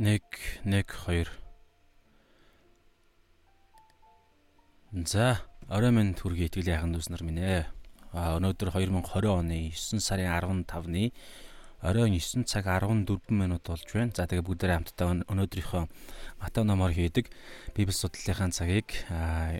1 1 2 За, орой минь түргий итгэл яхан дүүснэр минь ээ. А өнөөдөр 2020 оны 9 сарын 15-ны оройн 9 цаг 14 минут болж байна. За тэгээ бүгдээрээ хамтдаа өнөөдрийнхөө Матай номоор хийдэг Библи судлалынхаа цагийг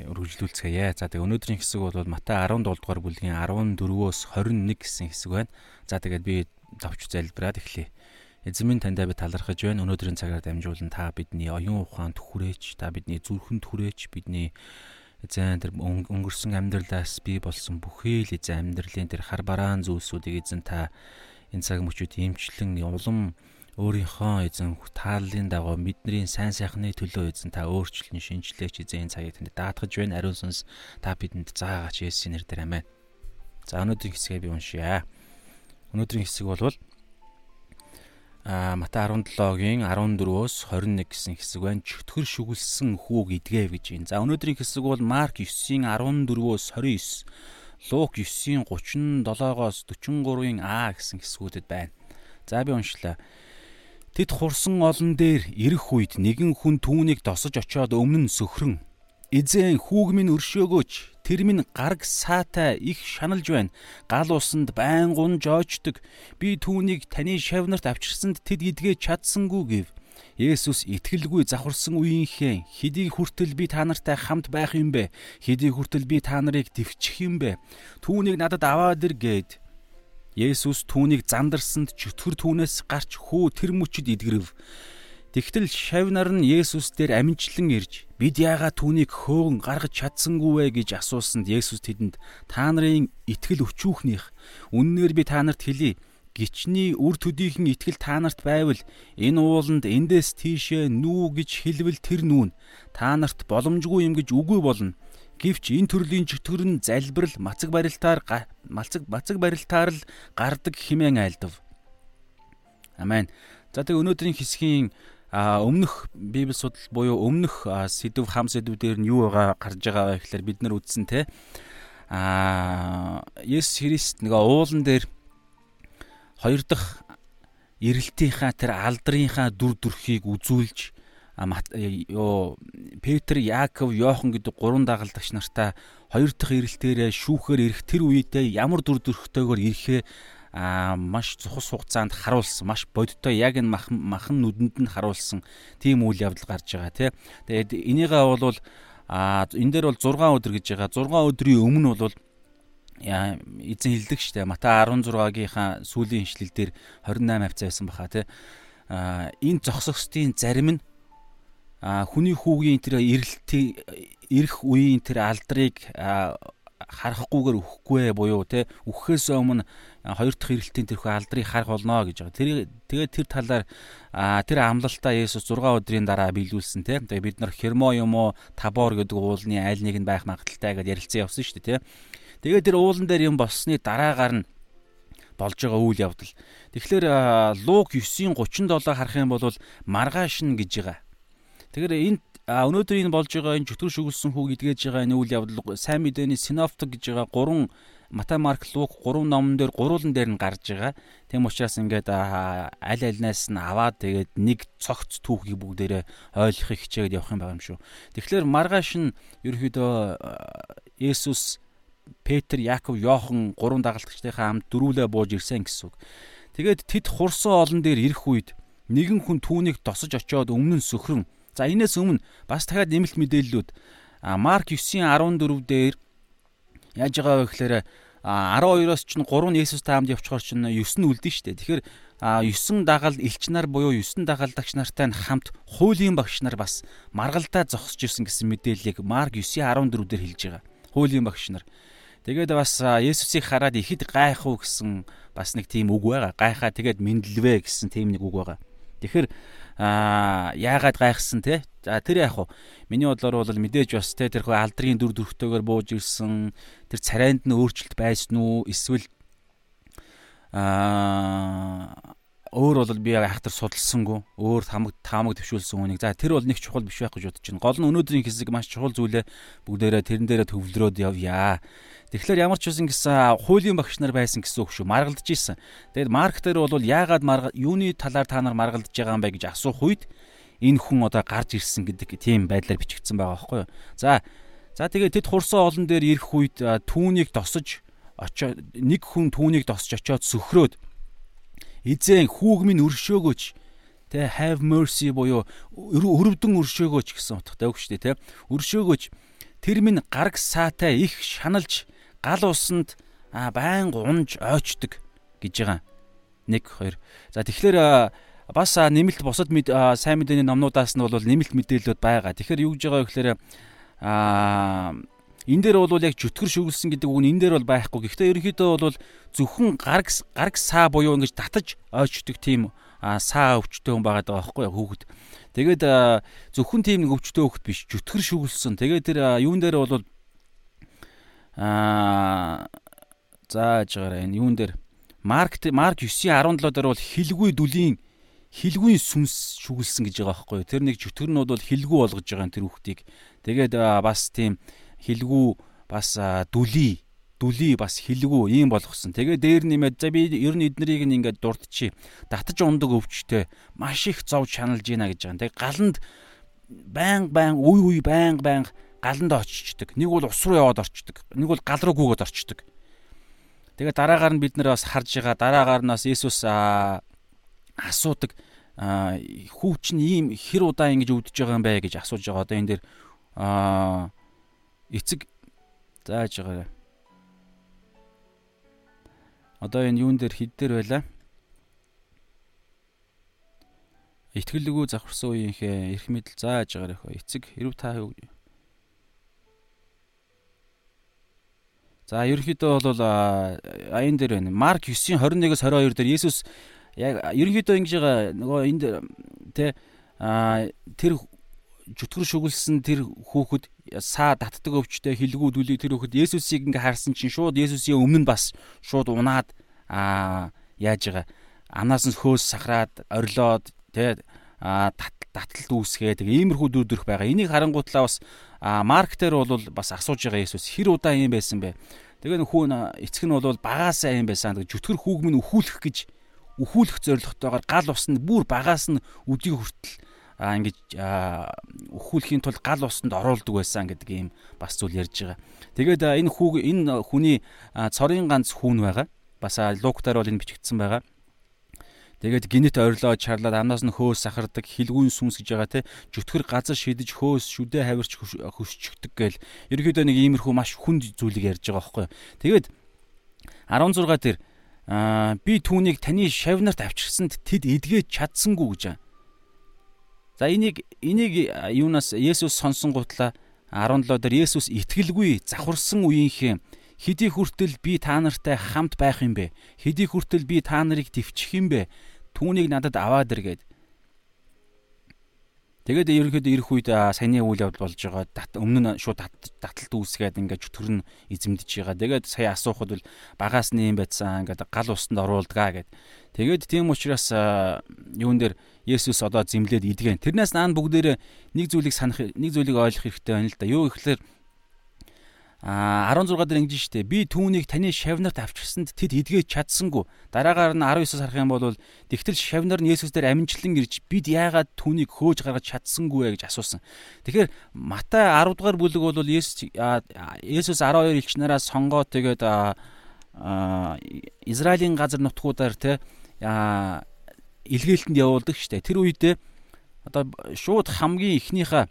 үргэлжлүүлцгээе. За тэгээ өнөөдрийн хэсэг бол Матай 17 дугаар бүлгийн 14-өөс 21 гэсэн хэсэг байна. За тэгээд би товч залбираад эхлэе. Эзэн минь таньдаа би талархаж байна. Өнөөдрийн цагаар дамжуулан та бидний оюун ухаанд хүрээч, та бидний зүрхэнд хүрээч, бидний эзэн тэр өнгөрсөн амьдралаас би болсон бүхий л эзэн амьдралын тэр хар бараан зүйлсүүдийг эзэн та энэ цаг мөчүүд имчлэн улам өөрийнхөө эзэн тааллын дагуу бидний сайн сайхны төлөө эзэн та өөрчлөн шинжлээч эзэн энэ цагийг танд даатгаж байна. Ариун сүнс та бидэнд заагаач Есүсийн нэрээр аминь. За өнөөдрийн хэсгээ би уншия. Өнөөдрийн хэсэг бол а Матай 17-гийн 14-өөс 21 гэсэн хэсэг байна. Чөтгөр шүглсэн хүүг идгээв гэж байна. За өнөөдрийн хэсэг бол Марк 9-ийн 14-өөс 29, Лук 9-ийн 37-оос 43-ийн А гэсэн хэсгүүдэд байна. За би уншлаа. Тэд хурсан олон дээр ирэх үед нэгэн хүн түүнийг досож очиод өмнө сөхрөн Эзэн хүүг минь өршөөгөөч. Тэр минь гараг саатай их шаналж байна. Гал усанд байнгун жоочдөг. Би түүнийг таны шавнарт авчирсанд тэд идгээ чадсангүй гэв. Есүс итгэлгүй завхарсан үеийнхээ хэдий хүртэл би та нартай хамт байх юм бэ? Хэдий хүртэл би та нарыг дэвчих юм бэ? Түүнийг надад аваад ир гээд Есүс түүнийг зандарсанд чөтгөр түүнээс гарч хүү тэр мөчөд идгэрэв. Тэгтэл шавнар нь Есүс дээр аминчлан ирж бид яагаад түүнийг хөөгн гаргаж чадсангүй вэ гэж асуусанд Есүс тэдэнд та нарын итгэл өчүүхнийх үннээр би та нарт хэлье гичний үр төдийхөн итгэл та нарт байвал энэ ууланд эндээс тийшээ нүү гэж хэлвэл тэр нүүн та нарт боломжгүй юм гэж үгүй болно Гэвч энэ төрлийн чөтгөр нь залбирал мацаг барилтаар мацаг мацаг барилтаар л гардаг хэмээн айлдав. Амен. За тэг өнөөдрийн хэсгийн а өмнөх библи судал буюу өмнөх сэдв хам сэдвүүдээр нь юу байгаа гарч байгаа вэ гэхээр бид нар үздсэн те. А Есүс Христ нөгөө уулан дээр хоёр дахь эрэлтийнхаа тэр алдрынхаа дүр төрхийг үзүүлж ёо Петр, Яаков, Йохан гэдэг гурван дагалдагч нартаа хоёр дахь эрэлтээрээ шүүхээр ирэх тэр үедээ ямар дүр төрхтэйгээр ирэхээ маш цухас хугацаанд харуулсан маш бодиттой яг энэ махан махан нүдэнд нь харуулсан тийм үйл явдал гарч байгаа тий. Тэгээд энийгээ бол а энэ дээр бол 6 өдөр гэж байгаа. 6 өдрийн өмнө бол эзэн хэлдэг штэ Матай 16-гийнхаа сүүлийн ишлэл дээр 28 хавцаа байсан баха тий. а энэ зогсогчдын зарим нь хүний хүүгийн тэр эрэлтийн ирэх үеийн тэр алдрыг харахгүйгээр өхгүй буюу те өгөхөөс өмнө хоёр дахь ирэлтийн тэрхүү алдрыг харах болно гэж байгаа. Тэр тэгээд тэр талаар тэр амлалтаа Есүс 6 өдрийн дараа биелүүлсэн те. Тэгээд бид нар Хермо юм уу Табор гэдэг уулны аль нэг нь байх магадaltaй гэдээ ярилцсан явсан шүү дээ те. Тэгээд тэр уулан дээр юм болсны дараагаар нь болж байгаа үйл явдал. Тэгэхээр Лук 9:37 харах юм бол маргааш нь гэж байгаа. Тэгэхээр энэ өнөөдөр энэ болж байгаа энэ чөтгөр шүглсэн хүүг идгээж байгаа энэ үйл явдал сайн мэдээний синоптик гэж байгаа гурван Матай, Марк, Лук гурван номон дээр гурван дээр нь гарч байгаа. Тэм учраас ингээд аль альнаас нь аваад тэгээд нэг цогц түүхийг бүгдээрээ ойлгохыг хичээгээд явах юм байгаа юм шүү. Тэгэхээр маргааш нь ерөөхдөө Есүс Петр, Яаков, Йохан гурван дагалдагчдынхаа хамт дөрүүлээ бууж ирсэн гэсэн үг. Тэгээд тэд хурсан олон дээр ирэх үед нэгэн хүн түүнийг тосож очиод өмнө нь сөхрөн. За энэс өмнө бас дахиад нэмэлт мэдээллүүд Марк 9:14 дээр Яаж байгаа вэ гэхээр 12-оос чинь 3 нь Есүс таамд явчихаар чинь 9 нь үлдэн штэ. Тэгэхээр 9 дагал элч нар буюу 9 дагалдагч нартай хамт хуулийн багш нар бас маргалдаа зогсож ирсэн гэсэн мэдээллийг Марк 9:14 дээр хэлж байгаа. Хуулийн багш нар. Тэгээд бас Есүсийг хараад ихэд гайх уу гэсэн бас нэг тийм үг байгаа. Гайхаа тэгээд мэдлвэ гэсэн тийм нэг үг байгаа. Тэгэхээр аа яагаад гайхсан те? За тэр яах вэ? Миний бодлоор бол мэдээж бас те тэр хөө алдрын дүр төрхтэйгээр бууж ирсэн тэр царайнд нь өөрчлөлт байсан уу эсвэл аа өөр бол би айхтар судалсангүй өөр тамаг таамаг төвшүүлсэн хүнийг за тэр бол нэг чухал биш байх гэж бодож байна. Гол нь өнөөдрийн хэсэг маш чухал зүйлээ бүгдээрээ тэрэн дээрээ төвлөрөөд явъя. Тэгэхээр ямар ч үсэн гэсэн хуулийн багш нар байсан гэсэн үг шүү. Маргалдаж исэн. Тэгээд марк дээр бол яагаад юуны талаар та нар маргалдаж байгаа юм бэ гэж асуух үед энэ хүн одоо гарч ирсэн гэдэг тийм байдлаар бичигдсэн байгаа байхгүй юу. За за тэгээд тэд хурсан олон дээр ирэх үед түүнийг тосож очоо нэг хүн түүнийг тосч очоод сөхрөөд эзэн хүүг минь өршөөгөөч тэ have mercy буюу өрөвдөн өршөөгөөч гэсэн утгатай үг шүү дээ тэ өршөөгөөч тэр минь гараг саатай их шаналж гал усанд байнга унж ойчдөг гэж байгаа. 1 2. За тэгэхээр бас нэмэлт бусад сайн мэдээний номнуудаас нь бол нэмэлт мэдээлэлүүд байгаа. Тэгэхээр юу гэж байгаа вэ гэхээр аа энэ дээр бол яг чөтгөр шүглсэн гэдэг үг нь энэ дээр бол байхгүй. Гэхдээ ерөнхийдөө бол зөвхөн гараг гараг саа буюу ингэж татаж ойчдөг тийм саа өвчтөй хүн байгаа даа байхгүй хүүхэд. Тэгээд зөвхөн тийм нэг өвчтөй хүүхэд биш чөтгөр шүглсэн. Тэгээд тэр юун дээр бол аа зааж байгаарай энэ юун дээр марк марк 9:17 дээр бол хилгүй дүлийн хилгүй сүнс шүглсэн гэж байгаа байхгүй тэр нэг чөтгөр нь бол хилгүй болгож байгаа тэр хүүхдийг тэгээд бас тийм хилгүү бас дүлий дүлий бас хилгүү ийм болгосон. Тэгээ дээр нэмээд за би ер нь эднэрийг нь ингээд дурдчихъя. Татаж ундаг өвчтэй маш их зов чаналж гинэ гэж байгаа. Тэгээ галанд баян баян үе үе баян баян галанд очичдаг. Нэг бол ус руу яваад орчдөг. Нэг бол гал руу гүгээд орчдөг. Тэгээ дараагаар нь бид нэр бас харж байгаа. Дараагаар нь бас Иесус асуудаг хүүч нь ийм хэр удаа ингэж өвдөж байгаа юм бэ гэж асууж байгаа. Одоо энэ дээр аа эцэг зааж байгаарай. Одоо энэ юун дээр хід дээр байла. Итгэлгүй завхарсан үеийнхээ эрх мэдэл зааж байгаарай хөө. Эцэг хэрв та За ерөнхийдөө бол аян дээр байна. Марк 9:21-с 22 дээр Есүс яг ерөнхийдөө ингэж байгаа нөгөө энд тэ тэр чөтгөр шүглсэн тэр хүүхэд саа татдаг өвчтэй хилгүүд үлий тэр хүүхэд Есүсийг ингээ харсан чинь шууд Есүсийн өмнө бас шууд унаад аа яаж байгаа анаас нь хөөс сахраад орилоод тэ таталт үүсгээд иймэрхүү дүүдэрх байгаа. Энийг харангуутлаа бас марк дээр бол бас асууж байгаа Есүс хэр удаа юм байсан бэ? Тэгээ нөхөн эцэг нь бол багаасаа юм байсан. Жүтгэр хүүг минь өхүүлэх гэж өхүүлэх зорилготойгоор гал усанд бүр багаас нь өдийг хүртэл ингэж өхүүлэхийн тулд гал усанд оруулдаг байсан гэдэг ийм бас зүйл ярьж байгаа. Тэгээд энэ хүүг энэ хүний цорын ганц хүүн байгаа. Бас луктаар бол энэ бичигдсэн байгаа. Тэгээд гинэт орилоо чарлаад амнаас нь хөөс сахардаг хилгүүн сүнс гэж байгаа те жүтгэр газар шидэж хөөс шүдэ хавирч хөсчөгдөг гээл ерөөдөө нэг иймэрхүү маш хүнд зүйлийг ярьж байгаа байхгүй. Тэгээд 16 дээр би түүнийг таны шавнарт авчирсанд тэд эдгэж чадсангүй гэж байна За энийг энийг юунаас Есүс сонсон гутла 17 дээр Есүс итгэлгүй завхарсан үеийнхээ хэдий хүртэл би та нартай хамт байх юм бэ? Хэдий хүртэл би та нарыг төвчих юм бэ? Түүнийг надад аваад ир гэд. Тэгээд ерөнхийдөө ирэх үед саяны үйл явдал болж байгаа. Өмнө нь шууд таталт үүсгээд ингээд чөтгөр нь эзэмдэж байгаа. Тэгээд сая асуухад бол багаас нь юм байцсан ингээд гал усанд оруулдгаа гэд. Тэгээд тийм учраас юун дээр Есүс одоо зэмлээд идгэн. Тэрнээс наан бүгдээр нэг зүйлийг санах нэг зүйлийг ойлгох хэрэгтэй байна л да. Юу гэхээр а 16 дээр ингэж штэ би түүнийг таны шавнарт авчирсанд тэд эдгэж чадсангүй дараагаар нь 19-с харах юм бол тэгтэл шавнар нь Есүс дээр аминчлан ирж бид яагаад түүнийг хөөж гаргаж чадсангүй вэ гэж асуусан. Тэгэхээр Матай 10 дугаар бүлэг бол Есүс Есүс 12 элч нараас сонгоод тэгээд Израилийн газар нутгуудаар те илгээлтэнд явуулдаг штэ. Тэр үедээ одоо шууд хамгийн ихнийхээ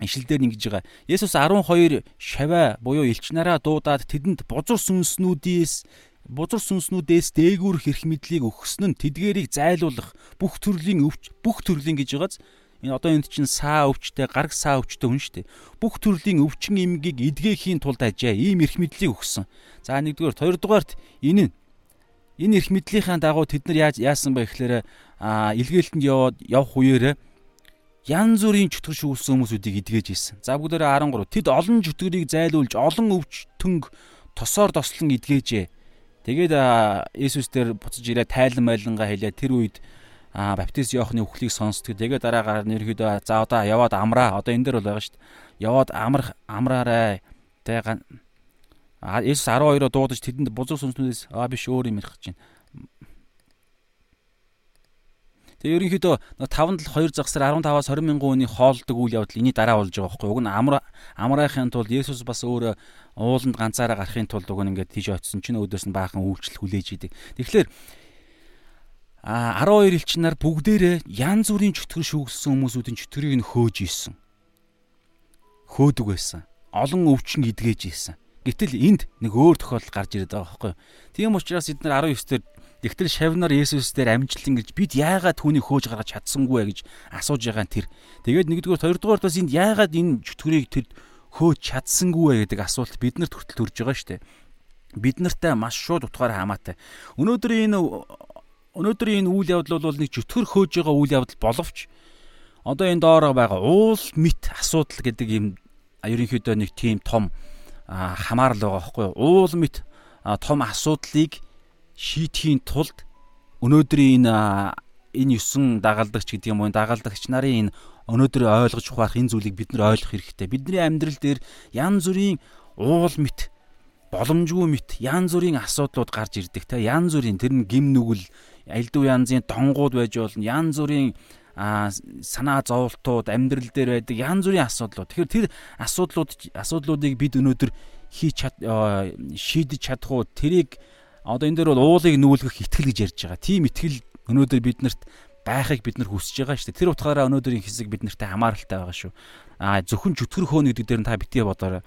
ишлэлээр ингэж байгаа. Есүс 12 шаваа буюу элч нараа дуудаад тэдэнд бузар сүнснүүдээс бузар сүнснүүдээс дээгүүрх эрх мэдлийг өгсөн нь тэдгэрийг зайлуулах бүх төрлийн өвч бүх төрлийн гэж байгааз энэ одоо энд чинь саа өвчтэй гараг саа өвчтэй хүн шүү дээ. Бүх төрлийн өвчин эмгийг эдгээхийн тулд ажээ. Ийм эрх мэдлийг өгсөн. За нэгдүгээр, хоёрдугаарт энэ нь энэ эрх мэдлийнхаа дагуу тэд нар яаж яасан бэ гэхээр илгээлтэнд яваад явах үеэр янз бүрийн чөтгөр шүүгүүлсэн хүмүүсүүдийг эдгэж ийсэн. За бүгдээрээ 13. Тэд олон чөтгөрийг зайлуулж олон өвч төнг тосоор тослон эдгэжээ. Тэгээд Иесус дээр буцаж ирээ тайлан байлангаа хэлээ. Тэр үед баптист Иохны үхлийг сонсдог. Тэгээ дараагаар нэрхийдөө за одоо яваад амраа. Одоо энэ дээр бол байгаа шүү дээ. Яваад амрах амраарай. Тэгээ а Есүс 12-оо дуудаж тэдэнд бузар сүнснүүдээс аа биш өөр юм ярих гэж байна. Тэгээ ерөнхийдөө 5 7 2 загсаар 15-аас 20 мянган хүний хоолдог үйл явдал эний дараа болж байгаа байхгүй. Уг нь амра амраахын тулд Есүс бас өөр ууланд ганцаараа гарахын тулд уг нь ингээд тийж очсон чинь өөдөөс нь баахан үйлчлэл хүлээж идэг. Тэгэхээр а 12 элчнэр бүгдээрээ янз бүрийн чөтгөр шүүгссэн хүмүүсүүдийн чөтгөрийг нь хөөж ийсэн. Хөөдөг байсан. Олон өвчин идгээж ийсэн. Гэтэл энд нэг өөр тохиолдол гарч ирээд байгаа байхгүй. Тийм учраас эдгээр 19 дээр тэгтэл шавнаар Есүс дээр амжилтан гэж бид яагаад түүнийг хөөж гаргаж чадсангүй вэ гэж асууж байгаа нь тэр. Тэгээд нэгдүгээр хоёрдугаар бас энд яагаад энэ чөтгөрийг тэр хөөж чадсангүй вэ гэдэг асуулт биднэрт хүртэл төрж байгаа шүү дээ. Бид нартай маш шууд утгаар хамаатай. Өнөөдөр энэ өнөөдрийн энэ үйл явдал бол нэг чөтгөр хөөж байгаа үйл явдал боловч одоо энэ доороо байгаа уул мэт асуудал гэдэг юм ерөнхийдөө нэг тийм том хамаарал байгаа байхгүй юу? Уул мэт том асуудлыг шийдэхийн тулд өнөөдрийн энэ энэ 9 дагалдагч гэдэг юм уу дагалдагч нарын энэ өнөөдөр ойлгож ухаах энэ зүйлийг бид нар ойлгох хэрэгтэй. Бидний амьдрал дээр янз бүрийн уул мэт боломжгүй мэт янз бүрийн асуудлууд гарч ирдэг те янз бүрийн тэр нь гим нүгэл альдуу янзын донгууд байж болно. Янз бүрийн санаа зовлтууд амьдрал дээр байдаг янз бүрийн асуудлууд. Тэгэхээр тэр асуудлууд асуудлуудыг бид өнөөдөр хийж шийдэж чадах уу? Тэрийг одоо энэ дээр бол уулыг нүүлгэх итгэл гэж ярьж байгаа. Тийм итгэл өнөөдөр биднэрт байхыг бид нар хүсэж байгаа шүү дээ. Тэр утгаараа өнөөдрийн хэсэг биднэртэй хамааралтай байгаа шүү. А зөвхөн чөтгөр хөөнө гэдэг дээр нь та битгий бодоорой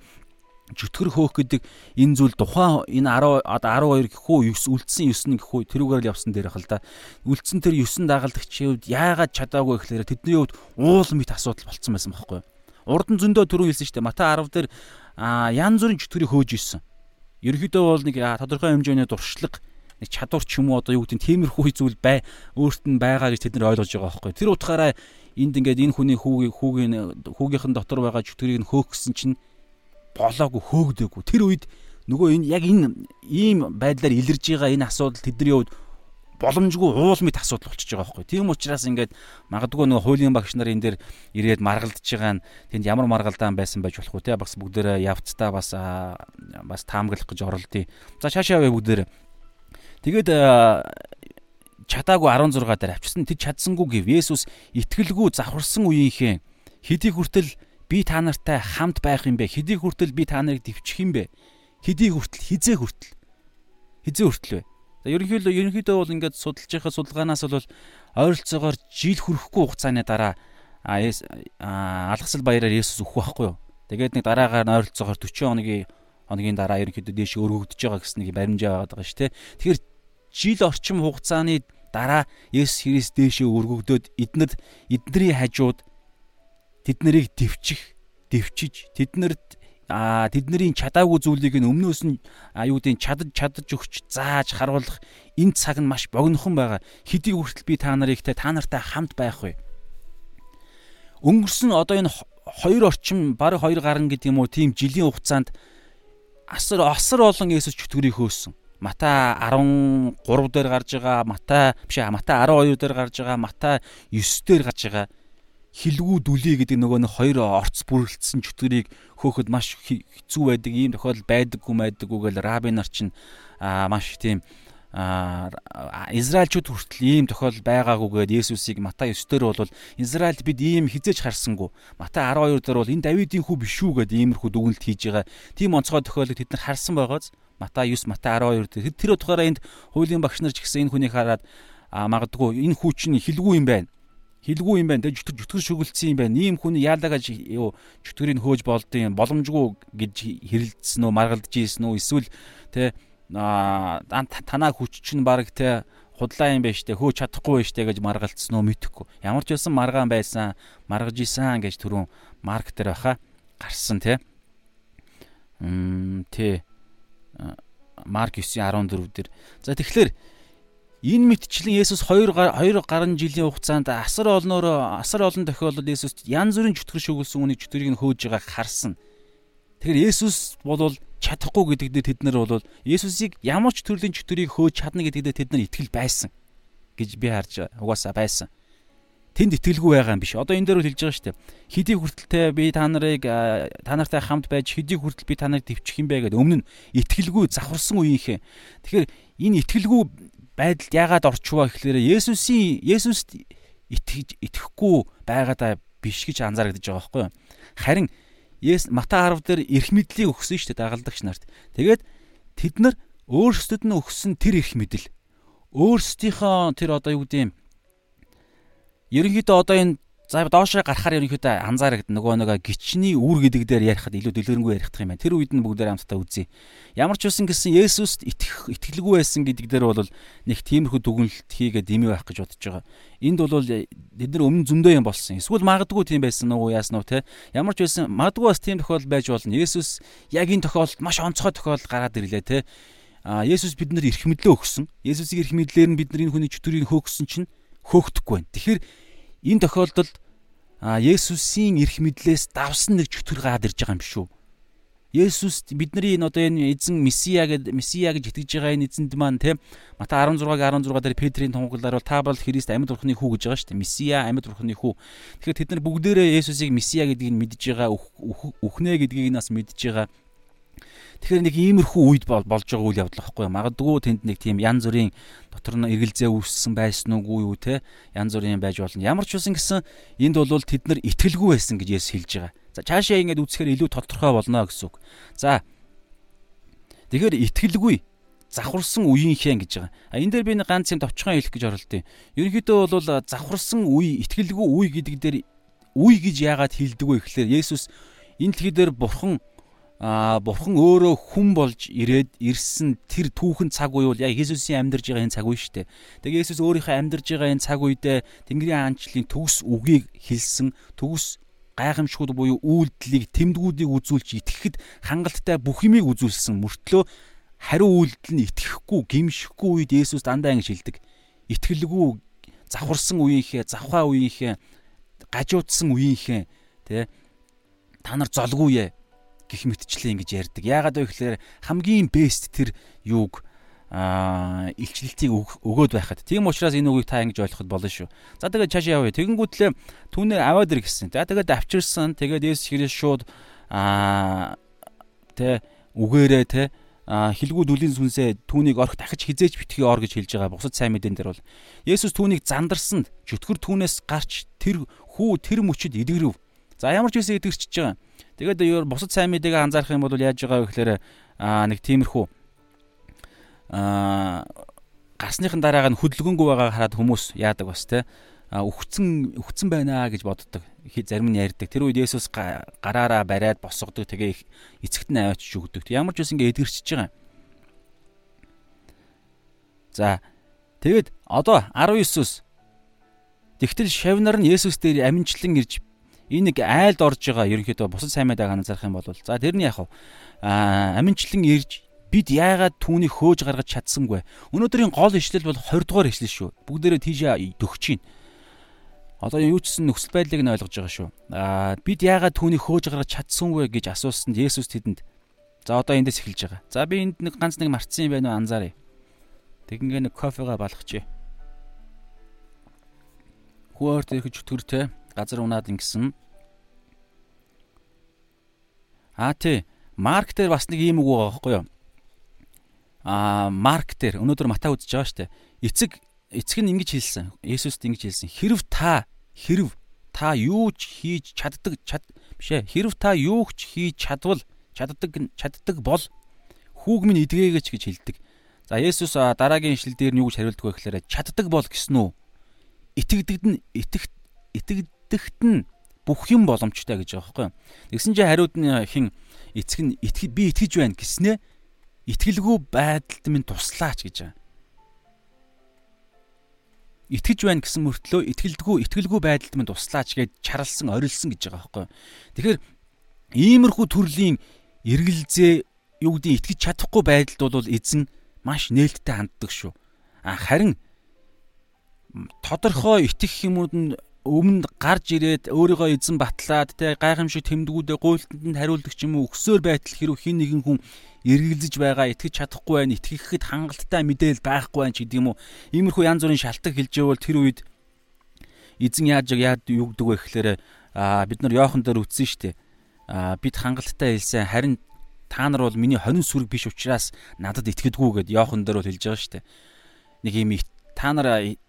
жүтгэр хөөх гэдэг энэ зүйл тухайн энэ 10 одоо 12 гэхүү 9 үлдсэн 9 гэхүү тэрүүгээр л явсан дээр хэл да. Үлдсэн тэр 9 дагалдагчийн хувьд яагаад чадаагүй гэхээр тэдний хувьд уул мэт асуудал болцсон байсан байхгүй юу? Урд нь зөндөө түрүү хэлсэн шүү дээ. Матай 10 дээр а янз бүрийн жүтгэрийг хөөж исэн. Ерөнхийдөө бол нэг тодорхой хэмжээний дуршлаг нэг чадвар ч юм уу одоо юу гэдэг тиймэрхүү зүйл бай өөрт нь байгаа гэж тэд нар ойлгож байгаа байхгүй. Тэр утгаараа энд ингээд энэ хүний хүүгийн хүүгийн хүүгийнхэн дотор байгаа жүтгэрийг нь хөөх гэсэн чинь болоогүй хөөгдөөгүй. Тэр үед нөгөө энэ яг энэ ийм байдлаар илэрж байгаа энэ асуудал тэдний хувьд боломжгүй уул мэт асуудал болчихж байгаа байхгүй. Тийм учраас ингээд магадгүй нөгөө хуулийн багш нар энэ дээр ирээд маргалдж байгаа нь тэнд ямар маргалдаан байсан байж болох уу те бас бүгдээрээ явцдаа бас бас таамаглах гэж оролдъё. За шаашаа яваа бүгдээрээ. Тэгээд чадаагүй 16 дээр авчирсан. Тэд чадсангүй гэв. Есүс итгэлгүй завхарсан үеийнхээ хэдий хүртэл би та нартай хамт байх юм бэ? Хэдий хүртэл би та нарыг дэвчих юм бэ? Хэдий хүртэл хизээ хүртэл хизээ хүртэл вэ? Ерөнхийдөө ерөнхийдөө бол ингээд судалж байхад судалгаанаас бол ойролцоогоор жил хүрэхгүй хугацааны дараа алгасал баяраар Есүс өгөх байхгүй юу? Тэгээд нэг дараагаар ойролцоогоор 40 хоногийн хоногийн дараа ерөнхийдөө дээш өргөгдөж байгаа гэсэн нэг баримжаа байгаа шүү дээ. Тэгэхээр жил орчим хугацааны дараа Есүс Христ дээшээ өргөгдөөд эднэрд эдний хажууд тэд нарыг дэвчих, дэвчиж тэднэрт а тэдний чадаагүй зүйлийг нь өмнөөс нь аюудын чадаж чадаж өгч зааж харуулах энэ цаг нь маш богинохон байгаа. Хэдий хүртэл би та нарыг те та нартай хамт байх вэ? Өнгөрсөн одоо энэ хоёр орчим баг хоёр гарan гэдэг юм уу тийм жилийн хугацаанд асар асар олон Есүс чөтгөрийг хөөсөн. Матай 13 дээр гарч байгаа, Матай биш Матай 12 дээр гарч байгаа, Матай 9 дээр гарч байгаа хилгүү дүлий гэдэг нөгөө нэг хоёр орц бүрэлдсэн чөтгөрийг хөөхөд маш хэцүү байдаг ийм тохиолдол байдаггүй байдаггүй гэл раби нар чинь маш тийм Израильчууд хүртэл ийм тохиолдол байгаагүйгээд Есүсийг Матай 9 дээр бол Израильд бид ийм хизээж харсангүй. Матай 12 дээр бол энэ Давидын хүү биш үү гэдэг иймэрхүү дүгнэлт хийж байгаа. Тийм онцгой тохиолдлыг тэд нар харсан байгааз Матай 9 Матай 12 дээр тэр утгаараа энд хуулийн багш нар ч гэсэн энэ хүнийг хараад магадгүй энэ хүү чинь хилгүй юм байна хилгүй юм байна те жүтгэр жүтгэр шүглцсэн юм байна. Ийм хүн яалагаж юу жүтгэрийг хөөж болдсон боломжгүй гэж хэрэлдсэн үү маргалдаж ийсэн үү эсвэл те танаа хүч чинь баг те худлаа юм байна штэ хөөж чадахгүй байна штэ гэж маргалцсан уу мэдэхгүй. Ямар ч байсан маргаан байсан маргаж исэн гэж түрүүн марк дээр баха гарсан те. Мм тий. Марк 9:14 дээр. За тэгэхээр Энэ мэдчлэн Есүс 2 2 гаруй жилийн хугацаанд асар олноор асар олон тохиолдолд Есүс янз бүрийн чөтгөр шүглсэн үнийг чөтгөрийг нь хөөж байгааг харсан. Тэгэхээр Есүс бол чадахгүй гэдэгдээ тэд нар бол Есүсийг ямар ч төрлийн чөтгөрийг хөөж чадна гэдэгдээ тэд нар итгэл байсан. гэж би харж угаасаа байсан. Тэнд итгэлгүй байгаа юм биш. Одоо энэ дээр хэлж байгаа шүү дээ. Хэдий хүртэлтэй би та нарыг та нартай хамт байж хэдий хүртэл би та нарыг төвчих юм бэ гэдэг өмнө нь итгэлгүй завхарсан үеийнхээ. Тэгэхээр энэ итгэлгүй байдалд яагаад орчвоо гэхлээр Есүсийн Есүст итгэж итгэхгүй байгаадаа биш гэж анзаарэгдэж байгаа байхгүй юу. Харин Ес Мата 10 дээр эрх мэдлийг өгсөн шүү дээ дагалдагч нарт. Тэгээд тэд нар өөрсдөд нь өгсөн тэр эрх мэдэл өөрсдийнхөө тэр одоо юу гэдэг юм ерөнхийдөө одоо энэ За доошоо гарахаар ерөнхийдөө анзаарагд нөгөө нөгөө гिचний үр гэдэг дээр ярихад илүү дэлгэрэнгүй ярих юм байна. Тэр үед нь бүгдээр хамтдаа үзье. Ямар ч үсэн гэсэн Есүст итгэх итгэлгүй байсан гэдэг дээр бол нэг тиймэрхүү дүгнэлт хийгээд ими байх гэж бодож байгаа. Энд бол бид нар өмнө зөндөө юм болсон. Эсвэл магадгүй тийм байсан уу яасан уу те. Ямар ч байсан магадгүй бас тийм тохиолдол байж болно. Есүс яг энэ тохиолдолд маш онцгой тохиолдол гараад ирлээ те. А Есүс биднэр эрх мэдлээ өгсөн. Есүсийн эрх мэдлээр нь бид нар энэ хүний чөтгөрийг хөөгсөн чинь хөөгдөхгүй байна. Тэгэхээр энэ тохиолдолд а Есүсийн эрх мэдлээс давсан нэг чөтгөр гаад ирж байгаа юм шүү. Есүс бидний энэ одоо энэ эзэн месиа гэд месиа гэж итгэж байгаа энэ эзэнд маань тийм Мата 16-гийн 16 дээр Петрийн тунгалаар бол та бол Христ амьд бурхны хүү гэж байгаа шүү дээ. Месиа амьд бурхны хүү. Тэгэхээр тэд нар бүгдээрээ Есүсийг месиа гэдгийг мэдж байгаа, үхнэ гэдгийг нас мэдж байгаа. Тэгэхээр нэг иймэрхүү үед болж байгаа үйл явдал байхгүй магадгүй тэнд нэг тийм янз бүрийн дотор нь эргэлзээ үүссэн байсан уугүй юу те янз бүрийн байж болно. Ямар ч үсэн гэсэн энд бол тэд нар итгэлгүй байсан гэж Есүс хэлж байгаа. За цаашаа ингэж үзэхээр илүү тодорхой болно гэсэн үг. За тэгэхээр итгэлгүй завхарсан үеийнхэн гэж байгаа. А энэ дээр би нэг ганц юм товчхон хэлэх гэж оролдъё. Ерөнхийдөө бол завхарсан үе, итгэлгүй үе гэдэг дээр үе гэж яагаад хэлдэг вэ гэхээр Есүс энэ дэлхий дээр бурхан а бурхан өөрөө хүн болж ирээд ирсэн тэр түүхэн цаг үе бол яг Иесусийн амьдарж байгаа энэ цаг үе шүү дээ. Тэгээ Иесус өөрийнхөө амьдарж байгаа энэ цаг үедээ Тэнгэрийн хаанчлалын төгс үгийг хэлсэн төгс гайхамшгууд буюу үйлдэлийг тэмдгүүдийг үзүүлж итгэхэд хангалттай бүх юмыг үзүүлсэн мөртлөө хариу үйлдэл нь итгэхгүй гимшихгүй үед Иесус дандаа ингэж хэлдэг. Итгэлгүй завхарсан үеийнхээ, завхаа үеийнхээ, гажуудсан үеийнхээ тэ та нар золгүй ээ гих мэтчлээ ингэж ярьдаг. Яагаад вэ гэхээр хамгийн бест тэр юуг а илчлэлтийг өгөөд байхад. Тийм учраас энэ үгийг та ингэж ойлгоход болно шүү. За тэгээд цаашаа явъя. Тэгэнгүүтлээ түүнээ аваад ир гэсэн. За тэгээд авчирсан. Тэгээд Есүс Христ шууд а тэ үгээрээ тэ хилгүү дүлийн сүнсээ түүнийг орох дахиж хизээч битгий ор гэж хэлж байгаа. Бусад сайн мэдэн дээр бол Есүс түүнийг зандарсанд чөтгөр түүнээс гарч тэр хүү тэр мөчөд эдгэрв. За ямар ч үсэн эдгэрчж байгаа. Тэгээд бусад сайн мэдээг анзаарах юм бол яаж байгаа вэ гэхээр аа нэг тиймэрхүү аа гарсныхан дараа нь хөдөлгөөнгүй байгаа хараад хүмүүс яадаг бас те өвгцэн өвгцэн байна гэж боддог. Зарим нь ярьдаг. Тэр үед Есүс гараараа бариад босгодог. Тэгээ эцэгт нь аваачж өгдөг. Ямар ч үс ингэ эдгэрчж байгаа. За тэгэд одоо 19-с Тэгтэл шавнар нь Есүс дээр аминчлан ирж Энэ нэг айлд орж байгаа ерөнхийдөө бусад сайн мэдээ анзаарах юм бол за тэрний яг аа аминчлан ирж бид яагаад түүнийг хөөж гаргаж чадсангүй? Өнөөдрийн гол ишлэл бол 20 дугаар ишлэл шүү. Бүгдээрээ тийшээ төгч чинь одоо юу ч гэсэн нөхцөл байдлыг нь ойлгож байгаа шүү. Аа бид яагаад түүнийг хөөж гаргаж чадсангүй гэж асуусанд Есүс тэдэнд за одоо эндээс эхэлж байгаа. За би энд нэг ганц нэг марцсан юм байна уу? Анзааръя тэгингээ нэг кофега балгачих хөөөрт ирэх чөтгөртэй газар унаад ингэсэн. Аа тий. Марк дээр бас нэг ийм үг байгаа байхгүй юу? Аа Марк дээр өнөөдөр Матай үзэж байгаа шүү дээ. Эцэг эцэг нь ингэж хэлсэн. Есүст ингэж хэлсэн. Хэрв та хэрв та юу ч хийж чаддаг чад бишээ. Хэрв та юу ч хийж чадвал чаддаг чаддаг бол хүүг минь эдгээгээч гэж хэлдэг. За Есүс дараагийн ишлэл дээр нь юу гэж хариулдаг вэ гэхээр чаддаг бол гэсэн үү? Итгэдэгд нь итгэх итгэд итгэхт нь бүх юм боломжтой гэж байгаа байхгүй. Тэгсэн чинь хариуд нь хин эцэг нь итгэж би итгэж байна гэснээ итгэлгүй байдалд минь туслаач гэж байгаа. Итгэж байна гэсэн мөртлөө итгэлдэггүй итгэлгүй байдалд минь туслаач гэж чаралсан орилсон гэж байгаа байхгүй. Тэгэхээр иймэрхүү төрлийн эргэлзээ юу гэдэг итгэж чадахгүй байдалд бол эзэн маш нээлттэй ханддаг шүү. А харин тодорхой итгэх юмуд нь өмнө гарч ирээд өөрийгөө эзэн батлаад те гайхамшиг тэмдгүүдээ гуйлтанд хариулдаг ч юм уу өксөөр байтал хэрэг хин нэгэн хүн эргэлзэж байгаа итгэж чадахгүй байх итгэхэд хангалттай мэдээлэл байхгүй байх гэдэг юм уу иймэрхүү янз бүрийн шалтгаан хэлж явал тэр үед эзэн яаж яад юу гэдэг вэ гэхээр бид нар Йохан дээр үтсэн штэ. Бид хангалттай хэлсэн харин та нар бол миний хонин сүрэг биш учраас надад итгэдэггүй гэд Йохан дээр бол хэлж байгаа штэ. Нэг юм та нар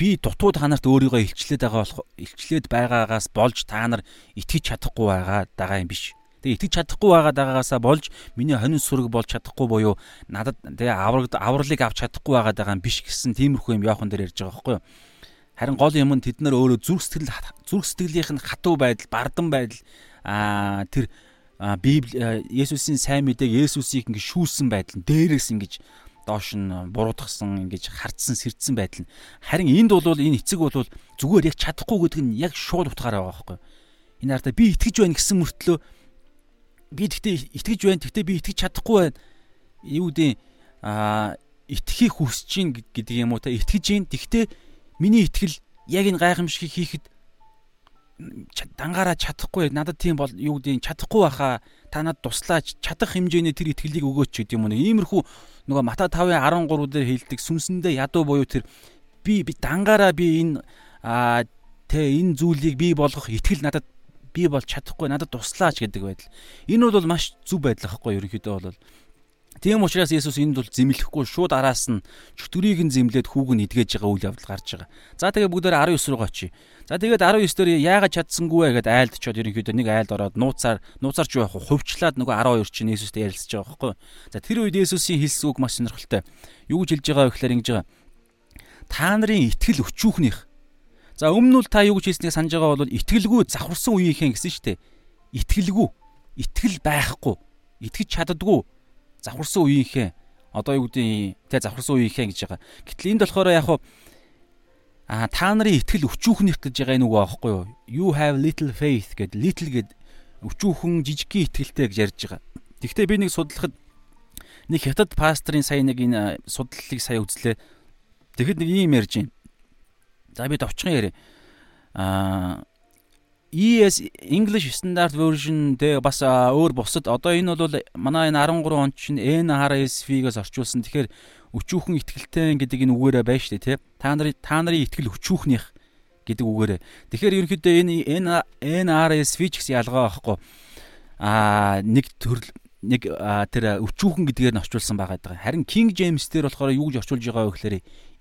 би дутуу та нарт өөрийгөө илчлээд байгаа болох илчлээд байгаагаас болж та нар итгэж чадахгүй байгаа даа юм биш. Тэгээ итгэж чадахгүй байгаа даагаагаасаа болж миний хонин сүрэг болж чадахгүй буюу надад тэгээ авраг авралыг авч чадахгүй байгаа даа юм биш гэсэн тиймэрхүү юм явахан дээр ярьж байгаа байхгүй юу. Харин гол юм нь тэд нар өөрөө зүрх сэтгэл зүрх сэтгэлийнх нь хатуу байдал, бардан байдал аа тэр Библи Есүсийн сайн мэдээг Есүсийг ингэ шүүсэн байдал дээрээс ингэж доош нь буруудахсан ингэж хардсан сэрдсэн байдал нь. Харин энд бол энэ эцэг бол зүгээр яг чадахгүй гэдэг нь яг шууд утгаараа байгаа байхгүй энэ ардаа би итгэж байна гэсэн мөртлөө би тэгтээ итгэж байна тэгтээ би итгэж чадахгүй байна. Юу гэдэг а итгэхийг хүсэж гин гэдэг юм уу та? Итгэж гин тэгтээ миний итгэл яг энэ гайхамшигыг хийхэд дангаараа чадахгүй надад тийм бол юу гэдэг чадахгүй байхаа та надад туслаач. Чадах хэмжээний тэр итгэлийг өгөөч гэдэг юм уу? Иймэрхүү нөгөө Мата 5:13 дээр хэлдэг сүнсэндээ ядуу буюу тэр би би дангаараа би энэ тэ энэ зүйлийг би болгох итгэл надад би бол чадахгүй надад туслаач гэдэг байдал. Энэ бол маш зүв байдал ахгүй ерөнхийдөө бол Тийм учраас Есүс энд бол зэмлэхгүй шууд араас нь чөтгөрийг нь зэмлээд хүүг нь эдгэж байгаа үйл явдал гарч байгаа. За тэгээ бүгдээр 19 руу очие. За тэгээд 19 дээр яагаад чадсангүй вэ гэдээ айлдчод ерөнхийдөө нэг айлд ороод нууцаар нууцаарч байх хувьчлаад нөгөө 12 чинь Есүстэй ярилцж байгаа байхгүй. За тэр үед Есүсийн хэлсэн үг маш сонирхолтой. Юу гэж хэлж байгаа вэ гэхээр ингэж байгаа. Та нарын итгэл өчүүхнийх. За өмнө нь та юу гэж хэлснийг санаж байгаа бол итгэлгүй завхарсан үеийнхэн гэсэн шүү дээ. Итгэлгүй. Итгэл байхгүй. Итгэж чаддгүй завхарсан үеийнхээ одоо юу гэдэг тэ завхарсан үеийнхээ гэж байгаа. Гэтэл энд болохоор яг а та нарын итгэл өчүүхнийх гэж байгаа энэ үг аахгүй юу? You have little faith гэд little гэд өчүүхэн жижигхэн итгэлтэй гэж ярьж байгаа. Гэхдээ би нэг судлахад нэг хятад пастрын сая нэг энэ судлалыг сая үзлээ. Тэгэхэд нэг юм ярьж байна. За би товчхон яриа. Аа ES English Standard Version дээр бас өөр бусад одоо энэ бол манай энэ 13 онд чинь NRSV-гээс орчуулсан. Тэгэхээр өчүүхэн ихтгэлтэй гэдэг энэ үгээрээ байна шүү дээ, тий. Та нарын та нарын ихтгэл өчүүхнийх гэдэг үгээрээ. Тэгэхээр ерөнхийдөө энэ NRSV ч гэсэн ялгаа байхгүй. Аа нэг төрөл нэг тэр өчүүхэн гэдгээр нь орчуулсан байгаа даа. Харин King James дээр болохоор юу гэж орчуулж байгаа вэ гэхээр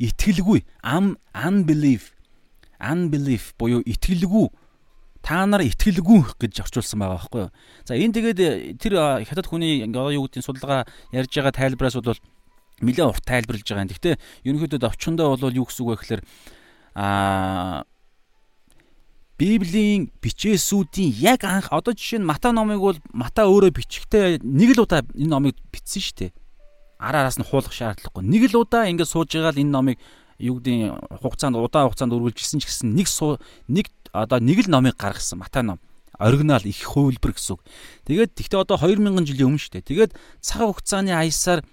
итгэлгүй, unbelief, unbelief буюу итгэлгүй та нар итгэлгүй гэж орчуулсан байгаа байхгүй юу. За энэ тэгээд тэр хятад хүний ингээ юу гэдгийг судалгаа ярьж байгаа тайлбараас бол нэлээд урт тайлбарлаж байгаа юм. Гэхдээ ерөнхийдөө довчондоо бол юу гэсэн үг вэ гэхээр аа Библийн бичээсүүдийн яг анх одоо жишээ нь Мата номыг бол Мата өөрөө бичихтэй нэг л удаа энэ номыг бичсэн шүү дээ. Араараас нь хуулах шаардлагагүй. Нэг л удаа ингээд сууж байгаа л энэ номыг юу гэдгийг хугацаанд удаан хугацаанд үргэлжилсэн ч гэсэн нэг нэг одоо нэг л номыг гаргасан Матай ном оригинал их хувилбар гэсэн үг. Тэгээд тэгтээ одоо 2000 жилийн өмнө шүү дээ. Тэгээд цаг хугацааны аясаар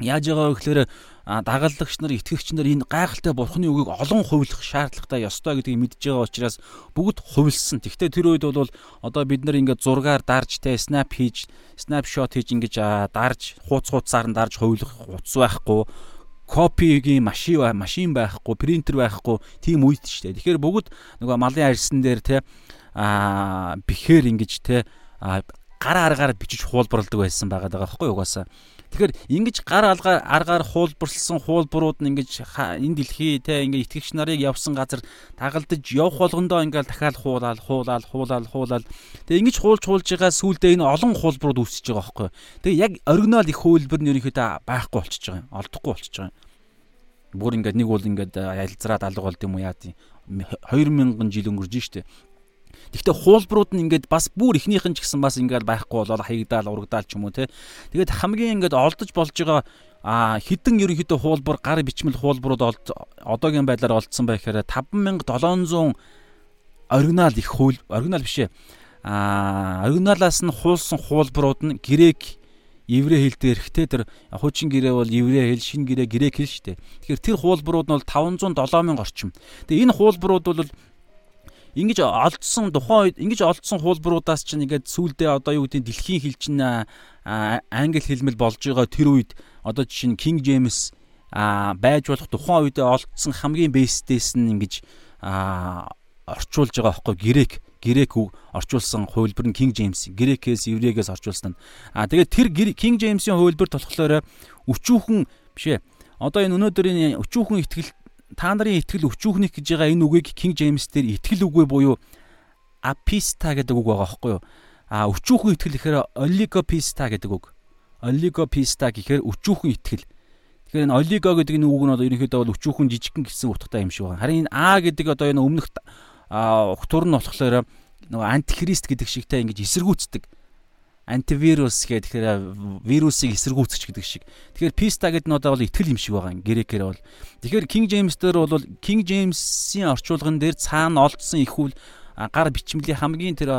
яаж байгаа вэ гэхээр дагалдагч нар, итгэгч нар энэ гайхалтай бурхны үгийг олон хувилах шаардлагатай ёстой гэдгийг мэдж байгаа учраас бүгд хувилсан. Тэгтээ тэр үед бол одоо бид нар ингээд зургаар дарж те снап хийж, снапшот хийж ингэж дарж, хууц хууцаар нь дарж хувилах утас байхгүй копигийн машин машин байхгүй, принтер байхгүй тийм үед ч тийм. Тэгэхээр бүгд нөгөө малын арьсан дээр те а бэхээр ингэж те гар аргаар бичиж хуулбарладаг байсан байгаа даа байхгүй угаасаа. Тэгэхээр ингэж гар алгаар аргаар хуулбарлсан хуулбарууд нь ингэж энэ дэлхий те ингээ итгэгч нарыг явсан газар тагалдаж явах болгондоо ингээл дахиад хуулаад хуулаад хуулаад хуулаад тэгээ ингэж хуулж хуулж байгаа сүулдэ энэ олон хуулбарууд үүсэж байгаа байхгүй. Тэгээ яг оригинал их хуулбар нь ерөнхийдөө байхгүй болчихж байгаа юм. Олдохгүй болчихж байгаа юм бүр ингээд нэг бол ингээд ялзраад алга болд юм уу яа тийм 2000 жил өнгөрж штэ. Гэхдээ хуулбарууд нь ингээд бас бүр ихнийх нь ч гэсэн бас ингээд байхгүй болол хаягдаал урагдаал ч юм уу те. Тэгээд хамгийн ингээд олдож болж байгаа а хідэн ерөнхийдөө хуулбар гар бичмэл хуулбарууд одоогийн байдлаар олдсон байхээр 5700 оригинал их хууль оригинал биш ээ. а оригиналаас нь хуулсан хуулбарууд нь грек еврей хэл дээр ихтэй тэр хуучин гэрээ бол еврей хэл, шин гэрээ грек хэл шүү дээ. Тэгэхээр тэр хуулбарууд нь бол 507 мянга орчим. Тэгээ энэ хуулбарууд бол ингэж олдсон тухайн үед ингэж олдсон хуулбаруудаас чинь ингээд сүулдэ одоо юу гэдэг дэлхийн хэл чинь англи хэлмэл болж байгаа тэр үед одоо жишээ нь King James а байж болох тухайн үед олдсон хамгийн бэстэйс нь ингэж орчуулж байгаа байхгүй грек грек орчуулсан хувилбар нь King James грекээс еврейгээс орчуулсан. А тэгээд тэр King James-ийн хувилбар болохоор өчүүхэн бишээ. Одоо энэ өнөөдрийн өчүүхэн ихтгэл та нарын итгэл өчүүхнийх гэж байгаа энэ үгийг King James дээр итгэл үгүй буюу аписта гэдэг үг байгаа байхгүй юу? А өчүүхэн итгэл гэхээр олигописта гэдэг үг. Олигописта гэхээр өчүүхэн итгэл. Тэгэхээр энэ олиго гэдэг энэ үг нь одоо ерөнхийдөө бол өчүүхэн жижигхэн гэсэн утгатай юм шиг байна. Харин энэ а гэдэг одоо энэ өмнөх утгуур нь болохоор нөгөө антихрист гэдэг шигтэй ингэж эсэргүүцдэг антивирус гэх тэгэхээр вирусыг эсэргүүцэж гэдэг шиг. Тэгэхээр писта гэдэг нь одоо бол итгэл юм шиг байгаа грекээр бол. Тэгэхээр King James дээр бол King James-ийн орчуулган дээр цаана олдсон их үл гар бичмлийн хамгийн тэр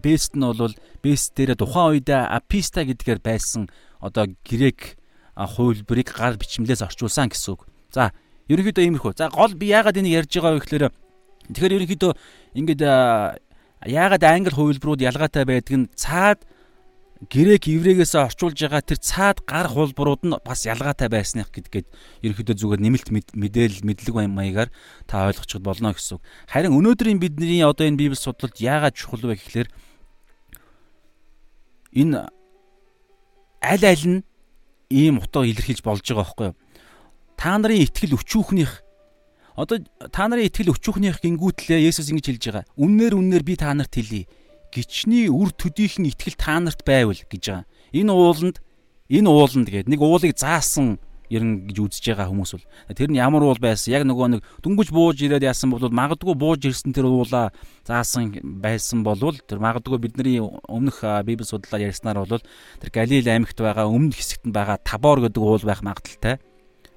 бест нь бол бест дээр тухайн үед аписта гэдгээр байсан одоо грек хувилбарыг гар бичмлээс орчуулсан гэсэн үг. За ерөнхийдөө иймэрхүү. За гол би яагаад энийг ярьж байгаа вэ гэхээр тэгэхээр ерөнхийдөө ингээд яагаад англи хувилбарууд ялгаатай байдаг нь цаад грек еврейгээс орчуулж байгаа тэр цаад гар хулбарууд нь бас ялгаатай байсных гэдгээд ерөнхийдөө зүгээр нэмэлт мэдээлэл мэдлэг маягаар та ойлгочиход болно гэсэн үг. Харин өнөөдрийн бидний одоо энэ библи судлалд яагаад чухал вэ гэхлээр энэ аль аль нь ийм утга илэрхийлж болж байгаа байхгүй юу? Та нарын итгэл өчүүхнийх одоо та нарын итгэл өчүүхнийх гингүүтлээ Есүс ингэж хэлж байгаа. Үннээр үннээр би та нарт хэлье гичний үр төдийхөн итгэл та нарт байвал гэж байгаа. Энэ ууланд энэ ууланд гээд нэг уулыг заасан ерэн гэж үзэж байгаа хүмүүс бол тэр нь ямар уул байсан яг нөгөө нэг дүнгэж бууж ирээд яасан бол магадгүй бууж ирсэн тэр уулаа заасан байсан болвол тэр магадгүй бидний өмнөх библи судлаар ярьснаар бол тэр Галил аймагт байгаа өмнө хэсэгт байгаа Табор гэдэг уул байх магадaltaй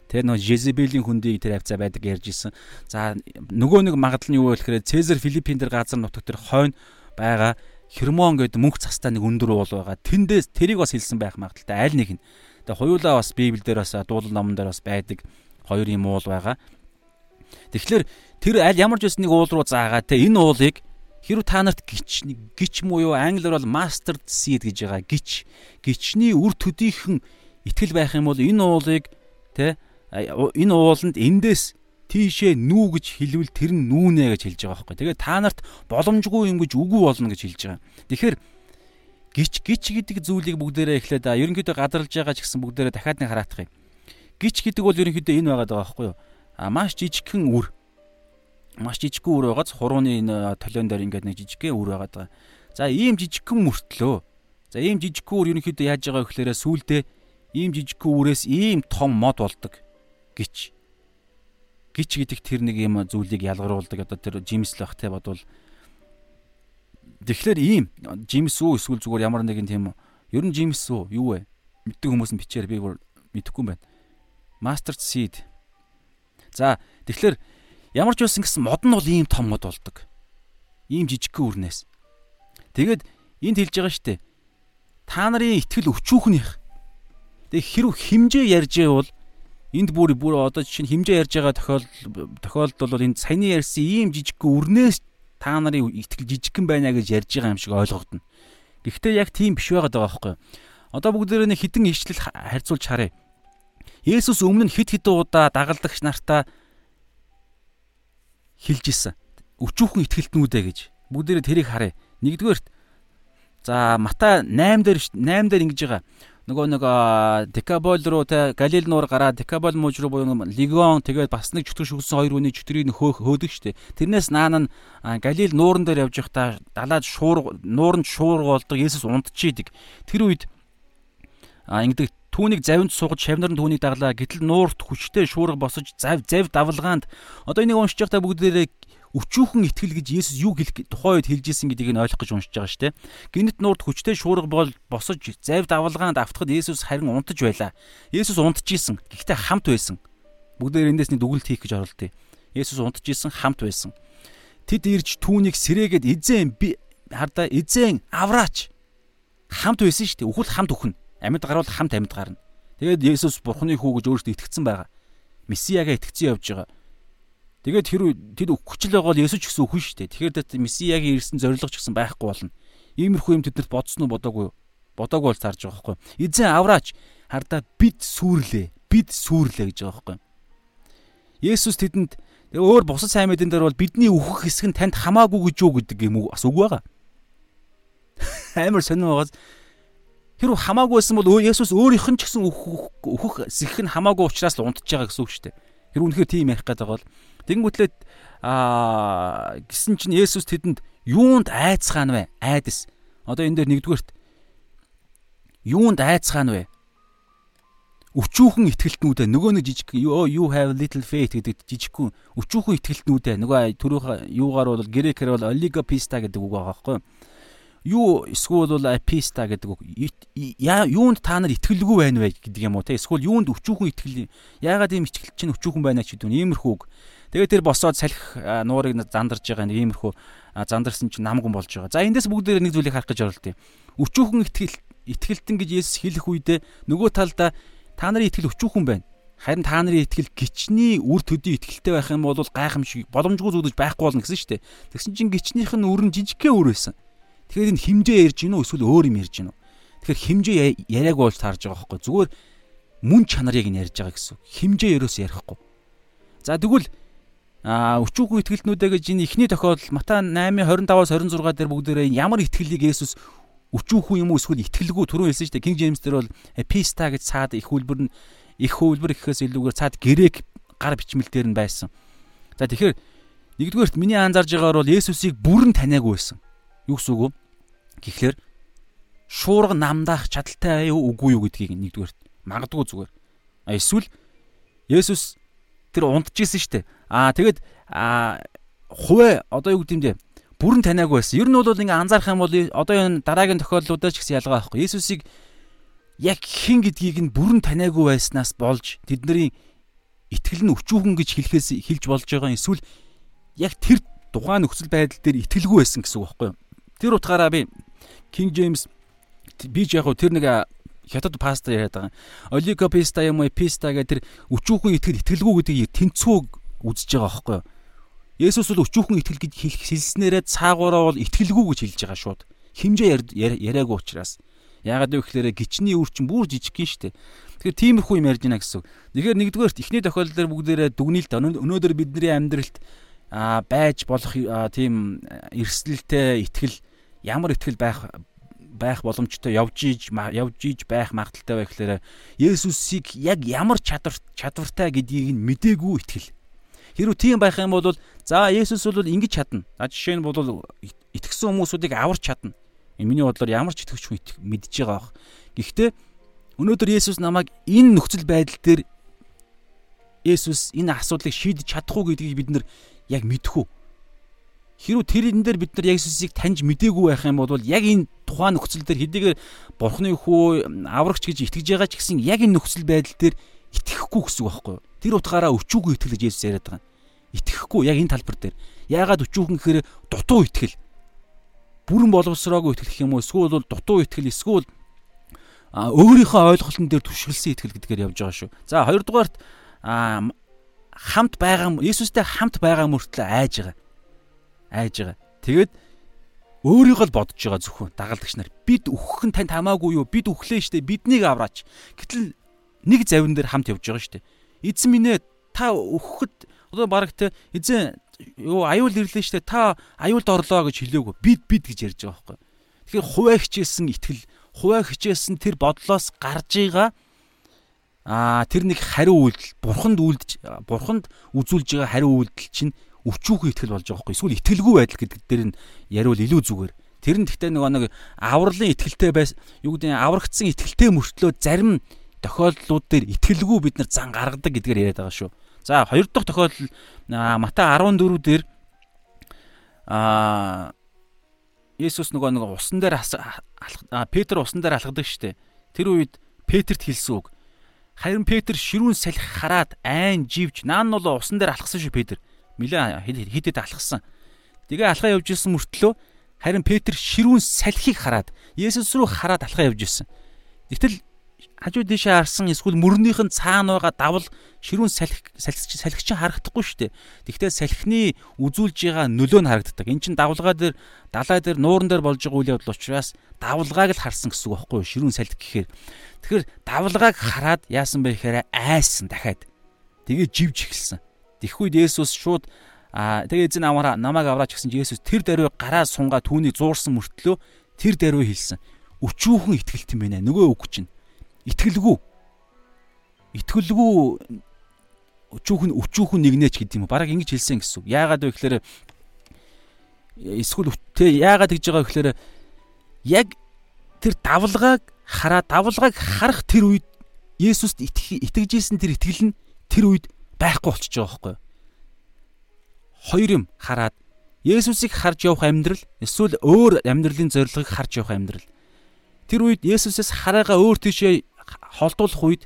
Тэр нөгөө Жезебелийн хүндийг тэр хавцаа байдаг ярьж исэн. За нөгөө нэг магадлал нь юу вэ гэхээр Цезар Филиппин дээр газар нутаг тэр хойно байгаа. Хермон гэдэг мөнх цастаа нэг өндөр уул байгаа. Тэндээс тэрийг бас хэлсэн байх магадaltaй аль нэг нь. Тэгээ хоёулаа бас Библиэлд бас дуулал номон дээр бас байдаг хоёр юм уул байгаа. Тэгэхээр тэр аль ямар ч үс нэг уул руу заагаа те энэ уулыг хэрв та нарт гिच гिच муу юу англиар бол mastered seed гэж байгаа гिच гिचний үр төдийхөн ихтгэл байх юм бол энэ уулыг те энэ ууланд эндээс тийшээ нүү гэж хэлвэл тэр нь нүүнэ гэж хэлж байгаа байхгүй. Тэгээ та нарт боломжгүй юм гэж үгүй болно гэж хэлж байгаа. Тэгэхээр гिच гिच гэдэг зүйлийг бүгдээрээ эхлээд аа ерөнхийдөө гадарлаж байгаа ч гэсэн бүгдээрээ дахиад нэг хараах юм. Гिच гэдэг бол ерөнхийдөө энэ байгаад байгаа байхгүй юу? Аа маш жижигхэн үр. Маш жижигхэн үр байгааз хурууны энэ толион дээр ингээд нэг жижигхэн үр байгаад байгаа. За ийм жижигхэн мөртлөө. За ийм жижигхэн үр ерөнхийдөө яаж байгаа вэ гэхээр сүулдэ ийм жижигхэн үрээс ийм том мод болдог гэж гिच гэдэг тэр нэг юм зүйлийг ялгаруулдаг. Одоо тэр жимс л бах те бодвол. Тэгэхээр ийм жимс үү эсвэл зүгээр ямар нэгэн тийм ер нь жимс үү юу вэ? Мэддэг хүмүүс нь бичээр би мэдэхгүй юм байна. Mastered seed. За тэгэхээр ямар ч байсан гэсэн мод нь бол ийм том мод болдог. Ийм жижигхэн үрнээс. Тэгээд энд хэлж байгаа штэ. Та нарын итгэл өчүүхнийх. Тэг хэрв химжээ ярьж байвал энд бүр бүр одоо жишээ нь хэмжээ ярьж байгаа тохиолдол тохиолдол бол энэ саяны ярьсан ийм жижигхэн үрнээс та нарын итгэл жижигхэн байна гэж ярьж байгаа юм шиг ойлгогдно. Гэхдээ яг тийм биш байгаад байгаа байхгүй юу? Одоо бүгдээрээ нэг хідэн ишлэл харьцуулж харъя. Есүс өмнө хид хідэн удаа дагалдагч нартаа хэлж исэн. Өчүүхэн итгэлтнүүдэ гэж. Бүгдээрээ тэрийг харъя. Нэгдүгээрт за Матай 8 дээр 8 дээр ингэж байгаа нөгөө нэг Декабол руу те Галил нуур гараад Декабол мууж руу буюу Легион тэгээд бас нэг чөтгөр шүгсэн хоёр хүний чөтрийг хөөх хөөдөг штэ. Тэрнээс наана нь Галил нууран дээр явж байхдаа далаад шуур нууранд шуур болдог Есүс унтчихийдэг. Тэр үед ингэдэг түүнийг завинд суугаж шавнар нь түүнийг даглаа. Гэтэл нуурт хүчтэй шуурга босож зав зав давлгаанд одоо энийг уншиж байхдаа бүгдээрээ өчүүхэн итгэл гэж Есүс юу хэлэх тухайн үед хэлж исэн гэдгийг нь ойлгох гэж уншиж байгаа шүү дээ. Гинт нурд хүчтэй шуурга бол босож зайв давалгаанд автахад Есүс харин унтаж байлаа. Есүс унтж исэн. Гэхдээ хамт байсан. Бүгдээр эндээс нэг дүгнэлт хийх гэж оролдъё. Есүс унтж исэн хамт байсан. Тэд ирж түүнийг сэрээгээд эзэн би хардаа эзэн авраач хамт байсан шүү дээ. Үхэл хамт өхнө. Амьд гарвал хамт амьд гарна. Тэгээд Есүс Бурхны хүү гэж өөртөө итгэцэн байгаа. Месияга итгэцэн явж байгаа. Тэгээд хэрүү тэд өгчл байгаа бол Есүс ч гэсэн өхөн шүү дээ. Тэгэхээр Месиягийн ирсэн зориг ч гэсэн байхгүй болно. Иймэрхүү юм тэднэрт бодсон уу бодоогүй юу? Бодоогүй бол зарж байгаа байхгүй. Эзэн авраач хардаа бид сүрлээ. Бид сүрлээ гэж байгаа байхгүй. Есүс тэдэнд өөр бусад сайн мэдэн дээр бол бидний өөхөх хэсэг нь танд хамаагүй гэж юу гэдэг юм уу? Бас үг байгаа. Амар сонир байгаас хэрв хамаагүй байсан бол Есүс өөрийнх нь ч гэсэн өөхөх өөхөх зэх нь хамаагүй учраас л унтж байгаа гэсэн үг шүү дээ. Тэр үнэхээр тийм ярих гэдэг бол Тэнгүүтлээ аа гисэн чинь Есүс тэдэнд юунд айцхан вэ? Айдас. Одоо энэ дээр нэгдүгээрт юунд айцхан вэ? Өчүүхэн итгэлтнүүдээ нөгөө нэг жижиг you have little faith гэдэг жижигхэн өчүүхэн итгэлтнүүдээ нөгөө түрүүх юугаар бол грекээр бол oligopista гэдэг үг байгаа байхгүй юу? юу эсвэл бол аписта гэдэг үг юунд та нар итгэлгүй байна вэ гэдэг юм уу те эсвэл юунд өчүүхэн итгэл яагаад ийм итгэл чинь өчүүхэн байна ч гэдэг нь иймэрхүү үг тэгээд тэр босоод салхи нуурыг зандарж байгаа нэг иймэрхүү зандарсан чинь намган болж байгаа за эндээс бүгдээр нэг зүйлийг харах гэж оролт юм өчүүхэн итгэл итгэлтэн гэж Есүс хэлэх үедээ нөгөө талдаа та нарын итгэл өчүүхэн байна харин та нарын итгэл гичний үр төдий итгэлтэй байх юм бол гайхамшиг боломжгүй зүудэж байхгүй болно гэсэн шүү дээ тэгсэн чинь гичнийх нь өрн жижигхэн өр байсан Тэгэхээр энэ химжээ ярьж гинөө эсвэл өөр юм ярьж гинөө. Тэгэхээр химжээ яриаг болж таарж байгаа байхгүй зүгээр мөн чанарыг нь ярьж байгаа гэсэн. Химжээ ерөөс ярихгүй. За тэгвэл а өчүүхэн итгэлтнүүдээ гэж энэ ихний тохиолдол Матай 8:25-аас 26 дээр бүгдээрээ ямар итгэлийг Есүс өчүүхэн юм уу эсвэл итгэлгүй түрүүн хэлсэн шүү дээ. King James дээр бол epista гэж цаад их хөлбөр нь их хөлбөр гэхээс илүүгээр цаад грек гар бичмэл дээр нь байсан. За тэгэхээр нэгдүгээрт миний анзаарж байгаагаар бол Есүсийг бүрэн таниагүй байсан. Юу гэсэн үг вэ? Гэхдээ шуурга намдаах чадaltaй юу үгүй юу гэдгийг нэгдүгээр магадгүй зүгээр. А эсвэл Есүс тэр унтчихсэн шүү дээ. Аа тэгэд хувэ одоо юу гэдэм бэ? Бүрэн таниагүй байсан. Ер нь бол ингээ анзаарах юм бол одоо энэ дараагийн тохиолдлуудаар ч гэсэн ялгаа байхгүй. Есүсийг яг хэн гэдгийг нь бүрэн таниагүй байснаас болж тэдний итгэл нь өчүүхэн гэж хэлэхээс хэлж болж байгаа эсвэл яг тэр тухайн нөхцөл байдал дээр итгэлгүй байсан гэсэн үг байхгүй юу? Тэр утгаараа би King James би ч яг тэр нэг хятад паста яриад байгаа. Олиго писта юм уу писта гэх тэр өчүүхэн итгэл итгэлгүй гэдгийг тэнцүү үзэж байгаа байхгүй юу? Есүс бол өчүүхэн итгэл гэж хэлснээрээ цаагаараа бол итгэлгүй гэж хэлж байгаа шууд. Химжээ яриаггүй учраас. Яагаад вэ гэхээр гичний үр чинь бүр жижиг гин штэ. Тэгэхээр тиймэрхүү юм ярьж байна гэсэн. Тэгэхээр нэгдүгээрт эхний тохиолдолд бүгдээрээ дүгнэлт өнөөдөр бидний амьдралд а байж болох тийм эрсдэлтэй итгэл ямар итгэл байх байх боломжтой явж иж явж иж байх магадaltaй байх гэхээр Есүсийг яг ямар чадвар чадвартай гэдгийг нь мдээгүй итгэл. Хэрвээ тийм байх юм бол за Есүс бол ингэж чадна. За жишээ нь бол итгэсэн хүмүүсүүдийг аварч чадна. Миний бодлоор ямар ч итгэвч хүн мэдж байгаа бах. Гэхдээ өнөөдөр Есүс намайг энэ нөхцөл байдал дээр Есүс энэ асуудлыг шийдэж чадахгүй гэдгийг бид нар яг мэдхүү. Хэрвээ тэр энэ дээр бид нар Есүсийг таньж мдээгүй байх юм бол яг энэ тухайн нөхцөл дээр хэдийгээр Бурхны хүү аврагч гэж итгэж байгаа ч гэсэн яг энэ нөхцөл байдал дээр итгэхгүй гэсэн үг байхгүй юу? Тэр утгаараа өчүүгүй итгэл гэж Есүс яриад байгаа. Итгэхгүй яг энэ талбар дээр. Яагаад өчүүхэн гэхээр дутуу итгэл. Бүрэн боловсроогүй итгэх юм уу? Эсвэл бол дутуу итгэл эсвэл өөрийнхөө ойлголтын дээр түшгэлсэн итгэл гэдгээр явж байгаа шүү. За хоёрдугаарт хамт байгаа Есүстэй хамт байгаа мөртлөө айж байгаа. Айж байгаа. Тэгээд өөрийгөө л бодож байгаа зөвхөн дагалдагч нар. Бид өөхөх нь танд хамаагүй юу? Бид өглөө штэ. Биднийг авраач. Гэтэл нэг завин дээр хамт явж байгаа штэ. Эзэн минь ээ та өөхөхөд одоо баг те эзэн юу аюул ирлээ штэ. Та аюулд орлоо гэж хэлээгүй. Бид бид гэж ярьж байгаа байхгүй. Тэгэхээр хуваа хичээсэн итгэл, хуваа хичээсэн тэр бодлоос гарж байгаа аа тэр нэг хариу үйлдэл бурханд үйлдэж бурханд үзүүлж байгаа хариу үйлдэл чинь өчүүхэн итгэл болж байгаа хгүй эсвэл итгэлгүй байдал гэдэг дээр нь яриул илүү зүгээр тэр нь гэхдээ нөгөө нэг авралын итгэлтэй байс юу гэдэг нь аврагдсан итгэлтэй мөртлөө зарим тохиолдлууд дээр итгэлгүй бид нар зан гаргадаг гэдгээр яриад байгаа шүү. За хоёр дахь тохиолдол Матай 14 дээр аа Есүс нөгөө нэг усан дээр Петр усан дээр алхадаг штэ. Тэр үед Петрт хэлсэн үг Харин Петр ширүүн салхи хараад айн живж наан нь усан дээр алхсан шүү Петр. Милээ хидэд алхсан. Тэгээ алхаа явж исэн мөртлөө харин Петр ширүүн салхийг хараад Есүс рүү хараад алхаа явж исэн. Гэтэл хажуу дэшээ харсан эсвэл мөрнийх нь цаана байгаа давал ширүүн салхи салхич салхич харагдахгүй шүү дээ. Тэгвэл салхины үзүүлж байгаа нөлөө нь харагддаг. Эн чин давлгаа дээр далай дээр нууран дээр болж байгаа үйл явдал учраас давлгааг л харсан гэсэн үг байхгүй юу? Ширүүн салхи гэхээр. Тэгэхээр давлгааг хараад яасан бэ гэхээр айсан дахиад. Тэгээ живж эхэлсэн. Тэгэх үед Есүс шууд аа тэгээ эзэн амаараа намайг авраач гэсэн чи Есүс тэр даруй гараа сунгаа түүнийг зуурсан мөртлөө тэр даруй хэлсэн. Өчүүхэн итгэлт юм байна. Нөгөө үг чинь итгэлгүй итгэлгүй өчүүхэн өчүүхэн нэгнээч гэдэг юм. Бараг ингэж хэлсэн гэсэн. Яагаад вэ гэхээр эсвэл тэ яагаад гэж байгаа вэ гэхээр яг тэр давлгааг хараа давлгааг харах тэр үед Есүст итгэжсэн тэр итгэл нь тэр үед байхгүй болчихж байгаа байхгүй юу? Хоёр юм хараад Есүсийг харж явах амьдрал эсвэл өөр амьдралын зорилгыг харж явах амьдрал. Тэр үед Есүсээс хараагаа өөр тийшээ холдуулах үед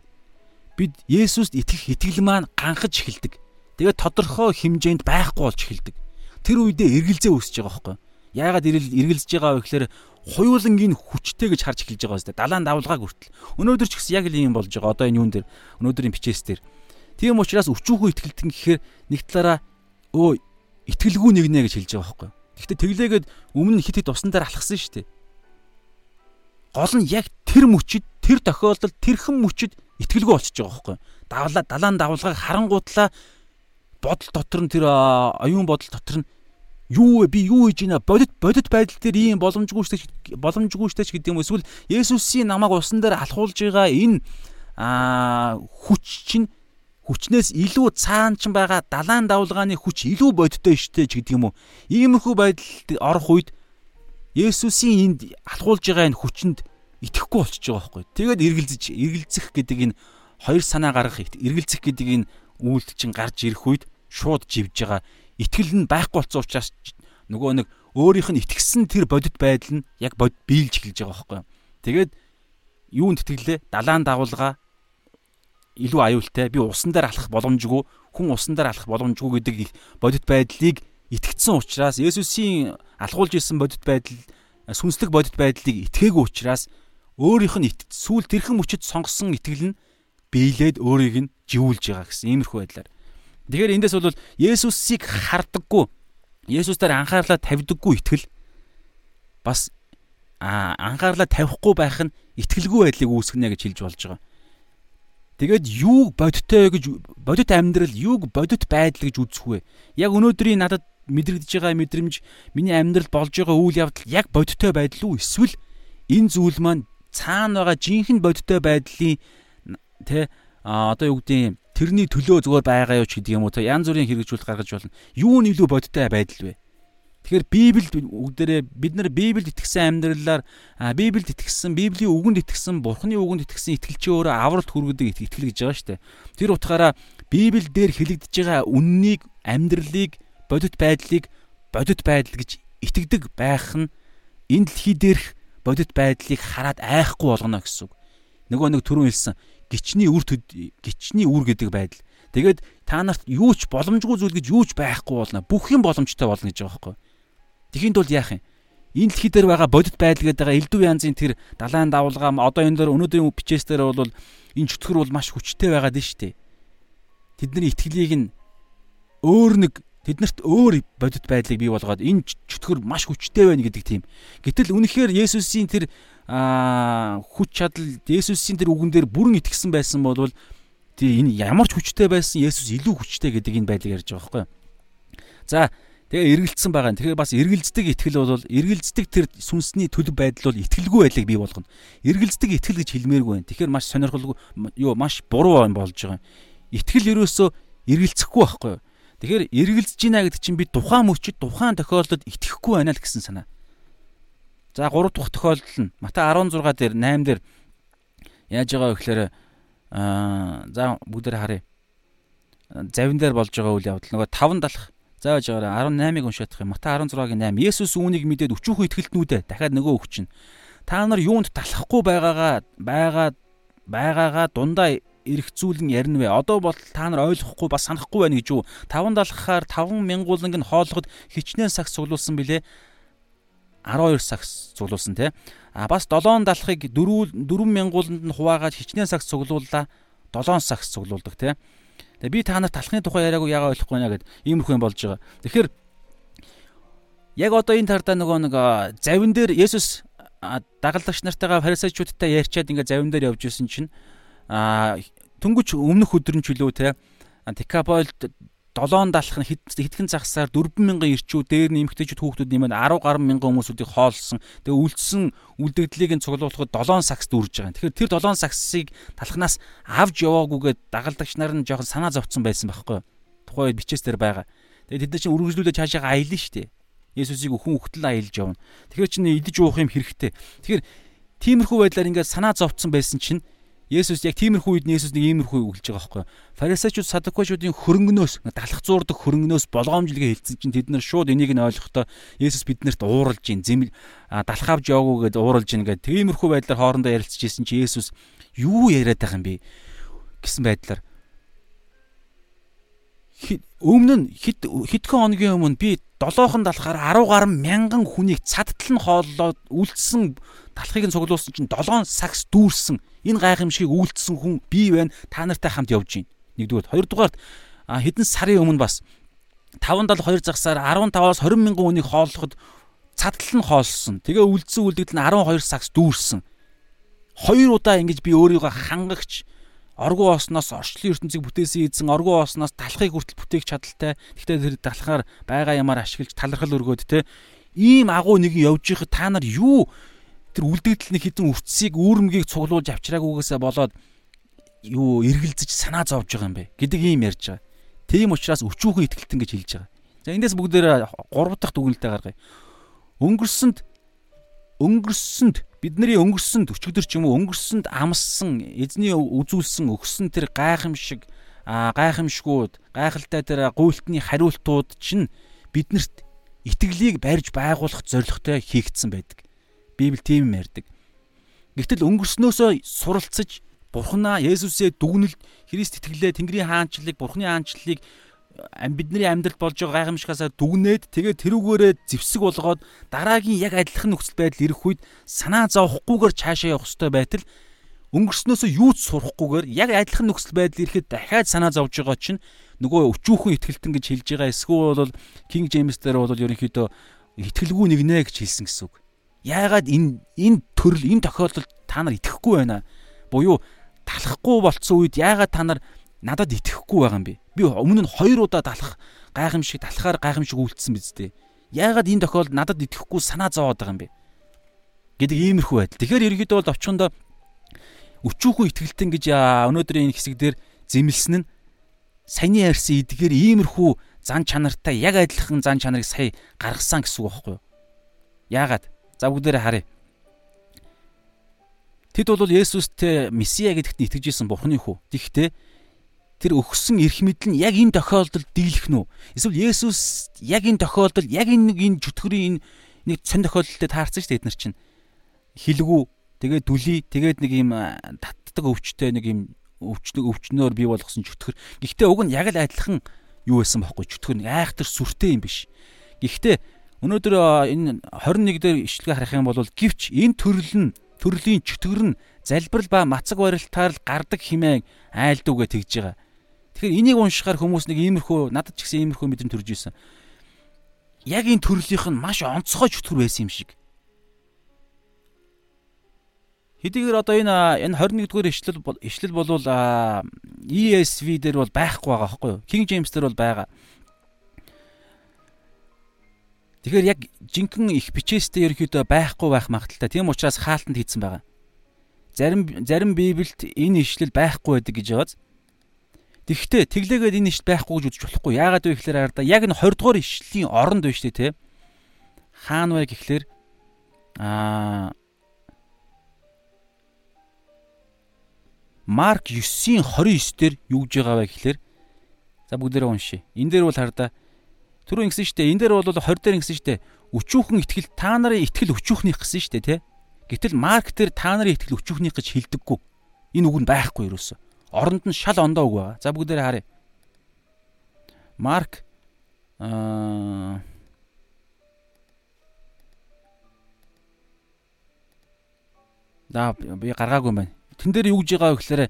бид Есүст итгэх итгэл маань ганхаж эхэлдэг. Тэгээд тодорхой хэмжээнд байхгүй болж эхэлдэг. Тэр үедээ эргэлзээ үүсэж байгаа байхгүй юу? Яагаад эргэлзэж байгаа вэ гэхээр хуйлангийн хүчтэй гэж харж эхэлж байгаа зү. Далайн давлгааг хүртэл. Өнөөдөр ч гэсэн яг л ийм болж байгаа. Одоо энэ юун дээр өнөөдрийн бичээс дээр. Тийм учраас өчүүхөө итгэлтэн гэхээр нэг талаараа өө итгэлгүй нэгнэ гэж хэлж байгаа байхгүй юу? Гэхдээ тэглээгээд өмнө хит хит усан дээр алхсан шүү дээ. Гол нь яг тэр мөчөд тэр тохиолдолд тэрхэн мөчөд итгэлгүй болчихж байгаа байхгүй? Давлаа далаан давлгааг харангуутлаа бодол дотор нь тэр оюун бодол дотор нь юу вэ? Би юу хийж байна? Бодит бодит байдал дээр ийм боломжгүй штэ боломжгүй штэ гэдэг юм эсвэл Есүсийн намайг усан дээр алхуулж байгаа энэ хүч чинь хүчнээс илүү цаан ч байгаа далайн давлгааны хүч илүү бодиттой штэ гэдэг юм уу? Иймэрхүү байдалд орох үед Есүсийн энд алхуулж байгаа энэ хүчинд итгэхгүй болчихж байгаа байхгүй. Тэгээд эргэлзэж эргэлзэх гэдэг энэ хоёр санаа гаргах эргэлзэх гэдэг энэ үйлдэл чинь гарч ирэх үед шууд живж байгаа. Итгэл нь байхгүй болсон учраас нөгөө нэг өөрийнх нь итгэсэн тэр бодит байдал нь яг бод биелж эхэлж байгаа байхгүй. Тэгээд юунд итгэлээ? Далаан дагуулга илүү аюултай. Би усан дээр алхах боломжгүй, хүн усан дээр алхах боломжгүй гэдэг бодит байдлыг итгэцсэн учраас Есүсийн алхуулж исэн бодит байдал сүнслэг бодит байдлыг итгээгүй учраас өөрийнх нь сүүл тэрхэн мөчөд сонгосон итгэл нь биелээд өөрийг нь живүүлж байгаа гэсэн иймэрхүү байдлаар. Тэгэхээр эндээс бол Есүсийг хардаггүй, Есүс дээр анхаарлаа тавьдаггүй итгэл бас анхаарлаа тавихгүй байх нь итгэлгүй байдлыг үүсгэнэ гэж хэлж болж байгаа. Тэгээд юуг бодиттой гэж бодит амьдрал юуг бодит байдал гэж үзэх вэ? Яг өнөөдрийн надад мэдрэгдэж байгаа мэдрэмж миний амьдрал болж байгаа үйл явдал яг бодиттой байдал уу эсвэл энэ зүйл маань цаана байгаа жинхэнэ бодиттой байдлын тэ одоо юу гэдэг тэрний төлөө зүгээр байгаа юу ч гэдэг юм уу те янз бүрийн хэрэгжүүлэлт гаргаж болно. Юу нь илүү бодиттой байдал вэ? Тэгэхээр Библиэд үгдэрээ бид нар Библиэд итгэсэн амьдралаар Библиэд итгэсэн, Библийн үгэнд итгэсэн, Бурхны үгэнд итгэсэн итгэлч өөрөө авралт хүргэдэг итгэл гэж байгаа шүү дээ. Тэр утгаараа Библиэл дээр хэлэгдэж байгаа үннийг, амьдралыг, бодит байдлыг бодит байдал гэж итгэдэг байх нь энэ дэлхий дээрх бодит байдлыг хараад айхгүй болгоно гэсэн үг. Нөгөө нэг түрүүн хэлсэн гичний үр гичний үр гэдэг байдал. Тэгээд та нарт юу ч боломжгүй зүйл гэж юу ч байхгүй болно. Бүх юм боломжтой болно гэж байгаа байхгүй. Тэхийн тулд яах юм? Энэ дэлхий дээр байгаа бодит байдал гэдэг байгаа элдв янзын тэр далайн давлгаа одоо энэ дээр өнөөдрийн бичээс дээр бол энэ чөтгөр бол маш хүчтэй байгаад нь дээ. Тэдний итгэлийг нь өөр нэг тэднэрт өөр бодит байдлыг бий болгоод энэ чөтгөр маш хүчтэй байна гэдэг тийм. Гэтэл үнэхээр Есүсийн тэр хүч чадал Есүсийн тэр үгэн дээр бүрэн итгэсэн байсан бол тэр энэ ямар ч хүчтэй байсан Есүс илүү хүчтэй гэдэг энэ байдлыг ярьж байгаа байхгүй. За тэгээ эргэлцсэн байгаа. Тэгэхээр бас эргэлздэг итгэл бол эргэлздэг тэр сүнсний төлөв байдал бол итгэлгүй байлыг бий болгоно. Эргэлздэг итгэл гэж хэлмээргүй байна. Тэгэхээр маш сонирхолгүй юу маш буруу юм болж байгаа. Итгэл ерөөсөө эргэлзэхгүй байхгүй юу? Тэгэхээр эргэлзэж гинэ гэдэг чинь би тухайн мөчөд тухайн тохиолдолд итгэхгүй байна л гэсэн санаа. За 3 дахь тохиолдол нь Матай 16 дээр 8 дээр яаж байгаа вэ гэхээр аа за бүгдээр харъя. Завин дээр болж байгаа үйл явдал нөгөө 5 далах зааж байгаараа 18-ыг уншаадах юм. Матай 16-гийн 8. Есүс үүнийг мэдээд өчүүхэн итгэлтнүүдээ дахиад нөгөө өгчин. Та нар юунд талахгүй байгаагаа байгаа байгаагаа дундаа ирэх зүйл нь ярина вэ? Одоо бол та нар ойлгохгүй бас санахгүй байна гэж юу? 5 далахаар 5 мянгууланг нь хооллоход хичнээн сагс цуглуулсан билээ. 12 сагс цуглуулсан те. А бас 7 далахыг 4 4000 гууланд нь хуваагаад хичнээн сагс цуглууллаа. 7 сагс цуглуулдаг те. Тэгээ би та нарт талхны тухай яриаг яагаад ойлгохгүй нэ гэд иймэрхүү юм болж байгаа. Тэгэхээр яг одоо энэ тардаа нөгөө нэг завин дээр Есүс дагалдагч нартайгаа фарисеучудтай ярьчаад ингээ завин дээр явж исэн чинь Түнгүч өмнөх өдөр нь ч үлээ те Декаполд 7 далах нь хэдхэн загсаар 4000 ирчүү дээр нэмэгтэйчүүд хүүхдүүд нэмээд 10 гаруй мянган хүмүүсүүдийг хоолсон. Тэгээ үлдсэн үлдэгдлийг нь цуглуулахад 7 сакс дүүрж байгаа. Тэгэхээр тэр 7 саксыг талхнаас авж яваагүйгээд дагалдагч нар нь жоохон санаа зовцсон байсан байхгүй юу? Тухайн үед бичээс дээр байгаа. Тэгээ тэд нар чинь үргэлжлүүлээд цаашаа аялна шүү дээ. Есүсийг өхөн өгтөл аялж явна. Тэгэхээр чинь идэж уух юм хэрэгтэй. Тэгэхээр тиймэрхүү байдлаар ингээд санаа зовцсон байсан чинь Есүс яг тиймэрхүү үед Есүс нэг иймэрхүү үгэлж байгаа байхгүй. Фарисеучуд садукочуудын хөрөнгнөөс далах зуурдаг хөрөнгнөөс болгоомжлогээ хэлсэн чинь тэд нар шууд энийг нь ойлгохдоо Есүс биднэрт ууралж гин зэмэл далах авч яваагүй гэдээ ууралж гин гэдэг тиймэрхүү байдлаар хоорондоо ярилцж ирсэн чинь Есүс юу яриад байгаа юм бэ гэсэн байдлаар өмнө нь хэд хэдхэн хоногийн өмнө би долоохон далахаар 10 гаруй мянган хүнийг цадтал нь хооллоод үлдсэн талхыг нь цуглуулсан чинь 7 сакс дүүрсэн. Энэ гайхамшигыг үйлдэлсэн хүн би байна. Та нартай хамт явж гин. Нэгдүгээр хоёрдугаарт хэдэн сарын өмнө бас 572 загсаар 15-аас 20 мянган хүнийг хооллоход цадтал нь хоолсон. Тэгээ үлдсэн үлдэгдэл нь 12 сакс дүүрсэн. Хоёр удаа ингэж би өөрийгөө хангагч оргуу осноос орчлын ертөнцийг бүтээсэн эзэн оргуу осноос талхыг хүртэл бүтээх чадaltaй. Гэхдээ тэр талхаар байгаа ямаар ашиглаж талархал өргөөд те ийм агуу нэг явж байхад та нар юу тэр үлдэгдэл нэг хідэн үрцгийг үүрмгийг цуглуулж авчраагүйгээсээ болоод юу эргэлзэж санаа зовж байгаа юм бэ гэдэг ийм ярьж байгаа. Тийм учраас өчүүхэн ихтгэлтэн гэж хэлж байгаа. За эндээс бүгдээр 3 дахь дүгнэлтээ гаргая. Өнгөрсөнд өнгөрсөнд бидний өнгөрсөнд өчигдөр ч юм уу өнгөрсөнд амссан эзний үзүүлсэн өгсөн тэр гайхамшиг гайхамшгууд гайхалтай тэр гуйлтны хариултууд чинь биднэрт итгэлийг барьж байгуулах зорилготой хийгдсэн байдаг. Библи тийм юм ярьдаг. Гэвтэл өнгөрснөөсөө суралцж Бурханаа Есүсээ дүгнэлт Христ итгэлээ Тэнгэрийн хаанчлалыг Бурханы хаанчлалыг бидний амьдралд болж байгаа гайхамшигасаа дүгнээд тэгээд тэрүүгээрээ зевсэг болгоод дараагийн яг адилхан нөхцөл байдал ирэх үед санаа зовхгүйгээр цаашаа явах хэрэгтэй байтал өнгөрснөөсөө юу ч сурахгүйгээр яг адилхан нөхцөл байдал ирэхэд дахиад санаа зовж байгаа чинь нөгөө өчүүхэн ихтгэлтэн гэж хэлж байгаа эсвэл бол King James дээр бол ерөнхийдөө ихтгэлгүй нэгнэ гэж хэлсэн гэсэн үг. Яагаад энэ энэ төрөл энэ тохиолдолд та нар итгэхгүй байна? Буюу талахгүй болцсон үед яагаад та нар надад итгэхгүй байгаа юм бэ? Би өмнө нь хоёр удаа талах гайхамшиг талахаар гайхамшиг үлдсэн биз дээ. Яагаад энэ тохиолдолд надад итгэхгүй санаа зовоод байгаа юм бэ? гэдэг иймэрхүү байдал. Тэгэхээр ерөнхийдөө бол овчхондоо өчүүхэн итгэлтэн гэж өнөөдрийн энэ хэсэг дээр зэмлсэн нь саяны ярьсан эдгээр иймэрхүү зан чанартай яг адилхан зан чанарыг сая гаргасан гэсэн үг байхгүй юу? Яагаад? За бүгдээрээ харъя. Тэд бол Есүстэй Месиа гэдэгт итгэж исэн Бурхны хүү. Тэгэхдээ тэр өгсөн эрх мэдэл нь яг энэ тохиолдолд дийлэх нь үү? Эсвэл Есүс яг энэ тохиолдолд яг энэ нэг энэ чөтгөрийн энэ нэг цон тохиолдолтой таарсан шүү дээ эднэр чинь. Хилгүү тэгээд дүлий тэгээд нэг юм татдаг өвчтэй нэг юм өвчнөг өвчнөөр бий болгосон чөтгөр. Гэхдээ уг нь яг л адилхан юу байсан бохоггүй нэг айхтар сүртэй юм биш. Гэхдээ өнөөдөр энэ 21 дээр ишлэгээ харах юм бол гівч энэ төрөл нь төрлийн чөтгөр нь залбирал ба мацаг барилтаар л гардаг хэмээн айлдуугээ тэгж байгаа. Тэгэхээр энийг уншихаар хүмүүс нэг иймэрхүү надад ч гэсэн иймэрхүү мэдрэмж төрж исэн. Яг энэ төрлийнх нь маш онцгой чөтгөр байсан юм шиг. Хэдийгээр одоо энэ энэ 21-р ишлэл ишлэл болвол ESV дээр бол байхгүй байгаа байхгүй юу? King James дээр бол байгаа. Тэгэхээр яг жинхэнэ их бичээстэй ерөөхдөө байхгүй байх магадaltaй. Тийм учраас хаалтанд хийцэн байгаа. Зарим зарим Библиэд энэ ишлэл байхгүй байдаг гэж байгааз. Тэгэхдээ тэглээгээд энэ ишт байхгүй гэж үзэж болохгүй. Яагаад вэ гэхээр арда яг энэ 20 дугаар ишлийн оронд байна шүү дээ, тэ. Хаана вэ гэхлээр аа Марк 9-ийн 29 дээр юу гэж байгаа вэ гэхлээр за бүгдээрээ уншия. Энэ дээр бол хараа түрүү ингэсэн шүү дээ. Энэ дээр бол 20 дээр ингэсэн шүү дээ. Өчүүхэн итгэл та нарын итгэл өчүүхнийх гэсэн шүү дээ, тэ. Гэтэл Марк дээр та нарын итгэл өчүүхнийх гэж хэлдэггүй. Энэ үг нь байхгүй юусоо Оронд нь шал ондоо үг байгаа. За бүгдээрээ харъя. Марк аа Да би гаргаагүй юм байна. Тэн дээр юу гэж байгаа вэ гэхээр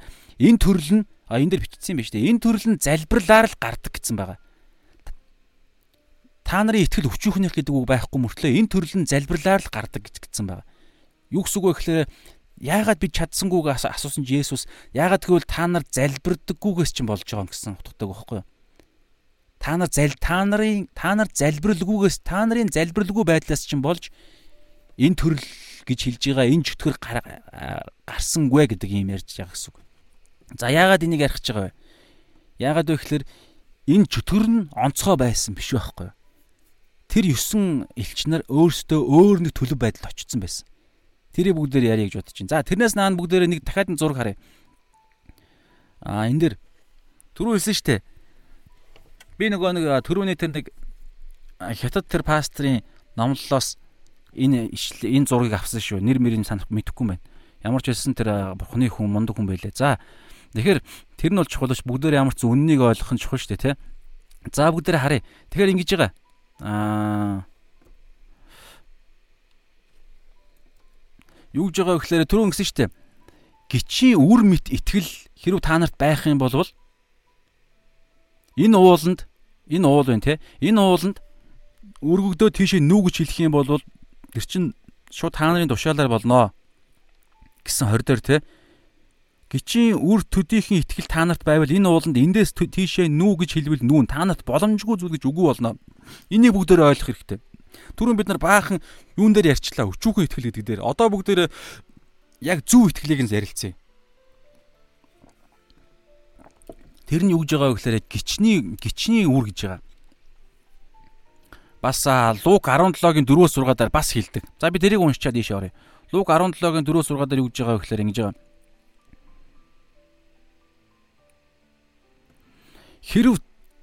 энэ төрөл нь а энэ дээр бичсэн юм байна шүү дээ. Энэ төрөл нь залбирлаар л гардаг гэсэн байгаа. Та нарын ихтгэл өчүүхнийх гэдэг үг байхгүй мөртлөө энэ төрөл нь залбирлаар л гардаг гэж гэсэн байгаа. Юу гэсэн үг вэ гэхээр яагаад би чадсангүйг асуусан чи Есүс яагаад тэгвэл та нар залбирдаггүйгээс чинь болж байгаа юм гэсэн утгатай байхгүй юу? Та нар зал та нарын та нар залбирлгүйгээс та нарын залбирлгүй байдлаас чинь болж энэ төрөл гэж хэлж байгаа энэ чөтгөр гарсангүй гэдэг юм ярьж байгаа гэсэн үг. За яагаад энийг ярих гэж байгаа вэ? Яагаад вэ гэхээр энэ чөтгөр нь онцгой байсан биш байхгүй юу? Тэр 9 элчнэр өөрсдөө өөр нэг төлөв байдалд очсон байсан. Тэрийг бүгдээр яриа гэж бодож байна. За тэрнээс наан бүгдээр нэг дахиад зураг харъя. Аа энэ дэр түрүү хэлсэн дээ. Би нөгөө нэг түрүүний тэр нэг хятад тэр пастрын номлолоос энэ энэ зургийг авсан шүү. Нэр мэрийг санах мэдэхгүй юм байна. Ямар ч байсан тэр бурхны хүн мундаг хүн байлээ. За тэгэхээр тэр нь бол чухал ш бүгдээр ямар ч үннийг ойлгох нь чухал шүү дээ, тэ. За бүгдээр харъя. Тэгэхээр ингэж байгаа. Аа юу гэж байгаа вэ гэхээр түрүүн гисэн штэ. Гичийн үр мэт итгэл хэрв та нарт байх юм бол энэ ууланд энэ уул байна те. Энэ ууланд өргөгдөө тийшээ нүү гэж хэлэх юм бол тэр чин шууд та нарын тушаалаар болноо гэсэн 20 дээр те. Гичийн үр төдийхөн итгэл та нарт байвал энэ ууланд эндээс тийшээ нүү гэж хэлбэл нүүн та нарт боломжгүй зүйл гэж үгүй болно. Энийг бүгдээр ойлгох хэрэгтэй. Түрүүн бид нар баахан юун дээр ярьчлаа өчүүхэн итгэл гэдэг дээр. Одоо бүгдээр яг зөв итгэлийг нь зарилцъя. Тэр нь юу гэж байгаа вэ гэхээр гичний гичний үр гэж байгаа. Бас Лук 17-гийн 4-өөс 6-аар бас хэлдэг. За би тэрийг уншичаад ийшээ оръё. Лук 17-гийн 4-өөс 6-аар юу гэж байгаа вэ гэхээр ингэж байгаа. Хэрв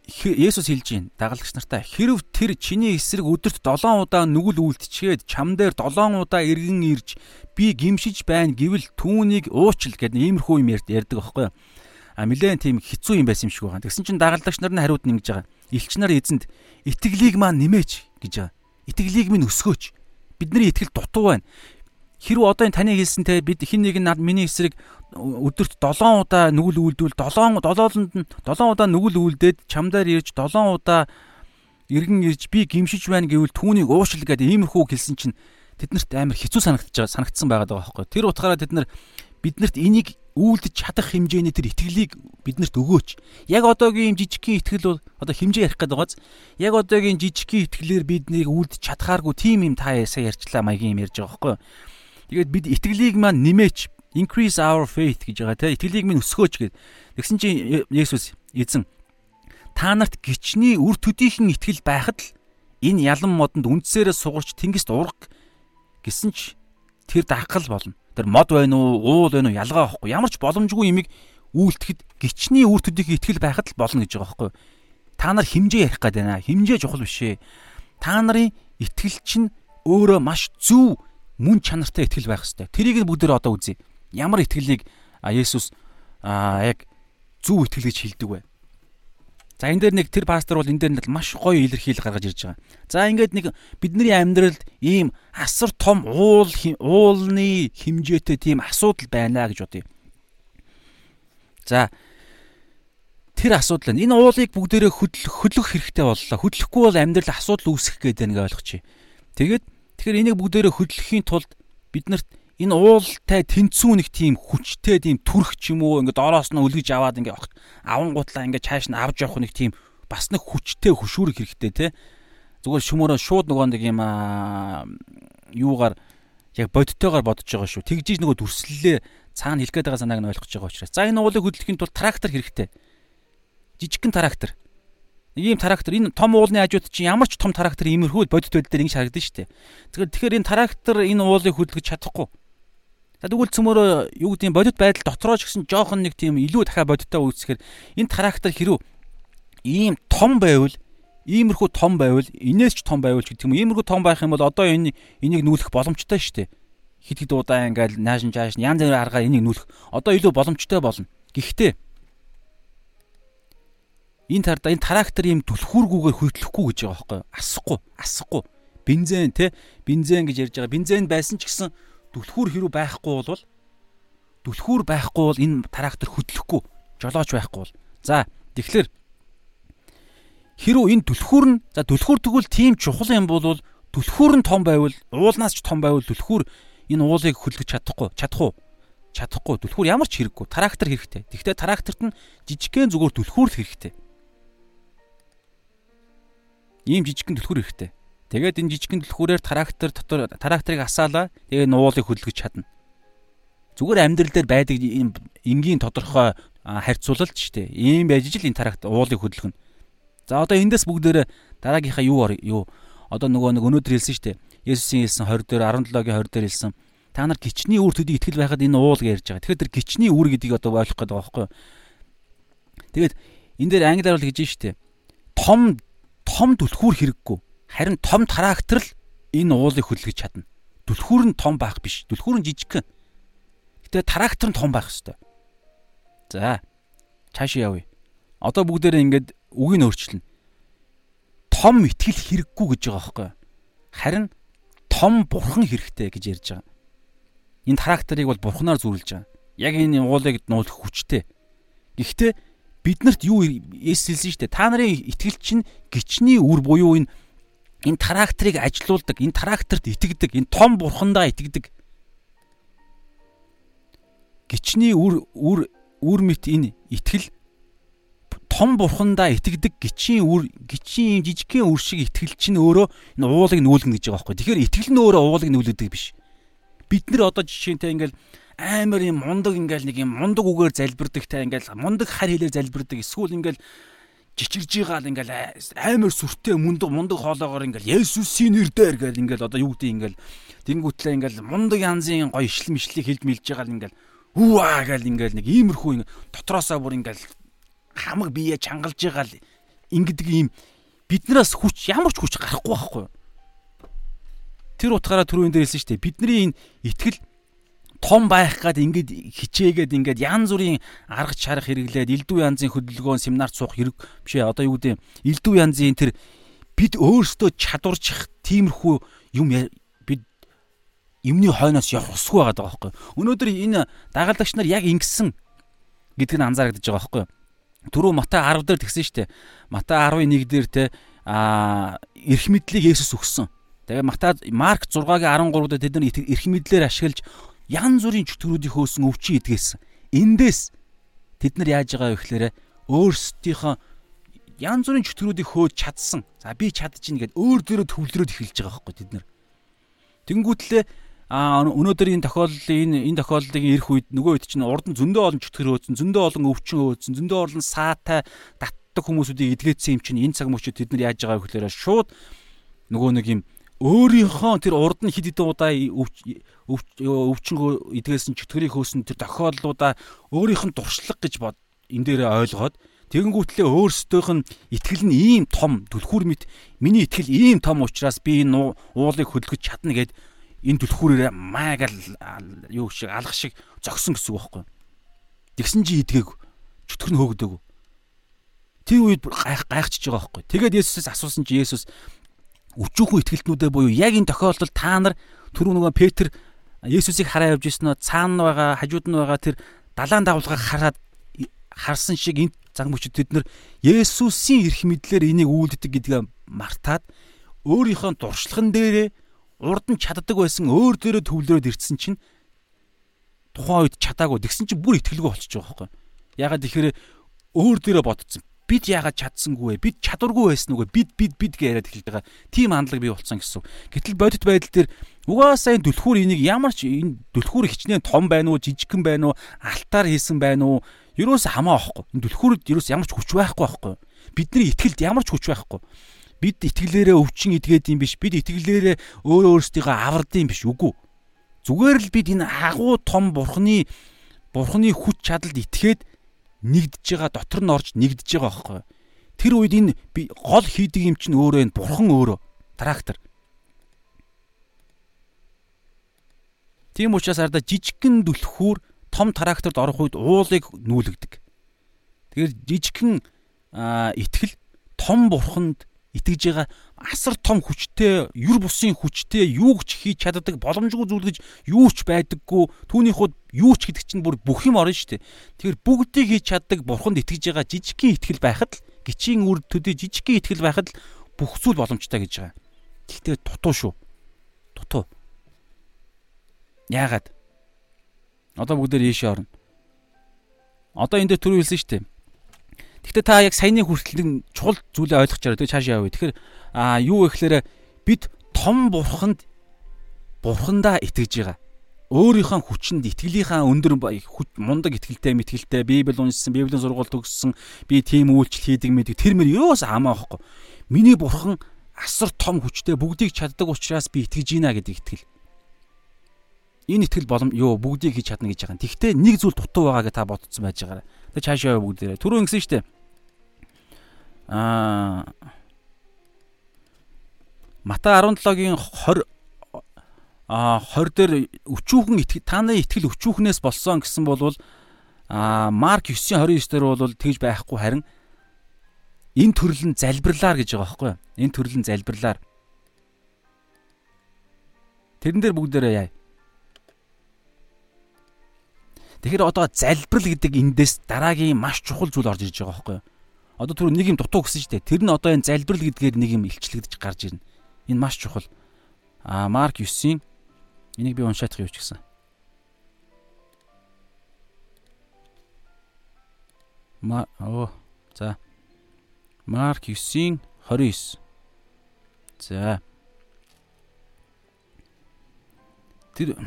Есүс хэлж байна дагалдагч нартай хэрв тэр чиний эсрэг өдөрт 7 удаа нүгэл үлдчихэд чам дээр 7 удаа эргэн ирж би гимшиж байна гэвэл түүнийг уучил гэдэг иймэрхүү юм ярьдаг аахгүй юу а нилээн тийм хэцүү юм байсан юм шиг байгаа. Тэгсэн чинь дагалдагч нар нь хариуд нь ингэж байгаа. Илч нар эзэнд итгэлийг маань нэмээч гэж байгаа. Итгэлийг минь өсгөөч. Бидний итгэл дутуу байна. Хэрвээ одоо энэ таны хэлсэнтэй бид хин нэг нь миний эсрэг өдөрт 7 удаа нүгэл үйлдвэл 7 долоолонд нь 7 удаа нүгэл үйлдээд чамдаар ирж 7 удаа иргэн ирж би гимшиж байна гэвэл түүнийг уушил гэдэг иймэрхүү хэлсэн чинь тэднэрт амар хэцүү санагдаж байгаа санагдсан байгаа байхгүй. Тэр утгаараа тэд нар биднэрт энийг үйлдэж чадах хэмжээний тэр итгэлийг биднэрт өгөөч. Яг одоогийн юм жижигхэн итгэл бол одоо хэмжээ ярих гэдэг байгааз яг одоогийн жижигхэн итгэлээр биднийг үйлдэж чадхааргүй тийм юм та ясаа ярьчлаа маягийн юм ярьж байгаа байхгүй. Тэгээд бид итгэлийг маань нэмээч increase our faith гэж байгаа тийм итгэлийг минь өсгөөч гэд. Тэгсэн чинь Есүс эзэн та нарт гичний үр төдийхөн итгэл байхад л энэ ялан модонд үндсээрээ сугарч тэнгист урах гэсэн ч тэр дагхал болно. Тэр мод байна уу, уул байна уу ялгаа байхгүй. Ямар ч боломжгүй юмыг үйлдэхэд гичний үр төдийхөн итгэл байхад л болно гэж байгаа байхгүй. Та нар химжээ ярих гээд байна. Химжээ чухал биш ээ. Та нарын итгэл чинь өөрөө маш зөв мөн чанартай итгэл байх хэрэгтэй. Тэрийг бүгд одоо үзье ямар итгэлийг Есүс яг зөв итгэл гэж хэлдэг вэ? За энэ дээр нэг тэр пастор бол энэ дээр маш гоё илэрхийлэл гаргаж ирж байгаа. За ингээд нэг бидний амьдралд ийм асар том уул уулны хэмжээтэй тийм асуудал байна гэж бодъё. За тэр асуудал энэ уулыг бүгдээрээ хөдлөх хэрэгтэй боллоо. Хөдлөхгүй бол амьдрал асуудал үүсэх гэдэг нэг ойлгочих. Тэгээд тэгэхээр энийг бүгдээрээ хөдлөхийн тулд биднэрт энэ уултай тэнцүү нэг тийм хүчтэй тийм түрх ч юм уу ингээд ороос нь өлгөж аваад ингээд аван гутлаа ингээд цааш нь авч явах нэг тийм бас нэг хүчтэй хөшүүрэг хэрэгтэй те зүгээр шүмөрөө шууд нөгөө нэг юм аа юугаар яг бодтойгоор бодож байгаа шүү. Тэгжиж нөгөө дүрслэлээ цаана хэлэх гээд байгаа санааг нь ойлгож байгаа учраас. За энэ уулыг хөдлөхийн тулд трактор хэрэгтэй. Жижигхэн трактор нэг ийм трактор энэ том уулны хажууд чинь ямар ч том трактор иймэрхүү бодит байдал дээр ингэж харагдана шүү дээ тэгэхээр тэгэхээр энэ трактор энэ уулыг хөдлөж чадахгүй За тэгвэл цөмөрөө юу гэдэг юм бодит байдал дотроо ч гэсэн жоохон нэг тийм илүү дахиад бодиттой үүсгэхээр энэ трактор хэрүү ийм том байвал иймэрхүү том байвал инээс ч том байвал гэдэг юм иймэрхүү том байх юм бол одоо энэ энийг нүүлэх боломжтой шүү дээ. Хит хит удаа ингээл наашин жааш янз бүрийн аргаар энийг нүүлэх одоо илүү боломжтой болно. Гэхдээ энэ тарда энэ трактор ийм түлхүүргүүгээр хөдлөхгүй гэж байгаа байхгүй асахгүй асахгүй. Бензин те бензин гэж ярьж байгаа. Бензин байсан ч гэсэн түлхүүр хэрүү байхгүй бол түлхүүр байхгүй бол энэ трактор хөдлөхгүй жолооч байхгүй бол. За тэгэхээр хэрүү энэ түлхүүр нь за түлхүүр тэгвэл тийм чухал юм бол түлхүүр нь том байвал уулнаас ч том байвал түлхүүр энэ уулыг хөдөлгөж чадахгүй чадах уу? Чадахгүй. Түлхүүр ямар ч хэрэггүй. Трактор хэрэгтэй. Тэгвэл тракторт нь жижигхэн зүгээр түлхүүр л хэрэгтэй ийм жижигхэн түлхүүр хэрэгтэй тэгээд энэ жижигхэн түлхүүрээр трактор дотор тракторыг асаалаа тэгээд нуулыг хөдөлгөж чадна. Зүгээр амьдрал дээр байдаг ийм энгийн тодорхой харьцуулалт шүү дээ. Ийм байж ижил энэ трактор уулыг хөдөлгөнө за одоо эндээс бүгдээр дараагийнхаа юу юу? Одоо нөгөө нэг өнөөдөр хэлсэн шүү дээ. Есүсийн хэлсэн 20 дээр 17-гийн 20 дээр хэлсэн. Та нар гिचний үр төдий итгэл байхад энэ уул гэж ярьж байгаа. Тэгэхээр тэр гिचний үр гэдгийг одоо ойлгох гээд байгаа байхгүй юу? Тэгээд энэ дээр англиар бол гэж штэ. Том том түлхүүр хэрэггүй. Харин том трактор л энэ уулыг хөдөлгөж чадна. Түлхүүр нь том байх биш. Түлхүүр нь жижиг гэн. Гэтэ трактор нь том байх хэвээр. За. Цаашаа явъя. Одоо бүгдээрээ ингээд үгийг өөрчилнө. Том итгэл хэрэггүй гэж байгаа байхгүй юу? Харин том бурхан хэрэгтэй гэж ярьж байгаа. Энэ тракторыг бол бурханаар зүрлж байгаа. Яг энэ уулыг нуулах хүчтэй. Гэхдээ биднэрт юу Есүс хэлсэн шүү дээ. Та нарын итгэл чинь гичний үр буюу энэ энэ тракторыг ажилуулдаг, энэ тракторт итгэдэг, энэ том бурхандаа итгэдэг. Гичний үр үр үр мэт энэ итгэл том бурхандаа итгэдэг гичийн үр гичийн юм жижигхэн үр шиг итгэл чинь өөрөө энэ уулыг нүүлгэн гэж байгаа байхгүй. Тэгэхээр итгэл нь өөрөө уулыг нүүлгэдэг биш. Бид нэр одоо жишээнтэй ингээл амар юм мундаг ингээл нэг юм мундаг үгээр залбирдагтай ингээл мундаг хар хэлээр залбирдаг эсвэл ингээл жичирж байгаа л ингээл амар сүртэй мундаг мундаг хоолоогоор ингээл Есүсийн нэрээр гээл ингээл одоо юу гэдэг ингээл тэнгүүтлээ ингээл мундаг янзын гоё ишлэл мишлийг хэлж мэлж байгаа л ингээл үваа гээл ингээл нэг иймэрхүү дотроосоо бүр ингээл хамаг бие чангалж байгаа л ингэдэг ийм биднээс хүч ямар ч хүч гарахгүй байхгүй. Тэр утгаараа түрүүн дээр хэлсэн шүү дээ. Бидний энэ итгэл том байх гад ингээд хичээгээд ингээд янз бүрийн арга чарга хэрэглээд элдв янзын хөдөлгөөн семинарт суух хэрэг биш ээ. Одоо юу гэдэг элдв янзын тэр бид өөрсдөө чадварчих тиймэрхүү юм бид юмны хойноос явах усгүй байгаа байхгүй. Өнөөдөр энэ дагалдагч нар яг ингэсэн гэдг нь анзаарэгдэж байгаа байхгүй. Түрүү Матай 10 дээр тэгсэн шүү дээ. Матай 11 дээр те а эрх мэдлийг Есүс өгсөн. Тэгээ Матай Марк 6-гийн 13 дээр тэд нар эрх мэдлээр ашиглаж янз бүрийн чөтгөрүүдийн хөөсөн өвчин идгээсэн. Эндээс тэд нар яаж байгаа вэ гэхээр өөрсдийнхөө янз бүрийн чөтгөрүүдийг хөөж чадсан. За би чадчихна гэд өөр дөрөө төвлөрөөд эхэлж байгаа байхгүй тэд нар. Тэнгүүтлээ А өнөөдөр энэ тохиолдлын энэ энэ тохиолдлын ирэх үед нөгөө хэд чинь урд нь зөндөө олон чөтгөр өөцөн, зөндөө олон өвчин өөцөн, зөндөө олон саатай татдаг хүмүүсүүдийг эдгээсэн юм чинь энэ цаг мөчид тэд нар яаж байгаа вэ гэхээр шууд нөгөө нэг юм өөрийнхөө тэр урд нь хэд хэдэн удаа өвчнгөө эдгээсэн чөтгөрийг хөөсөн тэр тохиолдлуудаа өөрийнх нь дуршлаг гэж бод энэ дээрээ ойлгоод тэгэнгүүтлээ өөрсдийнх нь итгэл нь ийм том түлхүүр мэт миний итгэл ийм том учраас би энэ уулыг хөдөлгөж чадна гэд энэ түлхүүрээр маягаар юу шиг алах шиг зогсон гэсэн үг байхгүй. Тэгсэн чи идгээг чөтгөр нь хөөгдөг. Тэр үед гайх гайхчихж байгаа байхгүй. Тэгээд Есүсээс асуусан чи Есүс өчүүхэн итгэлтнүүдээ буюу яг энэ тохиолдолд та нар түрүү нөгөө Петр Есүсийг хараа явж ирсэн нөө цаана байгаа хажууд нь байгаа тэр далаан давлгаа хараад харсан шиг энэ цаг мөчид бид нар Есүсийн эрх мэдлэр энийг үйлддэг гэдгээ мартаад өөрийнхөө дуршлаган дээрээ урд нь чаддаг байсан өөр дээрээ төвлөрөөд ирсэн чинь тухайн үед чадаагүй тэгсэн чинь бүр ихтгэлгүй болчихж байгаа байхгүй. Ягаад тэгэхээр өөр дээрээ бодсон. Бид яагаад чадсангүй вэ? Бид чадваргүй байсан үгүй бид бид бид гэж яриад эхэлж байгаа. Тим хандлага бий болсон гэсэн. Гэтэл бодит байдал дээр угаасаа энэ түлхүүр энийг ямар ч энэ түлхүүр хичнээн том байна уу, жижигхэн байна уу, алтаар хийсэн байна уу? Юурээс хамаа авахгүй. Энэ түлхүүрд юурээс ямар ч хүч байхгүй байхгүй. Бидний ихтгэлд ямар ч хүч байхгүй бид итгэлээрээ өвчин идгээд юм биш бид итгэлээрээ өөрөө өөрсдийгөө авардсан биш үгүй зүгээр л бид энэ агуу том бурхны бурхны хүч чадалд итгээд нэгдэж байгаа дотор нь орж нэгдэж байгаа байхгүй тэр үед энэ гол хийдэг юм чинь өөрөө энэ бурхан өөрөө трактор Тийм учраас ардаа жижигхэн дүлхүүр том тракторд орох үед уулыг нүүлгдэг. Тэгэхээр жижигхэн итгэл том бурханд итгэж байгаа асар том хүчтэй, юр бусын хүчтэй юу ч хийж чаддаг боломжгүй зүйл гэж юу ч байдаггүй. Түүний хувьд юу ч гэдэг чинь бүр бүх юм орно шүү дээ. Тэгэхээр бүгдийг хийж чаддаг бурханд итгэж байгаа жижигхэн итгэл байхад л гिचийн үр төдий жижигхэн итгэл байхад л бүх зүйл боломжтой гэж байгаа. Гэхдээ дутуу шүү. Дутуу. Яагаад? Одоо бүгдээр ийшээ орно. Одоо энэ дээр түрүү хэлсэн шүү дээ Гэхдээ та яг саяны хүртэл чухал зүйлээ ойлгож чараа. Тэгээ цааш явъя. Тэгэхээр а юу вэ гэхээр бид том бурханд бурхандаа итгэж байгаа. Өөрийнхөө хүчинд, итгэлийнхаа өндөр мундаг итгэлтэй мэтгэлтэй Библи уншсан, Библийн сургаал төгссөн, би тийм үйлчлэл хийдэг мэдэг тэр мөр юус амаа байхгүй. Миний бурхан асар том хүчтэй бүгдийг чаддаг учраас би итгэж гинэ гэдэг итгэл. Энэ итгэл болом юу бүгдийг хийж чадна гэж байгаа юм. Тэгвэл нэг зүйл дутуу байгаа гэж та бодсон байж байгаарай. Тэг чаашаа бүгдээрээ. Түрүү ингэсэн шүү дээ аа Мата 17-гийн 20 а 20 дээр өчүүхэн итгэл та нарын итгэл өчүүхнээс болсон гэсэн бол а Марк 9:29 дээр бол тэгж байхгүй харин энэ төрлөн залбирлаар гэж байгаа байхгүй юу? Энэ төрлөн залбирлаар. Тэрэн дээр бүгдээрээ яа. Тэгэхээр одоо залбирал гэдэг эндээс дараагийн маш чухал зүйл орж ирж байгаа байхгүй юу? Одоо түр нэг юм дутуу гэсэн дээ. Тэр нь одоо энэ залбирал гэдгээр нэг юм илчлэгдэж гарч ирнэ. Энэ маш чухал. Аа Марк 9-ийн энийг би уншаадах юу ч гэсэн. Ма оо за. Марк 9-ийн 29. За. Тэр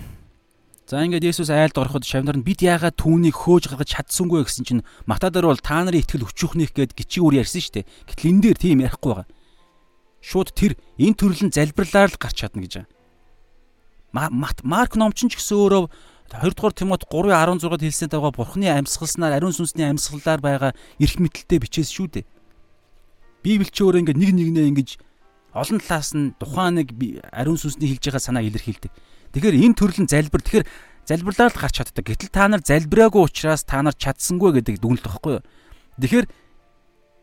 За ингээд Есүс айлд ороход шавнар нь бид яагаад түүнийг хөөж гаргаж чадсангүй гэсэн чинь Матадаар бол та нарын итгэл өчүүхнийх гээд гिचиг үр ярьсан шүү дээ. Гэтэл энэ дээр тийм ярихгүй байгаа. Шууд тэр энэ төрлийн залбирлаар л гарч чадна гэж байгаа. Марк номчин ч гэсэн өөрөө 2 дугаар Тимот 3:16-д хэлсэн байгаа Бурхны амьсгалснаар ариун сүнсний амьсгалаар байгаа эрх мэтэлтэй бичээс шүү дээ. Библи ч өөрөө ингээд нэг нэгнээ ингэж олон талаас нь тухайн нэг ариун сүнсний хэлж байгаа санааг илэрхийлдэг. Тэгэхээр энэ төрлийн залбир тэгэхээр залбирлаар л гарч чаддаг. Гэтэл та нар залбираагүй учраас та нар чадсангүй гэдэг дүгнэлт байхгүй юу? Тэгэхээр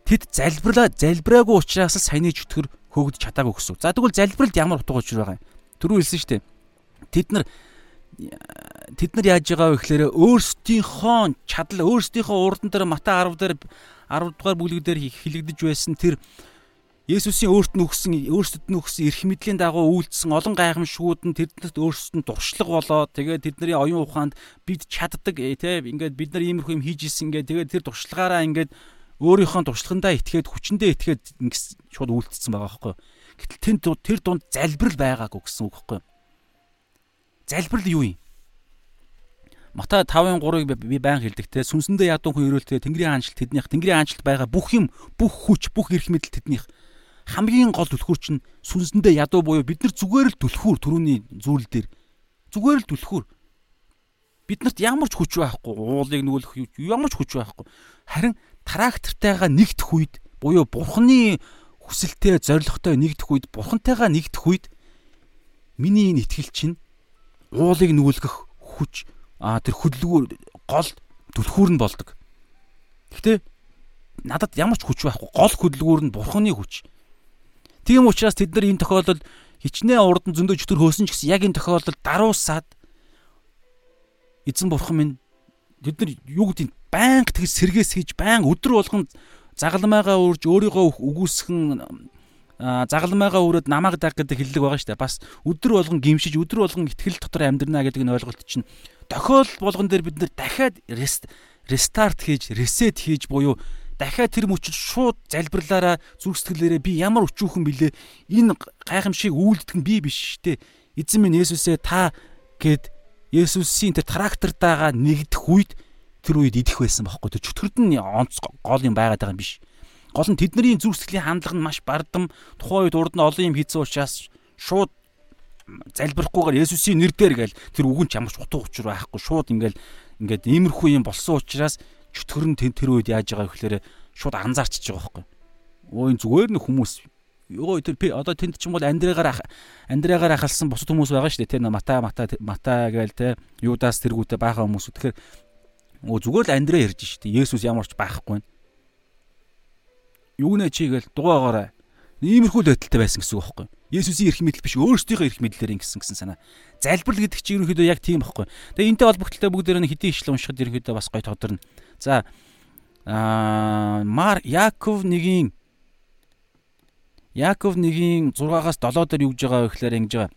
тэд залбирлаа залбираагүй учраас л саяны чөтгөр хөөгдөж чадаагүй гэсэн. За тэгвэл залбиралд ямар утга учир байгаа юм? Түрүү хэлсэн шүү дээ. Тэд нар тэд нар яаж байгаа вэ гэхээр өөрсдийнхөө чадал өөрсдийнхөө урдан дээр Мата 10 дээр 10 дугаар бүлэг дээр хилэгдэж байсан тэр Есүсийн өөрт нь өгсөн өөрсдөд нь өгсөн эрх мэдлийн дагуу үйлдсэн олон гайхамшгууд нь тэднэрт өөрсдөд нь дуршлаг болоод тэгээд тэдний оюун ухаанд бид чаддаг э, те ингээд бид нар иймэрхүү юм хийж исэн ингээд тэгээд тэр дуршлагаараа ингээд өөрийнхөө дуршлагандаа итгээд хүчэндээ итгээд шууд үйлдэлсэн байгаа байхгүй. Гэтэл тэнд тэр дунд залбирал байгаагүй гэсэн үг байхгүй. Залбирал юу юм? Матай 5:3-ыг би баян хэлдэг те сүнсэндээ ядуу хүн өрөөлтэй Тэнгэрийн хаанчлалт тэднийх Тэнгэрийн хаанчлалт байгаа бүх юм бүх хүч бүх эрх мэдэл тэднийх хамгийн гол түлхүүр чинь сүнсэндээ ядуу буюу бид нар зүгээр л түлхүүр төрөний зүйл дээр зүгээр л түлхүүр биднэрт ямар ч хүч байхгүй уулыг нүгөлөх ямар ч хүч байхгүй харин трактортайгаа нэгдэх үед буюу бурхны хүсэлтэй зоригтой нэгдэх үед бурхантайгаа нэгдэх үед миний энэ итгэл чинь уулыг нүгэлгэх хүч а тэр хөдөлгүүр гол түлхүүр нь болдог. Гэхдээ надад ямар ч хүч байхгүй гол хөдөлгүүр нь бурхны хүч. Тийм учраас тэд нар энэ тохиолдолд хичнээн урдан зөндөө чөтгөр хөөсөн ч гэсэн яг энэ тохиолдолд даруусаад эзэн бурхан минь тэд нар юу гэдэг байнга тэгс сэргээс хийж байнга өдөр болгон загалмайгаа үрж өөрийгөө үгүйсгэн загалмайгаа өрөөд намааг даг гэдэг хэллэг байгаа шүү дээ. Бас өдөр болгон гимшиж өдөр болгон ихтгэл дотор амьдрна гэдэг нь ойлголт чинь тохиол болгон дээр бид нэр дахиад рестарт хийж, ресет хийж буюу дахиад тэр мөчөд шууд залбирлаараа зүрх сэтгэлээрээ би ямар өчүүхэн билээ энэ гайхамшиг үйлдэх нь би биш штэ. Эзэн минь Есүсээ та гэд Есүсийн тэр трактортайгаа нэгдэх үед тэр үед идэх байсан бохоггүй тэр чөтгөрд нь онц гол юм байгаад байгаа юм биш. Гол нь тэдний зүрх сэтгэлийн хандлага нь маш бардам. Тухайн үед урд нь олон юм хийсэн учраас шууд залбирахгүйгээр Есүсийн нэрээр гээл тэр үгэн ч ямар ч утга учир байхгүй. Шууд ингээл ингээд иймэрхүү юм болсон учраас чөтгөр нь тэр үед яаж байгаа гэхээр шууд анзаарчиж байгаа байхгүй. Өө энэ зүгээр нэг хүмүүс ёо тэр одоо тэнд чинь бол Андрегаар Андрегаар ахалсан бусад хүмүүс байгаа шүү дээ те мата мата мата гээл те юудаас тэргүүтээ баахан хүмүүс тэгэхээр өө зүгээр л Андре ярьж шүү дээ Есүс ямар ч байхгүй. Юу нэ чи гээл дугаагаараа Иймэрхүү л байдалтай байсан гэсэн үг байхгүй. Есүсийн эрх мэдэл биш өөрсдийнхөө эрх мэдлээр ингэсэн гэсэн санаа. Залбирал гэдэг чинь ерөнхийдөө яг тийм байхгүй. Тэгээ энтэй холбогдлоо бүгдээр нь хэдийн ишлэл уншихад ерөнхийдөө бас гой тодорно. За аа Мар Яков нэгийн Яков нэгийн 6-аас 7 дээр юу гэж байгаа вэ гэхээр ингэж байгаа.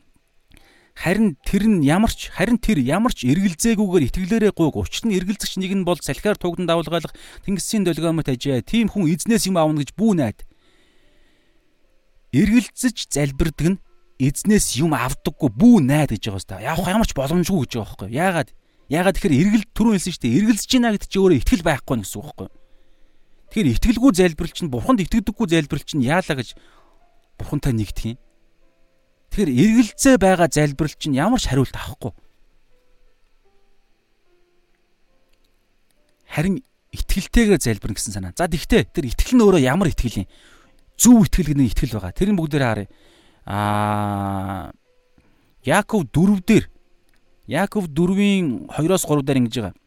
Харин тэр нь ямарч харин тэр ямарч эргэлзээгүйгээр итгэлээрээ гуйг учир нь эргэлзэгч нэг нь бол салхиар тугдан давлгаалах тэнгисийн долгиомот ажээ. Тийм хүн эзнээс юм аавна гэж бүү найд эргэлзэж залбирдаг нь эзнээс юм авдаггүй бүү найд гэж байгаа хэвээр. Явах ямар ч боломжгүй гэж байгаа байхгүй. Яагаад? Яагаад тэгэхээр эргэл түрүүн хэлсэн шүү дээ. Эргэлзэж байна гэдэг чинь өөрөө итгэл байхгүй гэсэн үг байхгүй. Тэгэхээр итгэлгүй залбирал чинь бурханд итгэдэггүй залбирал чинь яалаа гэж бурхантай нэгдэх юм. Тэгэхээр эргэлзээ байгаа залбирал чинь ямар ч хариулт авахгүй. Харин итгэлтэйгээр залбирна гэсэн санаа. За тэгтээ тэр итгэл нь өөрөө ямар итгэл юм? Зөв итгэл гэдэг итгэл байгаа. Тэрийн бүгдээр харъя. Аа Яаков 4 дээр Яаков 4-ийн 2-оос 3 дээр ингэж байгаа.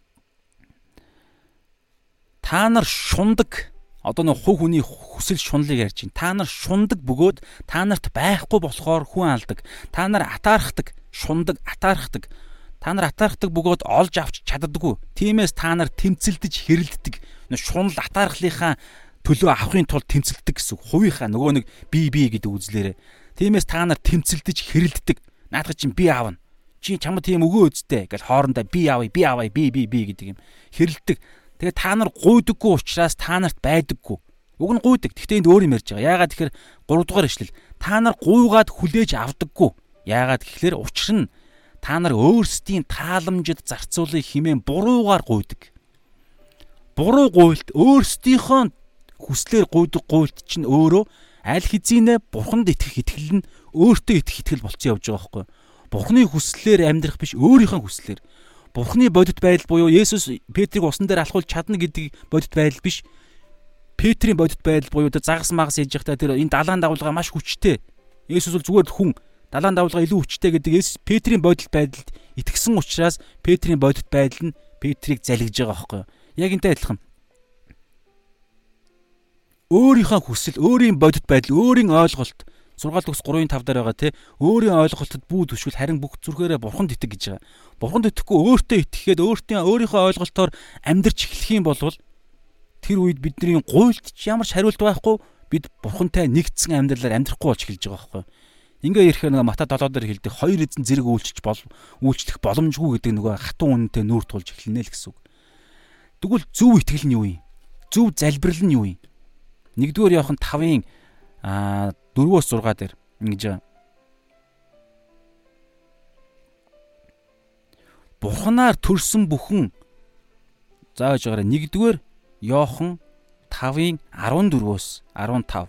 Та нар шундаг одоо нэг хувь хүний хүсэл шунлыг ярьж байна. Та нар шундаг бөгөөд та нарт байхгүй болохоор хүн алдаг. Та нар атаархдаг, шундаг, атаархдаг. Та нар атаархдаг бөгөөд олж авч чаддаггүй. Тиймээс та нар тэмцэлдэж хэрэлддэг. Шунал атаархлынхаа төлөө авахын тулд тэмцэлдэг гэсэн хувийнхаа нөгөө нэг би би гэдэг үзлээрээ. Тиймээс та нар тэмцэлдэж хэрэлддэг. Наадах чинь би аавна. Чи чамд тийм өгөө үсттэй гэл хоорондоо би аавъя би аавъя би би би гэдэг юм хэрэлдэг. Тэгээ та нар гуйдаггүй учраас та нарт байдаггүй. Уг нь гуйдаг. Гэхдээ энд өөр юм ярьж байгаа. Яагаад тэгэхээр 3 дугаар ишлэл та нар гуйгаад хүлээж авдаггүй. Яагаад гэхээр учир нь та нар өөрсдийн тааламжид зарцуулах хэмээн буруугаар гуйдаг. Буруу гуйлт өөрсдийнхөө хүслээр гуйдаг гуйлт чинь өөрөө аль хэзээ бурханд итгэх итгэл нь өөртөө итгэх итгэл болцсон явж байгаа байхгүй. Бурхны хүслээр амьдрах биш өөрийнхөө хүслээр. Бурхны бодит байдал буюу Есүс Петрийг усан дээр алхуулж чадна гэдэг бодит байдал биш. Петрийн бодит байдал буюу тэр загас магас хийж явахдаа тэр энэ далаан давлгаа маш хүчтэй. Есүс бол зүгээр хүн далаан давлгаа илүү хүчтэй гэдэг Есүс Петрийн бодит байдалд итгэсэн учраас Петрийн бодит байдал нь Петрийг залгиж байгаа байхгүй. Яг энтэй адилхан өөрийнхөө хүсэл, өөрийн бодит байдал, өөрийн ойлголт 6 төгс 3-ын 5 дээр байгаа тий өөрийн ойлголтод бүү төшгөл харин бүх зүрхээрээ бурханд итэг гэж байгаа. Бурханд итгэхгүй өөртөө итгэхэд өөртөө өөрийнхөө ойлголтоор амьдрч эхлэх юм бол тэр үед бидний гуйлт ч ямар ч хариулт байхгүй бид бурхантай нэгдсэн амьдралаар амьдрахгүй болж эхэлж байгаа байхгүй. Ингээ ирэхээр нэг Мата 7 дээр хэлдэг хоёр эзэн зэрэг үйлчилж бол үйлчлэх боломжгүй гэдэг нөгөө хатун үнэнтэй нүүр тулж эхэлнэ л гэсэн үг. Тэгвэл зөв итгэл нь юу юм? Зөв залбирал нь юу юм? Нэгдүгээр Иохан 5-ын 4-өөс 6 дээр ингэж Бурханаар төрсөн бүхэн зааж байгаараа нэгдүгээр Иохан 5-ын 14-өөс 15.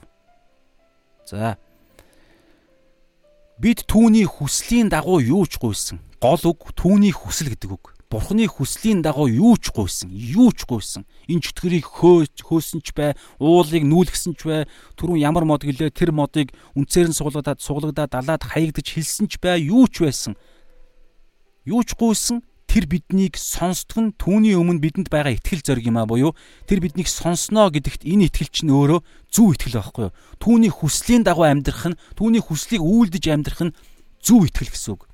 За. Бид түүний хүслийн дагуу юу ч гуйсан. Гол үг түүний хүсэл гэдэг үг. Бурхны хүслийн дагуу юу ч гуйсан, юу ч гуйсан. Энэ чөтгөрийг хөөж хөөсөн ч бай, уулыг нүүлгсэн ч бай, түрүүн ямар мод гэлээ тэр модыг үнцээр нь суглагдаад суглагдаад далаад хаягдж хэлсэн ч бай, юу ч байсан. Юу ч гуйсан тэр биднийг сонсдог нь түүний өмнө бидэнд байгаа итгэл зориг юм а буюу тэр биднийг сонсноо гэдэгт энэ итгэл чинь өөрөө зөв итгэл байхгүй юу? Түүний хүслийн дагуу амьдрах нь, түүний хүслийг үйлдэж амьдрах нь зөв итгэл гэсэн үг.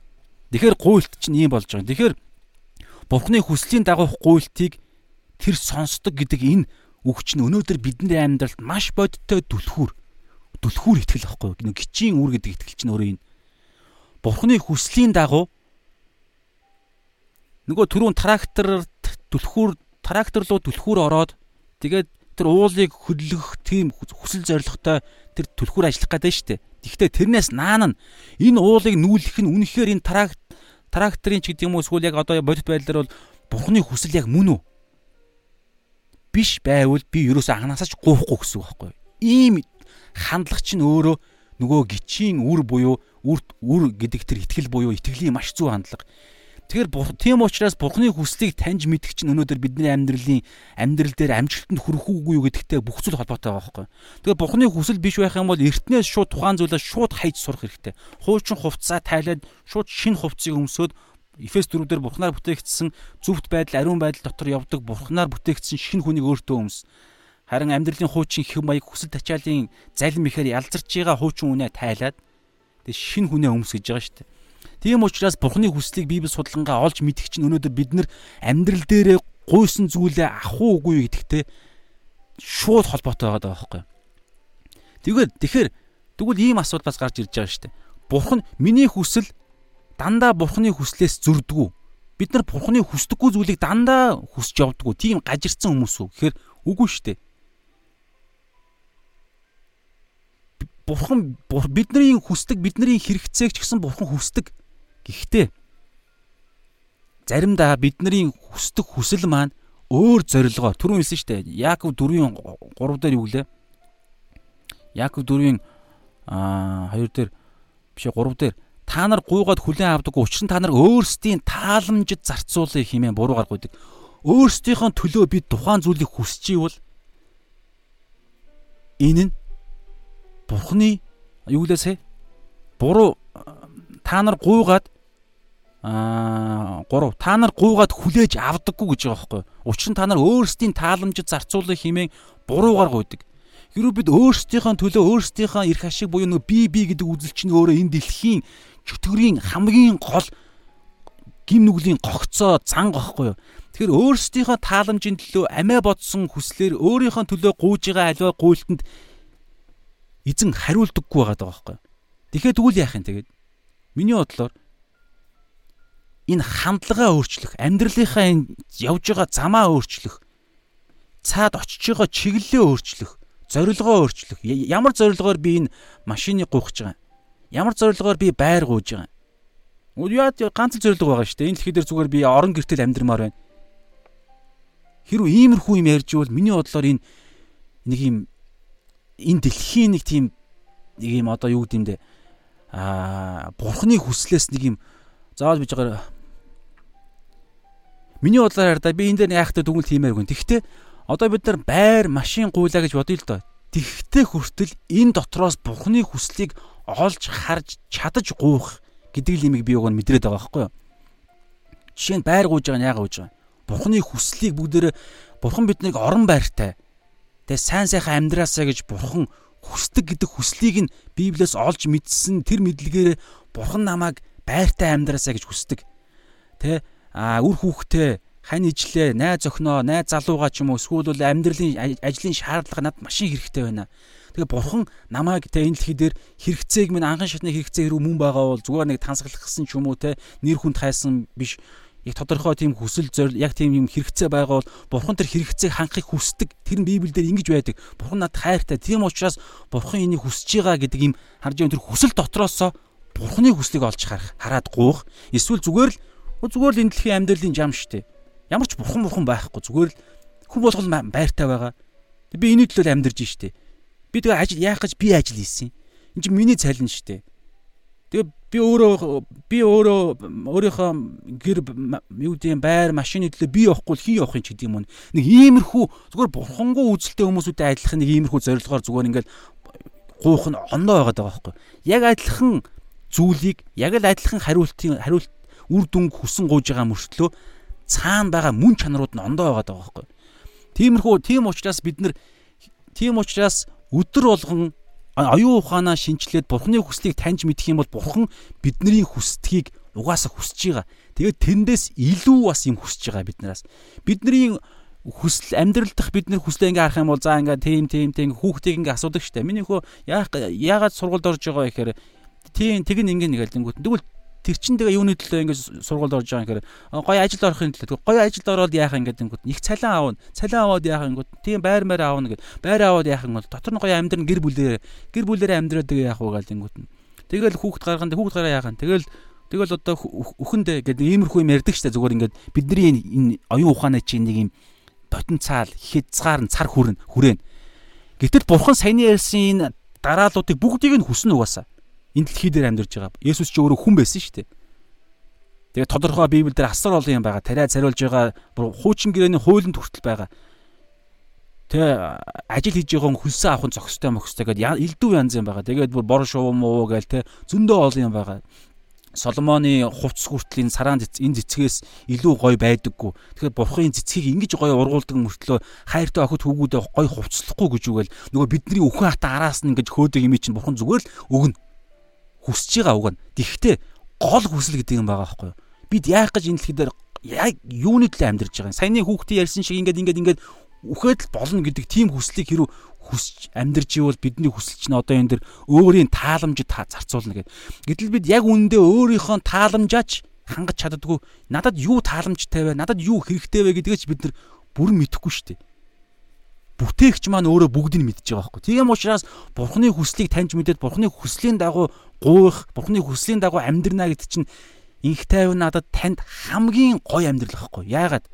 Тэгэхээр гуйлт чинь ийм болж байгаа. Тэгэхээр Бурхны хүслийн дагуух гуйлтыг тэр сонсдог гэдэг энэ үгч нь өнөөдөр бидний амьдралд маш бодиттой түлхүүр түлхүүр ихтгэл واخгүй нэг гичийн үр гэдэг ихтгэл чинь өөрөө энэ. Бурхны хүслийн дагуу нөгөө түрүүн трактор түлхүүр трактор руу түлхүүр ороод тэгээд тэр уулыг хөдлөх тийм хүсэл зоригтой тэр түлхүүр ажиллах гэдэг нь шүү дээ. Тэгвэл тэрнээс наан нь энэ уулыг нүүлэх нь үнэхээр энэ тракт тракторын ч гэдэг юм уу эсвэл яг одоо бодит байдлаар бол бурхны хүсэл яг мөн үү? Биш байвал би ерөөсөө анханасаа ч гоохгүй гэсэн үг байхгүй юу? Ийм хандлага чинь өөрөө нөгөө гिचийн үр буюу үр үр гэдэг тэр итгэл буюу итгэлийн маш зөв хандлага. Тэгэхээр тийм учраас Бурхны хүслийг таньж мэдэх чинь өнөөдөр бидний амьдралын амьдрал дээр амжилтанд хүрэх үгүй юу гэдэгтэй бүх зүйл холбоотой байгаа байхгүй. Тэгэхээр Бурхны хүсэл биш байх юм бол эртнээс шууд тухайн зүйлээ шууд хайж сурах хэрэгтэй. Хуучин хувцаа тайлаад шууд шинэ хувцсыг өмсөөд Эфес 4 дээр Бурхнаар бүтээгдсэн зөвхт байдал, ариун байдал дотор явдаг Бурхнаар бүтээгдсэн шинэ хүнийг өөртөө өмс. Харин амьдралын хуучин хэв маяг хүсэл тачаалын залим ихээр ялзарч байгаа хуучин үнэ тайлаад тэг шин хүнээ өмсгөж байгаа шүү дээ. Тийм учраас Бурхны хүслийг Библи судалгангаа олж мэдэх чинь өнөөдөр бид нар амьдрал дээрээ гуйсан зүйлээ ах уугүй гэдэгтэй шууд холбоотой байгаа байхгүй. Тэгээд тэгэхээр тэгвэл ийм асуудал бас гарч ирж байгаа шүү дээ. Бурхан миний хүсэл дандаа Бурхны хүслээс зөрдгүү. Бид нар Бурхны хүсдэггүй зүйлийг дандаа хүсч явдггүй. Тийм гажирсан хүмүүс үү? Тэгэхээр үгүй шүү дээ. Бурхан бидний хүсдэг бидний хэрэгцээг ч гэсэн бурхан хүсдэг. Гэхдээ заримдаа бидний хүсдэг хүсэл маань өөр зорилгоор түрүүн хэлсэн шүү дээ. Яаков 4-ийн 3 дээр юу гэлээ? Яаков 4-ийн аа 2 дээр биш 3 дээр та нар гуйгаад хүлээн авдаг учир нь та нар өөрсдийн тааламжид зарцуулъя хэмээн буруугаар гуйдаг. Өөрсдийнхөө төлөө бид тухайн зүйлийг хүсэж ивэл энэ нь Бурхны юу гэлээсэ буруу та нар гуйгаад аа 3 та нар гуйгаад хүлээж авдаггүй гэж байгаа байхгүй. Учир нь та нар өөрсдийн тааламжид зарцуулах хэмээн буруугаар гуйдаг. Хэрвээ бид өөрсдийнхөө төлөө өөрсдийнхөө эрх ашиг буюу нөгөө би би гэдэг үзэл чинь өөрөө энэ дэлхийн чөтгөрийн хамгийн гол гим нүглийн гогцоо зан гохгүй юу. Тэгэхээр өөрсдийнхөө тааламжийн төлөө амиа бодсон хүслээр өөрийнхөө төлөө гуйж байгаа аливаа гуйлтанд эзэн хариулдаггүй байгаа байхгүй. Тэгэхээр тэгвэл яах юм тэгээд? Миний бодлоор энэ хандлагаа өөрчлөх, амьдралынхаа энэ явж байгаа замаа өөрчлөх, цаад очиж байгаа чиглэлээ өөрчлөх, зорилгоо өөрчлөх. Ямар зорилгоор би энэ машиныг гуйхаж байгаа юм? Ямар зорилгоор би байр гуйж байгаа юм? Яа ганц зорилго байгаа шүү дээ. Энэ дэлхий дээр зүгээр би орон гэртэл амьдрмаар байна. Хэрвээ иймэрхүү юм ярьж ивэл миний бодлоор энэ нэг юм энэ дэлхийн нэг тийм нэг юм одоо юу гэдэм дэ аа бурхны хүслээс нэг юм заавал биж байгаа Миний бодлоор да би энэ дээр яахтай дүгнэлт хиймээргүй. Тэгвэл одоо бид нар байр машин гуйлаа гэж бодъё л доо. Тэгхтээ хүртэл энэ дотроос бурхны хүслийг олж харж чадаж гуйх гэдэг л имийг би нь мэдрээд байгаа байхгүй юу? Жишээ нь байр гуйж байгаа нь яагаад гуйж байгаа? Бурхны хүслийг бүгдээрээ бурхан биднийг орон байртай Тэгээ сайн сайхан амьдраасаа гэж бурхан хүсдэг гэдэг хүслийг нь Библиэс олж мэдсэн тэр мэдлэгээр бурхан намайг байртай амьдраасаа гэж хүсдэг. Тэ а үр хүүхдээ хань ижлээ, найз охиноо, найз залуугаа ч юм уу эсвэл амьдралын ажлын шаардлага надад машин хэрэгтэй байна. Тэгээ бурхан намайг тэ энэ дэлхий дээр хэрэгцээг минь анхан шатны хэрэгцээ хэрэг мөн байгаа бол зүгээр нэг тансаглахсан ч юм уу тэ нэр хүнд хайсан биш яг тодорхой тийм хүсэл зорил яг тийм юм хэрэгцээ байгаа бол бурхан тэр хэрэгцээг ханхыг хүсдэг. Тэр нь Библиэлд ингэж байдаг. Бурхан над хайртай. Тийм учраас бурхан энийг хүсэж байгаа гэдэг юм харж байгаа тэр хүсэл дотроосоо бурханы хүслийг олж харах, хараад гуух. Эсвэл зүгээр л зүгээр л энэ дэлхийн амьдралын жам штэ. Ямар ч бурхан бурхан байхгүй. Зүгээр л хүн болгол байртай байгаа. Би энэ төлөө амьдарч штэ. Би тэгээ ажил яах гэж би ажил хийсэн. Энд чинь миний цалин штэ. Тэгээ би өөрөө би өөрөө өөрийнхөө гэр юу гэдэг байр машины төлөө би явахгүй хий явах юм ч гэдэг юм. Нэг иймэрхүү зүгээр бурхангуу үзэлтэй хүмүүсүүдтэй адилхан нэг иймэрхүү зорилгоор зүгээр ингээл гуух нь ондоо байгаад байгаа байхгүй. Яг адилхан зүйлийг яг л адилхан хариултын хариулт үр дүнг хүсэн гуйж байгаа мөртлөө цаана байгаа мөн чанарууд нь ондоо байгаад байгаа байхгүй. Тиймэрхүү тийм учраас бид нар тийм учраас өдөр болгон оюун ухаанаа шинчлээд бурхны хүслийг таньж мэдэх юм бол бурхан бидний хүсдгийг угаасаа хүсэж байгаа. Тэгээд тэндээс илүү бас юм хүсэж байгаа биднээс. Бидний хүсэл амьдрал дах бид нэр хүслээ ингээ харах юм бол за ингээ тийм тийм тийм хүүхдийг ингээ асуудаг штэ. Миний хөө яах яагаад сургуульд орж байгаа гэхээр тийм тэг ин ингээ нэг альдангууд. Тэгвэл тэр чин тэгээ юуны төлөө ингээд сургуульд орж байгаа юм гэхээр гоё ажилд орохын төлөө. Гоё ажилд ороод яах ингээд ингээд их цалин аавна. Цалин аваад яах ингээд тийм байр маар аавна гэд байр аваад яах юм бол дотор нь гоё амьдрын гэр бүлээр гэр бүлээрээ амьдраад тэгээ яах вэ гал ингээд тэгэл хүүхд гарган хүүхд гараа яах юм тэгэл тэгэл одоо үхэндээ гэдэг иймэрхүү юм ярьдаг штэ. Зүгээр ингээд бидний энэ оюун ухааны чинь нэг юм потенциал хязгаар нь цар хүрэн хүрээн гэтэл бурхан саяны ярьсан энэ дараалуудыг бүгдийг нь хүснэ угаасаа энэ дэлхий дээр амьдарч байгаа. Есүс ч өөрөө хүн байсан шүү дээ. Тэгээ тодорхой Библиэлд асар олон юм байгаа. Тариа цариулж байгаа хуучин гэрээний хуулинд хүртэл байгаа. Тэ ажил хийж байгаа хүнсээ авах нь зохистой мөхстэй гэдэг элдв янз юм байгаа. Тэгээд бүр бор шуу муу гээл тэ зөндөө олон юм байгаа. Соломоны хувцс хүртэл энэ сараан энэ цэцгээс илүү гоё байдаггүй. Тэгэхээр бурхын цэцгийг ингэж гоё ургуулдаг мөртлөө хайртай охид хүүгүүдээ гоё хувцлахгүй гэж үгээл нөгөө бидний өхөн хата араас нь ингэж хөөдөг юм чинь бурхан зүгээр л өгнө. Хүсэж байгаа уг нь. Тэгвэл гол хүсэл гэдэг юм байгаа байхгүй юу? Бид яах гэж энэ дэлхий дээр яг юуны төлөө амьдарч байгаа юм. Саяны хүүхдээ ярьсан шиг ингээд ингээд ингээд үхээд л болно гэдэг тийм хүслийг хэрүү хүсч амьдарч ивэл бидний хүсэл чинь одоо энэ дэр өөрийн тааламжид зарцуулна гэд. Гэтэл бид яг үүндээ өөрийнхөө тааламжаач хангаж чаддгүй надад юу тааламжтай вэ? Надад юу хэрэгтэй вэ гэдгээ ч бид нар бүрэн мэдэхгүй шүү дээ. Бүтээгч маань өөрөө бүгдийг мэдж байгаа байхгүй. Тийм учраас Бурхны хүслийг таньж мэдээд Бурхны хүслийн дагуу гуйх, Бурхны хүслийн дагуу амьдрна гэдэг чинь инх тайван надад танд хамгийн гоё амьдрал байхгүй. Яагаад?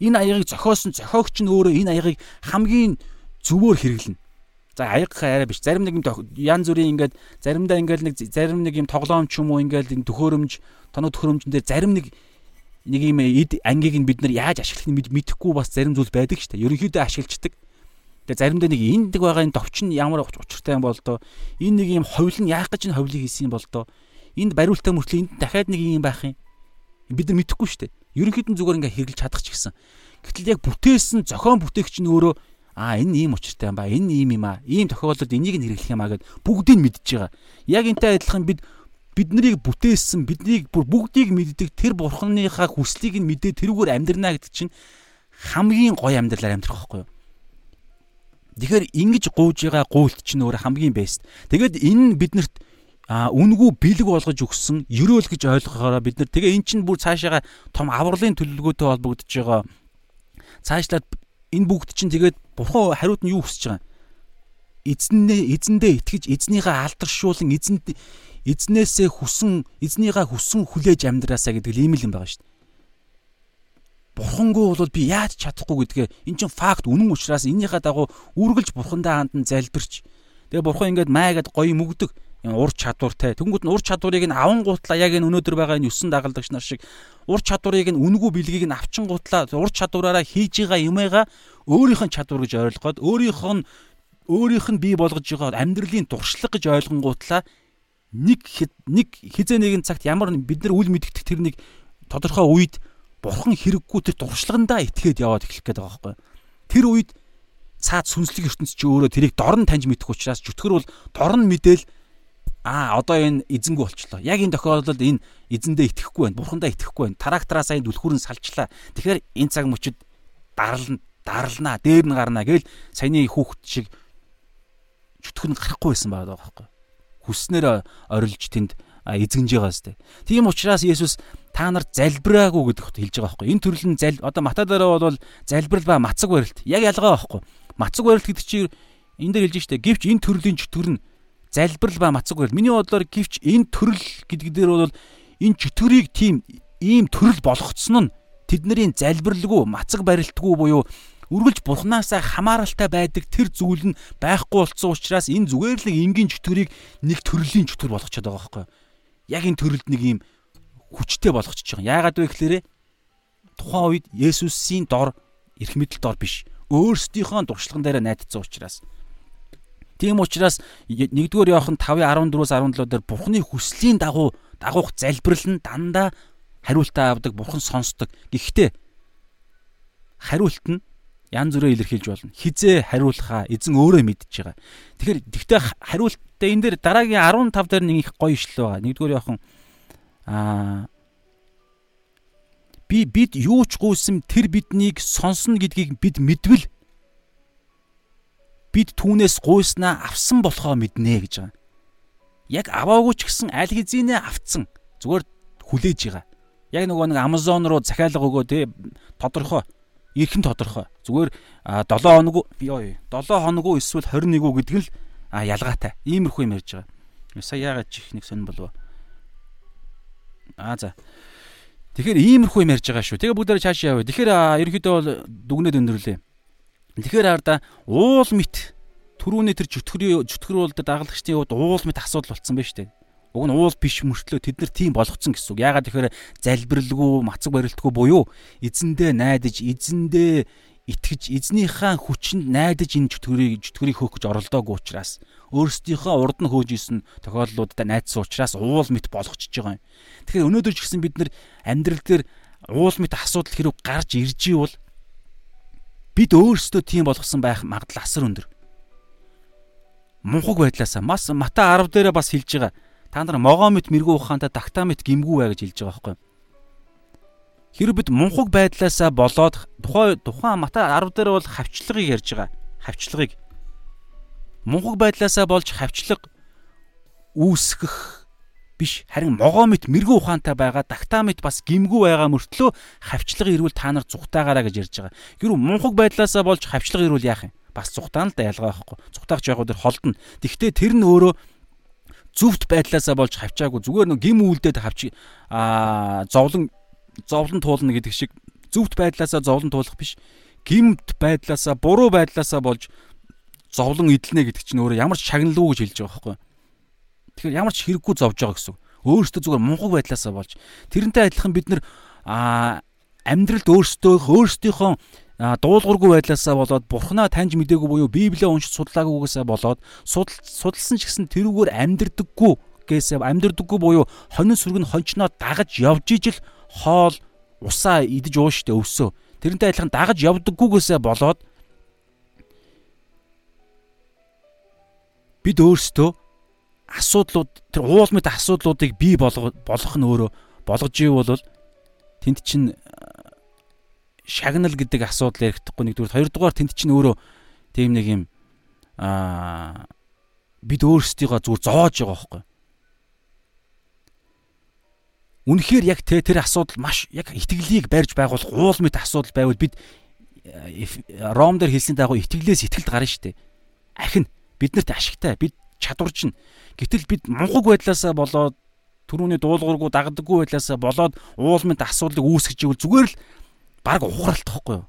Энэ аягийг зохиосон зохиогч нь өөрөө энэ аягийг хамгийн зөвөөр хэрэглэнэ. За аягах арай биш. Зарим нэг юм ян зүрийн ингээд заримдаа ингээд нэг зарим нэг юм тоглоом ч юм уу ингээд энэ төхөөрөмж, тоног төхөөрөмжн дээр зарим нэг нэг юм эд ангийг нь бид нар яаж ашиглахыг мэдэхгүй бас зарим зүйл байдаг шүү дээ. Ерөнхийдөө ашигладаг. Тэгээ заримдаа нэг энддэг байгаа энэ товч нь ямар учиртай юм бол доо энэ нэг юм ховл нь яах гэж энэ ховлыг хийсэн юм бол доо энд бариултаа мөртлөө энд дахиад нэг юм байх юм. Бид нар мэдэхгүй шүү дээ. Ерөнхийдөө зүгээр ингээ хэрэглэж чадах ч гэсэн. Гэтэл яг бүтээсэн зохион бүтээгч нь өөрөө аа энэ ийм учиртай юм ба энэ ийм юм аа ийм тохиолдолд энийг нь хэрэглэх юм аа гэд бүгдийг нь мэдж байгаа. Яг энтэй адилхан бид бид нарыг бүтээсэн биднийг бүр бүгдийг мэддэг тэр бурханыхаа хүслийг нь мэдээ тэрүүгээр амьдрнаа гэдэг чинь хамгийн гоё амьдралаар амьдрах байхгүй юу? Тэгэхээр ингэж гууж байгаа гуйлт чинь өөр хамгийн бест. Тэгээд энэ биднэрт а үнгүү бэлэг болгож өгсөн ерөөл гэж ойлгохоороо бид нар тэгээ эн чинь бүр цаашаага том авралын төлөвлөгөөтэй холбогдож байгаа цаашлаад энэ бүгд чинь тэгээд бурхан хариуд нь юу хүсэж байгаа эзнээ эзэндээ итгэж эзнийхээ алдаршуулан эзэнд эзнээсээ хүсэн эзнийхээ хүсэн хүлээж амьдраасаа гэдэг ийм л юм байгаа шүү дээ. Бурхангүй бол би яаж чадахгүй гэдгээ эн чинь факт үнэн учраас энийхээ дагуу үргэлж бурхандаа хандан залбирч. Тэгээ бурхан ингээд майгаад гоё мөгдөг. Ур чадвартай. Тэнгүүд нь ур чадварыг нь аван гутлаа. Яг энэ өнөөдөр байгаа энэ 9 дагалдагч нар шиг. Ур чадварыг нь үнгүү бэлгийг нь авчин гутлаа. Ур чадвараараа хийж байгаа юмээга өөрийнх нь чадвар гэж ойлгоод өөрийнх нь өөрийнх нь бий болгож байгаа амьдралын туршлага гэж ойлгонгуутлаа нэг нэг хизээ нэгэн цагт ямар бид нар үл мэддэг тэр нэг тодорхой үед бурхан хэрэггүй тэр туршлагандаа итгээд яваад эхлэх гээд байгаа байхгүй. Тэр үед цаад сүнслэг ертөнц чи өөрөө тэрийг дорн таньж мэдэх учраас чөтгөр бол дорн мэдээл аа одоо энэ эзэнгүү болчлоо. Яг энэ тохиолдолд энэ эзэндээ итгэхгүй байна. Бурхандаа итгэхгүй байна. Тараагтараа сайн дүлхүүрэн салчлаа. Тэгэхээр энэ цаг мөчид дарална, даралнаа, дээр нь гарнаа гээл саяны хүүхд шиг нь гарахгүй байсан байгаа байхгүй. Хүснээр орилж тэнд эзэгнж байгаа сте. Тийм учраас Есүс та нарт залбираагүй гэдэгт хэлж байгаа байхгүй. Энэ төрөл нь зал одоо Матай дээр бол залбирал ба мацаг барилт. Яг ялгаа байхгүй. Мацаг барилт гэдэг чинь энэ дээр хэлж штэ. Гэвч энэ төрлийн чөтгөр нь залбирал ба мацаг байл. Миний бодлоор гівч энэ төрөл гэдэг дээр бол энэ чөтгөрийг тийм ийм төрөл болгоцсон нь тэдний залбирлгүй мацаг барилтгүй буюу үргэлж бурхнаасаа хамааралтай байдаг тэр зүйл нь байхгүй болсон учраас энэ зүгээр л энгийн чөтгөрийг нэг төрлийн чөтгөр болгочиход байгаа байхгүй яг энэ төрөлд нэг ийм хүчтэй болгочихж байгаа. Яагаад вэ гэхээр тухайн үед Есүсийн дор эрх мэдэл дор биш. Өөрсдийнхөө дуршлаган дээр найдсан учраас Тийм учраас 1-р Иохан 5:14-өөс 17 дээр Бурхны хүслийн дагуу дагуух залбирал нь дандаа хариултаа авдаг, Бурхан сонсдог. Гэхдээ хариулт нь янз бүрээр илэрхийлж болно. Хизээ хариулахаа эзэн өөрөө мэдж байгаа. Тэгэхээр тэгтээ хариултаа энэ дээр дараагийн 15 дээр нэг их гоё ишлэл байгаа. 1-р Иохан аа би бид юу ч гуйсан тэр биднийг сонсно гэдгийг бид мэдвэл бид түүнээс гуйснаа авсан болохоо мэднэ гэж байгаа. Яг аваагүй ч гэсэн аль хэзээ авцсан. Зүгээр хүлээж байгаа. Яг нөгөө нэг Amazon руу захиалга өгөө те тодорхой эрхэн тодорхой. Зүгээр 7 хоног ёо 7 хоног уу эсвэл 21 үү гэдэг нь л ялгаатай. Иймэрхүү юм ярьж байгаа. Сая яагаад чих нэг сонир болов. Аа за. Тэгэхээр иймэрхүү юм ярьж байгаа шүү. Тэгээ бүгдээрээ цааш яваа. Тэгэхээр ерөнхийдөө бол дүгнээд өндөрлөө. Тэгэхээр хараа уул мэт түрүүний тэр чөтгөр уул дээр дагалгчдын хувьд уул мэт асуудал болцсон байна шүү дээ. Уг нь уул биш мөртлөө тэд нар тийм болгоцсон гэсэн үг. Ягаад тэгэхээр залбирлгүй, мацаг барилтгүй буюу эзэндээ найдаж, эзэндээ итгэж эзнийхээ хүчинд найдаж энэ чөтгөрийг чөтгөрийг хөөх гэж оролдоогүй учраас өөрсдийнхөө урд нь хөөж исэн тохиолдлуудад найдсан учраас уул мэт болгочихж байгаа юм. Тэгэхээр өнөөдөр ч гэсэн бид нар амьдрал дээр уул мэт асуудал хэрэг гарч ирж ивэл бид өөрсдөө тийм болгосон байх магадлал асар өндөр. Мунхаг байдлаасаа мас мата 10 дээрээ бас хэлж байгаа. Та нар могоо мэт мэрэгүү ухаантай тактамит гимгүү бай гэж хэлж байгаа байхгүй? Хэрэг бид мунхаг байдлаасаа болоод тухай тухайн мата 10 дээр бол хавчлагыг ярьж байгаа. Хавчлагыг мунхаг байдлаасаа болж хавчлаг үүсгэх биш харин могоо мэт мэрэгүү ухаантай байгаа дактаа мэт бас гимгүү байгаа мөртлөө хавчлага ирвэл та нар зүхтаагаараа гэж ярьж байгаа. Гэр мунхаг байдлаасаа болж хавчлага ирвэл яах юм? Бас зүхтаан л да ялгаа байхгүй. Зүхтаагч яг өөр холдно. Тэгвэл тэр нь өөрөө зүвт байдлаасаа болж хавчаагүй зүгээр нэг гим үлдээд хавч аа зовлон зовлон туулна гэдэг шиг зөвхт байдлаасаа зовлон туулах биш. Гимт байдлаасаа буруу байдлаасаа болж зовлон идэлнэ гэдэг чинь өөрөө ямар ч шагналгүй гэж хэлж байгаа байхгүй. Тэгэхээр ямар ч хэрэггүй зовж байгаа гэсэн. Өөрөөсөө зүгээр мунхаг байдлаасаа болж тэрнтэй адилхан бид нар амьдралд өөрсдөө өөрсдийнхөө дуулуургүй байдлаасаа болоод бурхнаа таньж мдээгүй буюу библийг уншиж судлаагүйгээсээ болоод судалсан ч гэсэн тэрүүгээр амьдрдаггүй гээсээ амьдрдаггүй буюу хонин сүрэг нь хончноо дагаж явж ижил хоол усаа идэж ууштай өвсөө. Тэрнтэй адилхан дагаж явдаггүйгээсээ болоод бид өөрсдөө асуудлууд тэр уул мэт асуудлуудыг бий болгох нь өөрөө болгож ивэл тэнд чинь шагнал гэдэг асуудал ярихдаггүй нэгдүгээр хоёрдугаар тэнд чинь өөрөө тийм нэг юм аа бид өөрсдийгөө зүгээр зоож байгаа байхгүй Үнэхээр яг тэ тэр асуудал маш яг итгэлийг барьж байгуулах уул мэт асуудал байвал бид э, Ром дээр хэлсэн дагуу итгэлээс итгэлд гарна шүү дээ. Ахин биднэрт ашигтай бид чадварч нь. Гэтэл бид мунхаг байдлаасаа болоод түрүүний дуулуургүй дагдаггүй байдлаасаа болоод уул мэт асуудлыг үүсгэж ивэл зүгээр л баг ухралт тохгүй юу?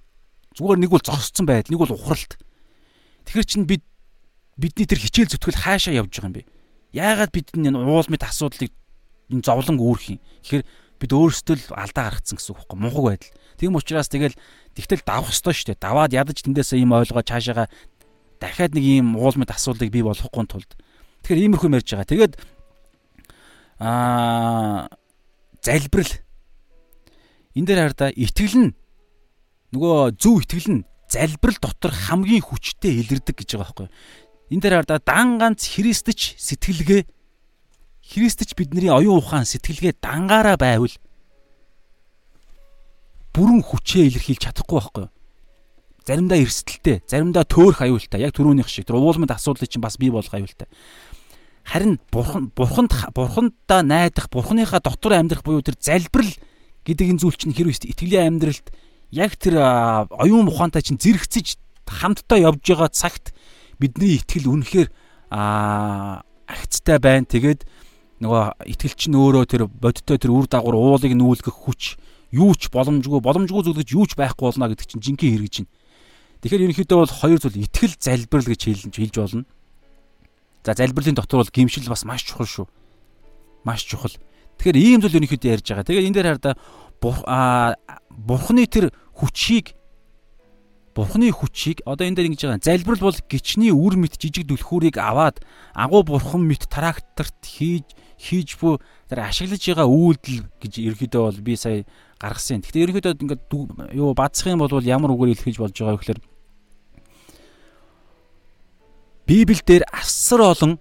Зүгээр нэг бол зогсцсон байдал, нэг бол ухралт. Тэгэхэр чин бид бидний тэр хичээл зүтгэл хаашаа явж байгаа юм бэ? Яагаад бид энэ уул мэт асуудлыг энэ зовлон үүрх юм. Тэгэхээр бид өөрсдөө л алдаа гаргацсан гэсэн үг байхгүй мунхаг байдал. Тийм учраас тэгэл тэгтэл давах ёстой шүү дээ. Даваад ядаж тэндээсээ ийм ойлгоо цаашаага дахиад нэг ийм уулмд асуудлыг бий болгохгүй тулд. Тэгэхээр иймэрхүү ярьж байгаа. Тэгээд аа залбирал энэ дээр хараа итгэл нь нөгөө зөв итгэл нь залбирал дотор хамгийн хүчтэй илэрдэг гэж байгаа байхгүй. Энэ дээр хараа дан ганц Христч сэтгэлгээ Христч бидний оюун ухаан сэтгэлгээ дангаараа байвал бүрэн хүчээ илэрхийлж чадахгүй байхгүй? Заримдаа эрсдэлтэй, заримдаа төөрх аюултай. Яг түрүүнийх шиг тэр уулмд асуудлыг чинь бас бий болох аюултай. Харин бурхан бурханд бурхандаа найдах, бурханыхаа дотор амьдрах буюу тэр залбирал гэдэг энэ зүйл чинь хэрвээ итгэлийн амьдралд яг тэр оюун ухаантай чинь зэрэгцэж хамтдаа явж байгаа цагт бидний итгэл үнэхээр агцтай байна. Тэгээд нөгөө итгэлч нь өөрөө тэр бодиттой тэр үр дагавар уулыг нүүлгэх хүч юу ч боломжгүй боломжгүй зүйл гэж юу ч байхгүй болно гэдэг чинь жинхэнэ хэрэгж байна. Тэгэхээр ерөнхийдөө бол хоёр зүйл итгэл залбирал гэж хэлж хэлж болно. За залбирлын дотор бол гимшил бас маш чухал шүү. Маш чухал. Тэгэхээр ийм зүйл ерөнхийдөө ярьж байгаа. Тэгээд энэ дээр хараа бурхны тэр хүчийг Бурхны хүчийг одоо энэ дээр ингэж байгаа. Залбирал бол гичний үр мэт жижиг дүлхүүрийг аваад агуу бурхан мэт тракторт хийж хийж буй тэр ашиглаж байгаа үйлдэл гэж ерөөдөө бол би сая гаргасан. Гэхдээ ерөөдөө ингээд юу бацах юм бол ямар үгээр илэрхийлж болж байгаа вэ гэхээр Библиэлд асар олон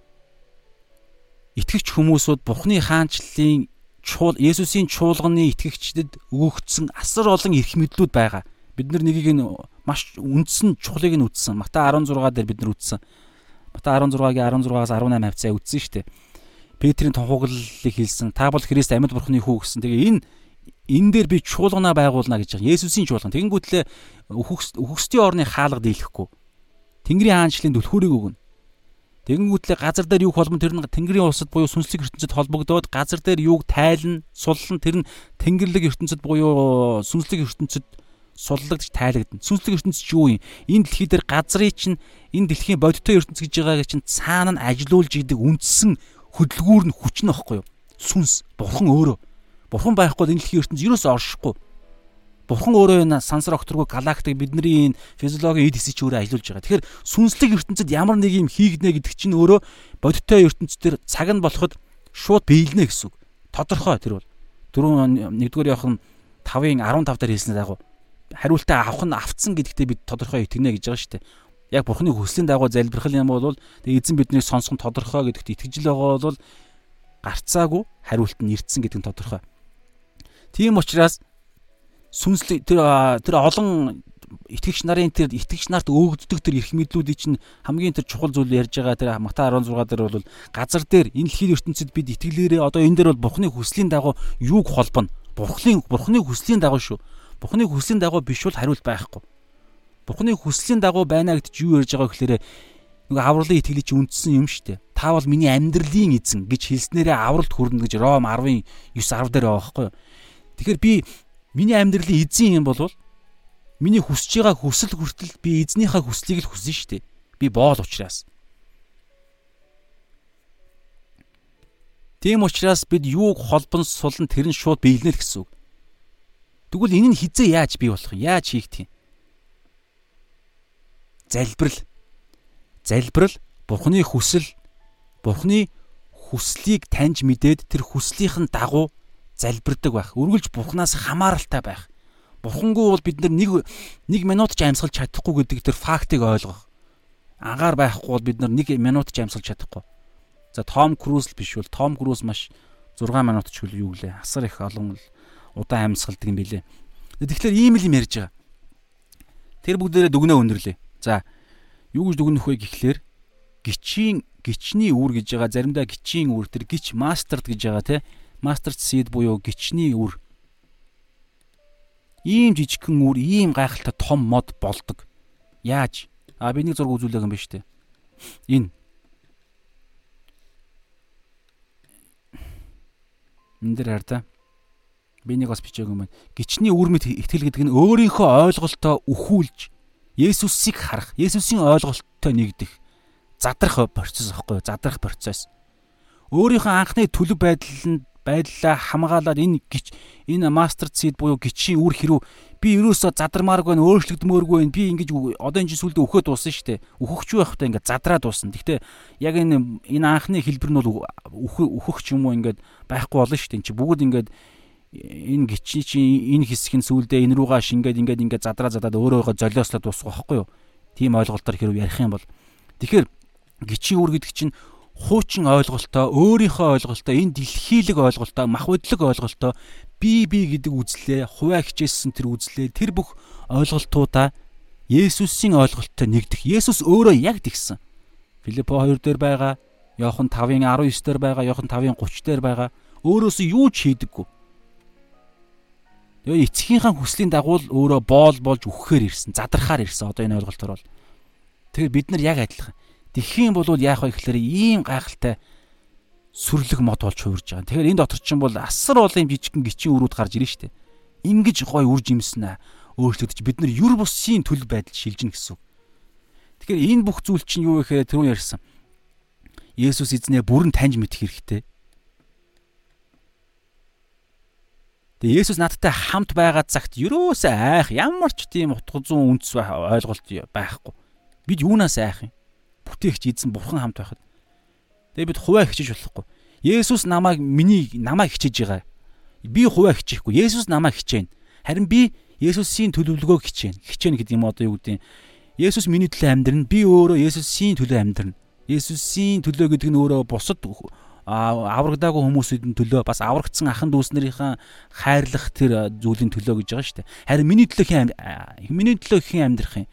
итгэгч хүмүүсүүд Бурхны хаанчлалын чуул Есүсийн чуулганы итгэгчдэд өгөгдсөн асар олон эрх мэдлүүд байгаа. Бид нар нэгийг нь маш үндсэн чухлыг нь үтсэн. Мата 16 дээр бид нар үтсэн. Мата 16-гийн 16-аас 18 хавцаа үтсэн шүү дээ. Петрийн тунхаглалыг хэлсэн. Та бол Христ амьд бурхны хүү гэсэн. Тэгээ энэ энэ дээр би чуулгана байгуулна гэж байгаа. Есүсийн чуулган. Тэгэнгүүтлээ үхсдийн орны хаалга дийлэхгүй. Тэнгэрийн хаанчлалын түлхүүрийг өгнө. Тэгэнгүүтлээ газар дээр юух болмон тэр нь Тэнгэрийн улсад буюу сүнслэг ертөнцид холбогдоод газар дээр юуг тайлна, суллан тэр нь Тэнгэрлэг ертөнцид буюу сүнслэг ертөнцид суллагдж тайлагдана. Сүнслэг ертөнцид ч юу юм? Энэ дэлхий дээр газрыг чинь энэ дэлхийн бодиттой ертөнц гэж байгааг чинь цаана нь ажилуулж идэг үндсэн хөдөлгүүр нь хүч нөхгүй юу? Сүнс, бурхан өөрөө. Бурхан байхгүй энэ дэлхийн ертөнцид юу ч оршихгүй Бурхан өөрөө энэ сансар окторгүй галактик бидний энэ физиологийн эд хэсэг өөрөө ажиллаж байгаа. Тэгэхээр сүнслэг ертөнцид ямар нэг юм хийгднэ гэдэг чинь өөрөө бодиттой ертөнцийн цаг нь болоход шууд биелнэ гэсэн үг. Тодорхой тэр бол. Дөрөв нэгдүгээр явах нь 5-ын 15 дээр хэлсэн дагуу хариултаа авах нь автсан гэдэгтээ бид тодорхой итгэнэ гэж байгаа шүү дээ. Яг бурхны хүслийн дагуу залбирхал юм бол тэгээ эзэн биднийг сонсох нь тодорхой гэдэгт итгэж л байгаа бол гарцаагүй хариулт нь ирдсэн гэдэг нь тодорхой. Тийм учраас сүнслэг тэр тэр олон итгэгч нарын тэр итгэгч нарт өөгддөг тэр эрх мэдлүүдийн чинь хамгийн тэр чухал зүйл ярьж байгаа тэр Матай 16 дээр бол газар дээр энэ дэлхийн ертөнцид бид итгэлээрээ одоо энэ дээр бол Бурхны хүслийн дагуу юуг холбоно? Бурхны Бурхны хүслийн дагуу шүү. Бурхны хүслийн дагуу биш бол хариулт байхгүй. Бурхны хүслийн дагуу байна гэдэж юу ярьж байгаа гэхээр нөгөө авралын итгэлийг чи үндсэн юм шүү дээ. Та бол миний амьдралын эзэн гэж хэлснээрээ авралт хүрнэ гэж Ром 10-ын 9 10 дээр байгаа байхгүй юу? Тэгэхээр би Миний амьдралын эзэн юм болвол миний хүсэж байгаа хүсэл хүртэл би эзнийхээ хүслийг л хүснэ шүү дээ. Би боол учраас. Тийм учраас бид юуг холбон сулн тэр нь шууд биелнэ л гэсэн үг. Тэгвэл энэ нь хизээ яаж бий болох юм? Яаж хийх юм? Залбирал. Залбирал Бурхны хүсэл, Бурхны хүслийг таньж мэдээд тэр хүслийнх нь дагуу залбирдаг байх. Үргэлж Бурханаас хамааралтай байх. Бурхангүй бол бид нэг нэг минут ч амьсгалж чадахгүй гэдэг тэр фактыг ойлгох. Агаар байхгүй бол бид нэг минут ч амьсгалж чадахгүй. За Том Круз л биш бол Том Круз маш 6 минут ч үл юу лээ. Асар их олон л удаан амьсгалдаг юм билэ. Тэгэхээр ийм л юм ярьж байгаа. Тэр бүгдээрээ дүгнээ өндөрлөө. За юу гэж дүгнэх вэ гэхлээр гичийн гичний үүр гэж байгаа заримдаа гичийн үүр тэр гич мастерд гэж байгаа те master seed буюу гिचний үр ийм жижигхэн үр ийм гайхалтай том мод болдог. Яаж? А би нэг зураг үзүүлэх юм шүү дээ. Энэ энэ дээр хар та. Би нэг бас бичээг юм байна. Гичний үр мэд итгэл гэдэг нь өөрийнхөө ойлголтоо өхүүлж Есүсийг харах, Есүсийн ойлголттой нэгдэх задрах процесс аахгүй? Задрах процесс. Өөрийнхөө анхны төлөв байдланд байдлаа хамгаалаад энэ гिच энэ master seed буюу гिचийн үр хэрүү. Би ерөөсөө задармааргүй байна өөрчлөгдмөөргүй байна. Би ингэж одоо энэ сүлдө өөхөд дуусан шүү дээ. Өөхөж байхдаа ингээд задраад дуусан гэхдээ яг энэ энэ анхны хэлбэр нь бол өөхөх ч юм уу ингээд байхгүй болно шүү дээ. Чи бүгд ингээд энэ гिचний чи энэ хэсэг нь сүлдээ энэ руугаа шингээд ингээд ингээд задраа задаад өөрөө золиослоод дуусах байхгүй юу? Тийм ойлголтоор хэрв ярих юм бол. Тэгэхээр гिचийн үр гэдэг чинь хуучин ойлголтоо, өөрийнхөө ойлголтоо, энэ дэлхийлэг ойлголтоо, махбодлог ойлголтоо би би гэдэг үзлээ, хуваа хичээсэн тэр үзлээ, тэр бүх ойлголтуудаа Есүсийн ойлголттой нэгдэх. Есүс өөрөө яг тэгсэн. Филиппо 2 дээр байгаа, Иохан 5-ын 19 дээр байгаа, Иохан 5-ын 30 дээр байгаа. Өөрөөсөө юу ч хийдэггүй. Тэгээ эцгийнхаа хүслийн дагуу л өөрөө боол болж үхэхээр ирсэн, задрахаар ирсэн. Одоо энэ ойлголтоор бол. Тэгэхээр бид нар яг адилхан. Тэгхийн бол яах вэ гэхээр ийм гайхалтай сүрлэг мод болж хувирж байгаа. Тэгэхээр энэ дотор чинь бол асар олон жижигхэн гिचийн өрүүд гарч ирнэ шүү дээ. Ингиж гой үр жимснэ өөрчлөгдөж бид нар юр бусын төлөв байдал шилжинэ гэсэн. Тэгэхээр энэ бүх зүйл чинь юу вэ гэхээр түрүүн ярьсан. Есүс эзнээ бүрэн таньж мэдэх хэрэгтэй. Тэгээ Есүс надтай хамт байгаа цагт юроосоо айх ямар ч тийм утга зүүн үндэс ойлголт байхгүй. Бид юунаас айх юм? Бүтээгч эзэн бурхан хамт байхад. Тэгээ бид хуваа хичээж болохгүй. Есүс намайг миний намайг хичээж байгаа. Би хуваа хичээхгүй. Есүс намайг хичээнэ. Харин би Есүсийн төлөвлөгөө хичээнэ. Хичээнэ гэдэг юм одоо юу гэдэг юм. Есүс миний төлөө амьдрна. Би өөрөө Есүсийн төлөө амьдрна. Есүсийн төлөө гэдэг нь өөрөө бусад аврагдаагүй хүмүүсийн төлөө бас аврагдсан ахан дүүснэрийн хайрлах тэр зүйлийн төлөө гэж байгаа шүү дээ. Харин миний төлөө хэн миний төлөө хэн амьдрах юм?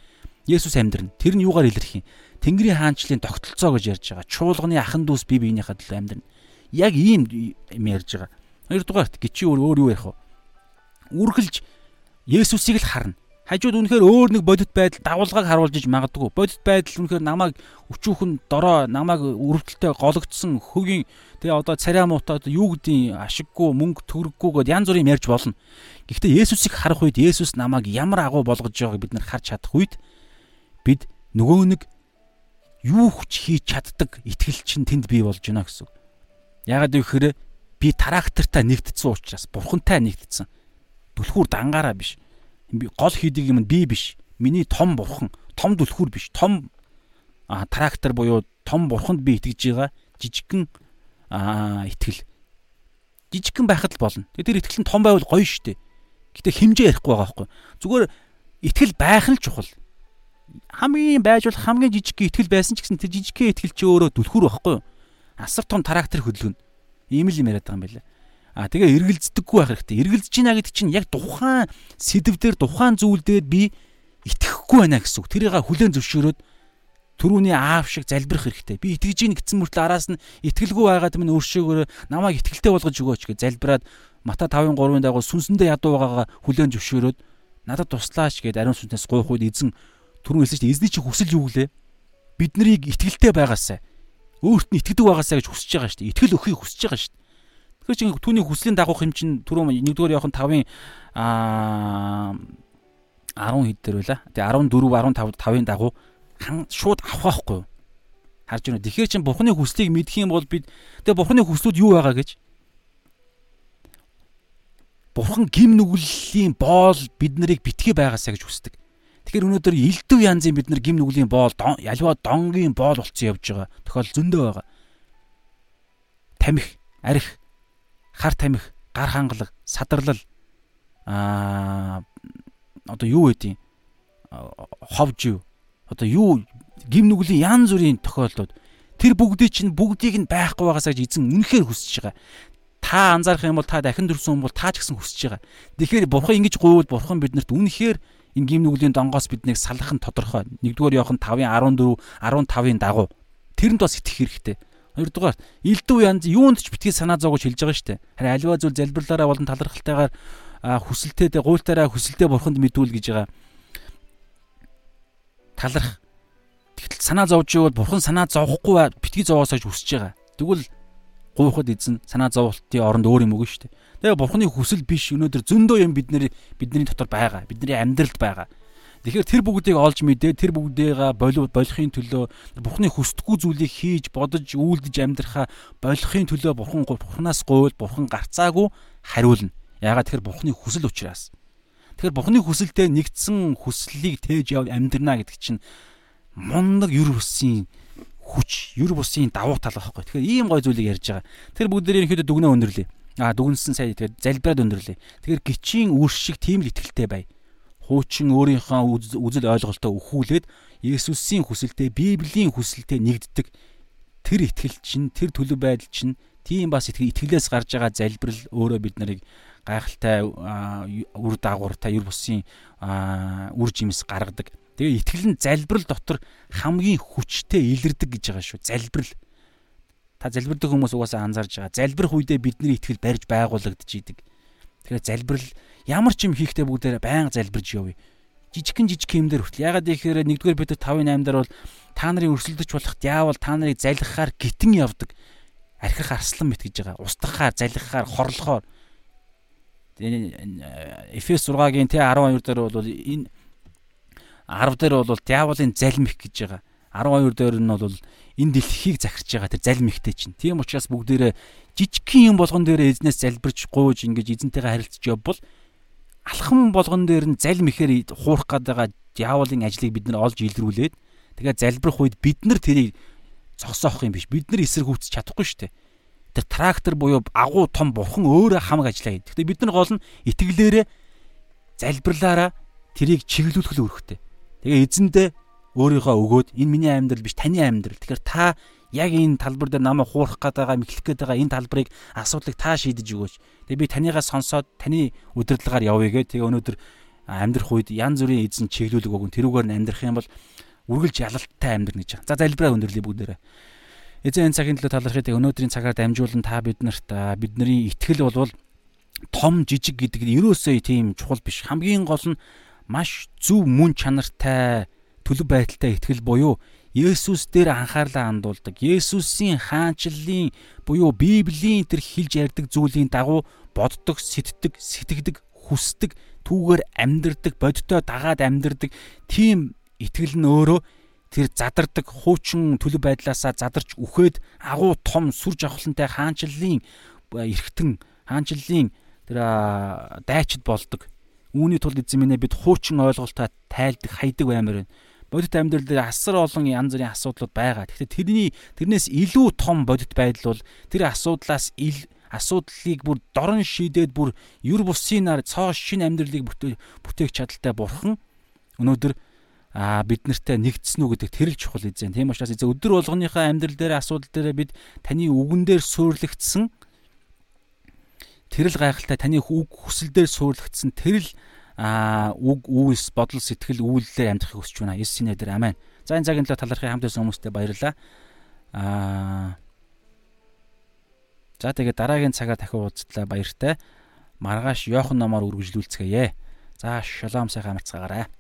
Есүс амьдрна. Тэр нь юугаар илэрх юм? Тэнгэрийн хаанчлалын тогтолцоо гэж ярьж байгаа. Чуулганы ахан дүүс бие биенийхээ төлөө амьдрна. Яг ийм юм ярьж байгаа. Хоёрдугаарт гिचи өөр өөр юу ярих вэ? Үргэлж Есүсийг л харна. Хажууд үнэхээр өөр нэг бодит байдал давалгааг харуулж иж магадгүй. Бодит байдал үнэхээр намайг өчүүхэн дорой, намайг өрөвдөлтөй гологдсон хөгийн тэгээ одоо царай муутаад юу гэдгийг ашиггүй, мөнгө төгрөггүй гэд янз бүрийн ярьж болно. Гэхдээ Есүсийг харах үед Есүс намайг ямар агуу болгож байгааг бид нар харж чадах үед бид нөгөө нэг юу ч хийж чаддаг итгэл чинь тэнд бий болж байна гэсэн. Ягаад гэвэл би тарактартаа нэгдсэн учраас бурхантай нэгдсэн. Түлхүүр дангаараа биш. Гол хийдэг юм нь би биш. Миний том бурхан, том түлхүүр биш. Том трактор буюу том бурханд би итгэж байгаа жижигхэн итгэл. Жижигхэн байхад л болно. Тэгээ тэр итгэл нь том байвал гоё шүү дээ. Гэтэ хэмжээ ярихгүй байгаа байхгүй. Зүгээр итгэл байх нь чухал. Хамгийн байж бол хамгийн жижиг итгэл байсан ч гэсэн тэр жижигхэн итгэл чи өөрөө түлхүүр байхгүй юу? Асар том трактор хөдөлгөнө. Ийм л юм яриад байгаа юм байна. А тэгээ эргэлздэггүй байх хэрэгтэй. Эргэлдэж байна гэдэг чинь яг тухайн сэдвээр тухайн зүйл дээр би итгэхгүй байна гэсэн үг. Тэрийг хүлээн зөвшөөрөөд түрүүний аав шиг залбирах хэрэгтэй. Би итгэж ийн гэсэн мөртлөө араас нь итгэлгүй байгаад минь өөршөөгөө намайг итгэлтэй болгож өгөөч гэж залбираад Мата 5:3-ын дагуу сүнсэндээ ядуу байгаагаа хүлээн зөвшөөрөөд надад туслаач гэд ариун сүнснээс гуйх үед эзэн түрүүн хэлсэн чинь эзний чи хүсэл юу гэлээ? Бид нарыг итгэлтэй байгаасаа өөрт нь итгэдэг байгаасаа гэж хүсэж байгаа шүү дээ. Итгэл өхийг хүсэж байгаа шүү дээ. Тэгэхээр чинь түүний хүслийн дагуух юм чинь түрүүн 1-р явахын 5-ын аа 10 хэд дээр байла. Тэгээ 14 15 5-ын дагуу шууд авах байхгүй юу? Харж байна. Тэгэхээр чин бурхны хүслийг мэдэх юм бол бид тэгээ бурхны хүслүүд юу байгаа гэж Бурхан гим нүглийн боол бид нарыг битгий байгаасаа гэж хүсдэг. Тэгэхээр өнөөдөр элдв янзын бид нар гим нүглийн боол ялва донгийн боол болцсон явж байгаа. Тохиол зөндөө байгаа. Тамих, арх, хар тамих, гар хангалаг, садарлал аа одоо юу гэдэг ховж юу одоо юу гим нүглийн янз бүрийн тохиолдлууд тэр бүгдийг чинь бүгдийг нь байхгүй байгаасаа гэж эзэн үнэхээр хүсэж байгаа. Та анзаарах юм бол та дахин төрсөн хүн бол та ч гэсэн хүсэж байгаа. Тэгэхээр бурхан ингэж гуйвал бурхан биднэрт үнэхээр энэ гим нүглийн донгоос биднийг салах нь тодорхой. 1-р Иохан 5-ын 14 15-ын дагуу тэрэнд бас итгэх хэрэгтэй. Хоёрдугаар элдв янз юунд ч битгий санаа зовгож хэлж байгаа шүү дээ. Харин аливаа зүйл залбирлаараа болон талархалтайгаар хүсэлтэд гуйлтаараа хүсэлтэд бурханд мэдүүл гэж байгаа таларх. Тэгтэл санаа зовж ивэл бурхан санаа зовхгүй битгий зовоосоо хүсэж байгаа. Тэгвэл гуйхад эзэн санаа зовлтын оронд өөр юм өгнө шүү дээ. Тэгээ бурханы хүсэл биш өнөөдөр зөндөө юм бидний бидний дотор байгаа. Бидний амьдралд байгаа. Тэгэхээр тэр бүгдийг олж мэдээ тэр бүгдийг болов болохын төлөө бурхны хүсдэггүй зүйлийг хийж бодож үйлдэж амьдрахаа болохын төлөө бурхан бурханаас гуйл бурхан гарцаагүй хариулна. Яагаад тэгэхээр бурхны хүсэл учраас. Тэгэхээр Бурхны хүсэлтэд нэгдсэн хүслийг тээж яв амьдрнаа гэдэг чинь мундаг юр бусын хүч, юр бусын давуу тал байхгүй. Тэгэхээр ийм гой зүйлийг ярьж байгаа. Тэр бүгд ерөнхийдөө дүгнээ өндөрлөө. Аа дүгнсэн сая тэгээд залбираад өндөрлөө. Тэгэхээр гिचийн үр шиг тийм л ихтэй бай. Хуучин өөрийнхөө үзэл ойлголтоо өхүүлээд Есүсийн хүсэлтэд, Библийн хүсэлтэд нэгддэг. Тэр итгэл чинь, тэр төлөв байдал чинь тийм бас итгэлээс гарч байгаа залбирал өөрөө бид нарыг гайхалтай үр дагавартай юр бусын үр жимс гаргадаг. Тэгээ итгэл нь залбирал дотор хамгийн хүчтэй илэрдэг гэж байгаа шүү. Залбирал. Та залбирдаг хүмүүс угаасаа анзаарж байгаа. Залбирх үедээ бидний итгэл барьж байгуулагдж идэг. Тэгэхээр залбирал ямар ч юм хийхдээ бүгдээрээ байнга залбирж явъя. Жижигхэн жижиг хэмдэр хүртэл. Ягаад гэхээр 1-р Петр 5:8 дээр бол та нарын өрсөлдөж болох диавол та нарыг залхихаар гитэн явдаг. Архих арслан мэт гэж байгаа. Устгахаар, залхихаар, хорлохоор Эфес 6-гийн тэ 12 дээр бол энэ 10 дээр бол диаволын залмих гэж байгаа. 12 дээр нь бол энэ дэлхийг захирч байгаа тэр залмихтэй чинь. Тийм учраас бүгдээрээ жижигхэн юм болгон дээр эзнээс залбирч гуйж ингэж эзэнтэйгээ харилцаж явбал алхам болгон дээр нь залмихээр хуурах гээд байгаа диаволын ажлыг бид нар олж илрүүлээд тэгээ залбирх үед бид нар тэрийг зогсоох юм биш. Бид нар эсэргүүцэж чадахгүй шүү дээ тэр трактор буюу агуу том бурхан өөрөө хамаг ажиллаа гэдэг. Гэтэ бид нар гол нь итгэлээрээ залбирлаараа тэрийг чиглүүлэх л үүрэгтэй. Тэгээ эзэндээ өөрийгөө өгөөд энэ миний амьдрал биш таны амьдрал. Тэгэхээр та яг энэ талбар дээр намайг хуурах гээд байгаа, мэхлэх гээд байгаа энэ талбарыг асуудлыг та шийдэж өгөөч. Тэгээ би танийгаа сонсоод таны удирдлагаар явъя гэ. Тэгээ өнөөдөр амьдрах үед янз бүрийн эзэн чиглүүлэг өгөн тэрүүгээр нь амьдрах юм бол үргэлж ялалттай амьдрах гэж байгаа. За залбираа өндөрлөе бүгдээрээ. Эзэн энэ цагийн төлөө талархыг өнөөдрийн цагаар дамжуулан та биднэрт бидний итгэл болвол том жижиг гэдэг нь ерөөсөө тийм чухал биш. Хамгийн гол нь маш зөв мөн чанартай төлөв байдалтай итгэл буюу Есүс дээр анхаарлаа хандуулдаг. Есүсийн хаанчлалын буюу Библийн тэр хэлж ярьдаг зүйлийн дагуу боддог, сэтдэг, сэтгэдэг, хүсдэг, түүгээр амьдрдаг, бодиттой дагаад амьдрдаг тийм итгэл нь өөрөө тэр задардаг хуучин төлөв байдлаасаа задарч үхээд агуу том сүр жавхлантай хаанчлалын эргэтэн хаанчлалын тэр дайчид болдог. Үүний тулд эзэн минь бид хуучин ойлголтоо тайлдаг хайдаг баймаар байна. Бодит амьдрал дээр асар олон янз бүрийн асуудлууд байгаа. Гэхдээ тэрний тэрнээс илүү том бодит байдал бол тэр асуудлаас ил асуудлыг бүр дорн шийдээд бүр юр бусын нар цоо шин амьдралыг бүтээх чадaltaй бурхан өнөөдөр а бид нартай нэгдсэн үү гэдэг тэрэл чухал эзэн. Тийм учраас эзэн өдөр болгоныхаа амьдрал дээр асуудал дээр бид таны үгэн дээр суйрлагдсан тэрэл гайхалтай таны үг хүсэл дээр суйрлагдсан тэрэл а үг үйлс бодол сэтгэл үйлдэлээр амьдрахыг хүсэж байна. Есүсийн нэрээр амен. За энэ цагийн төлөө талархын хамт байсан хүмүүстээ баярлалаа. Аа За тэгээд дараагийн цагаар дахин уулзтлаа баяртай. Маргааш Йохан номоор үргэлжлүүлцгээе. За шалом сайхан амарцгаагаарай.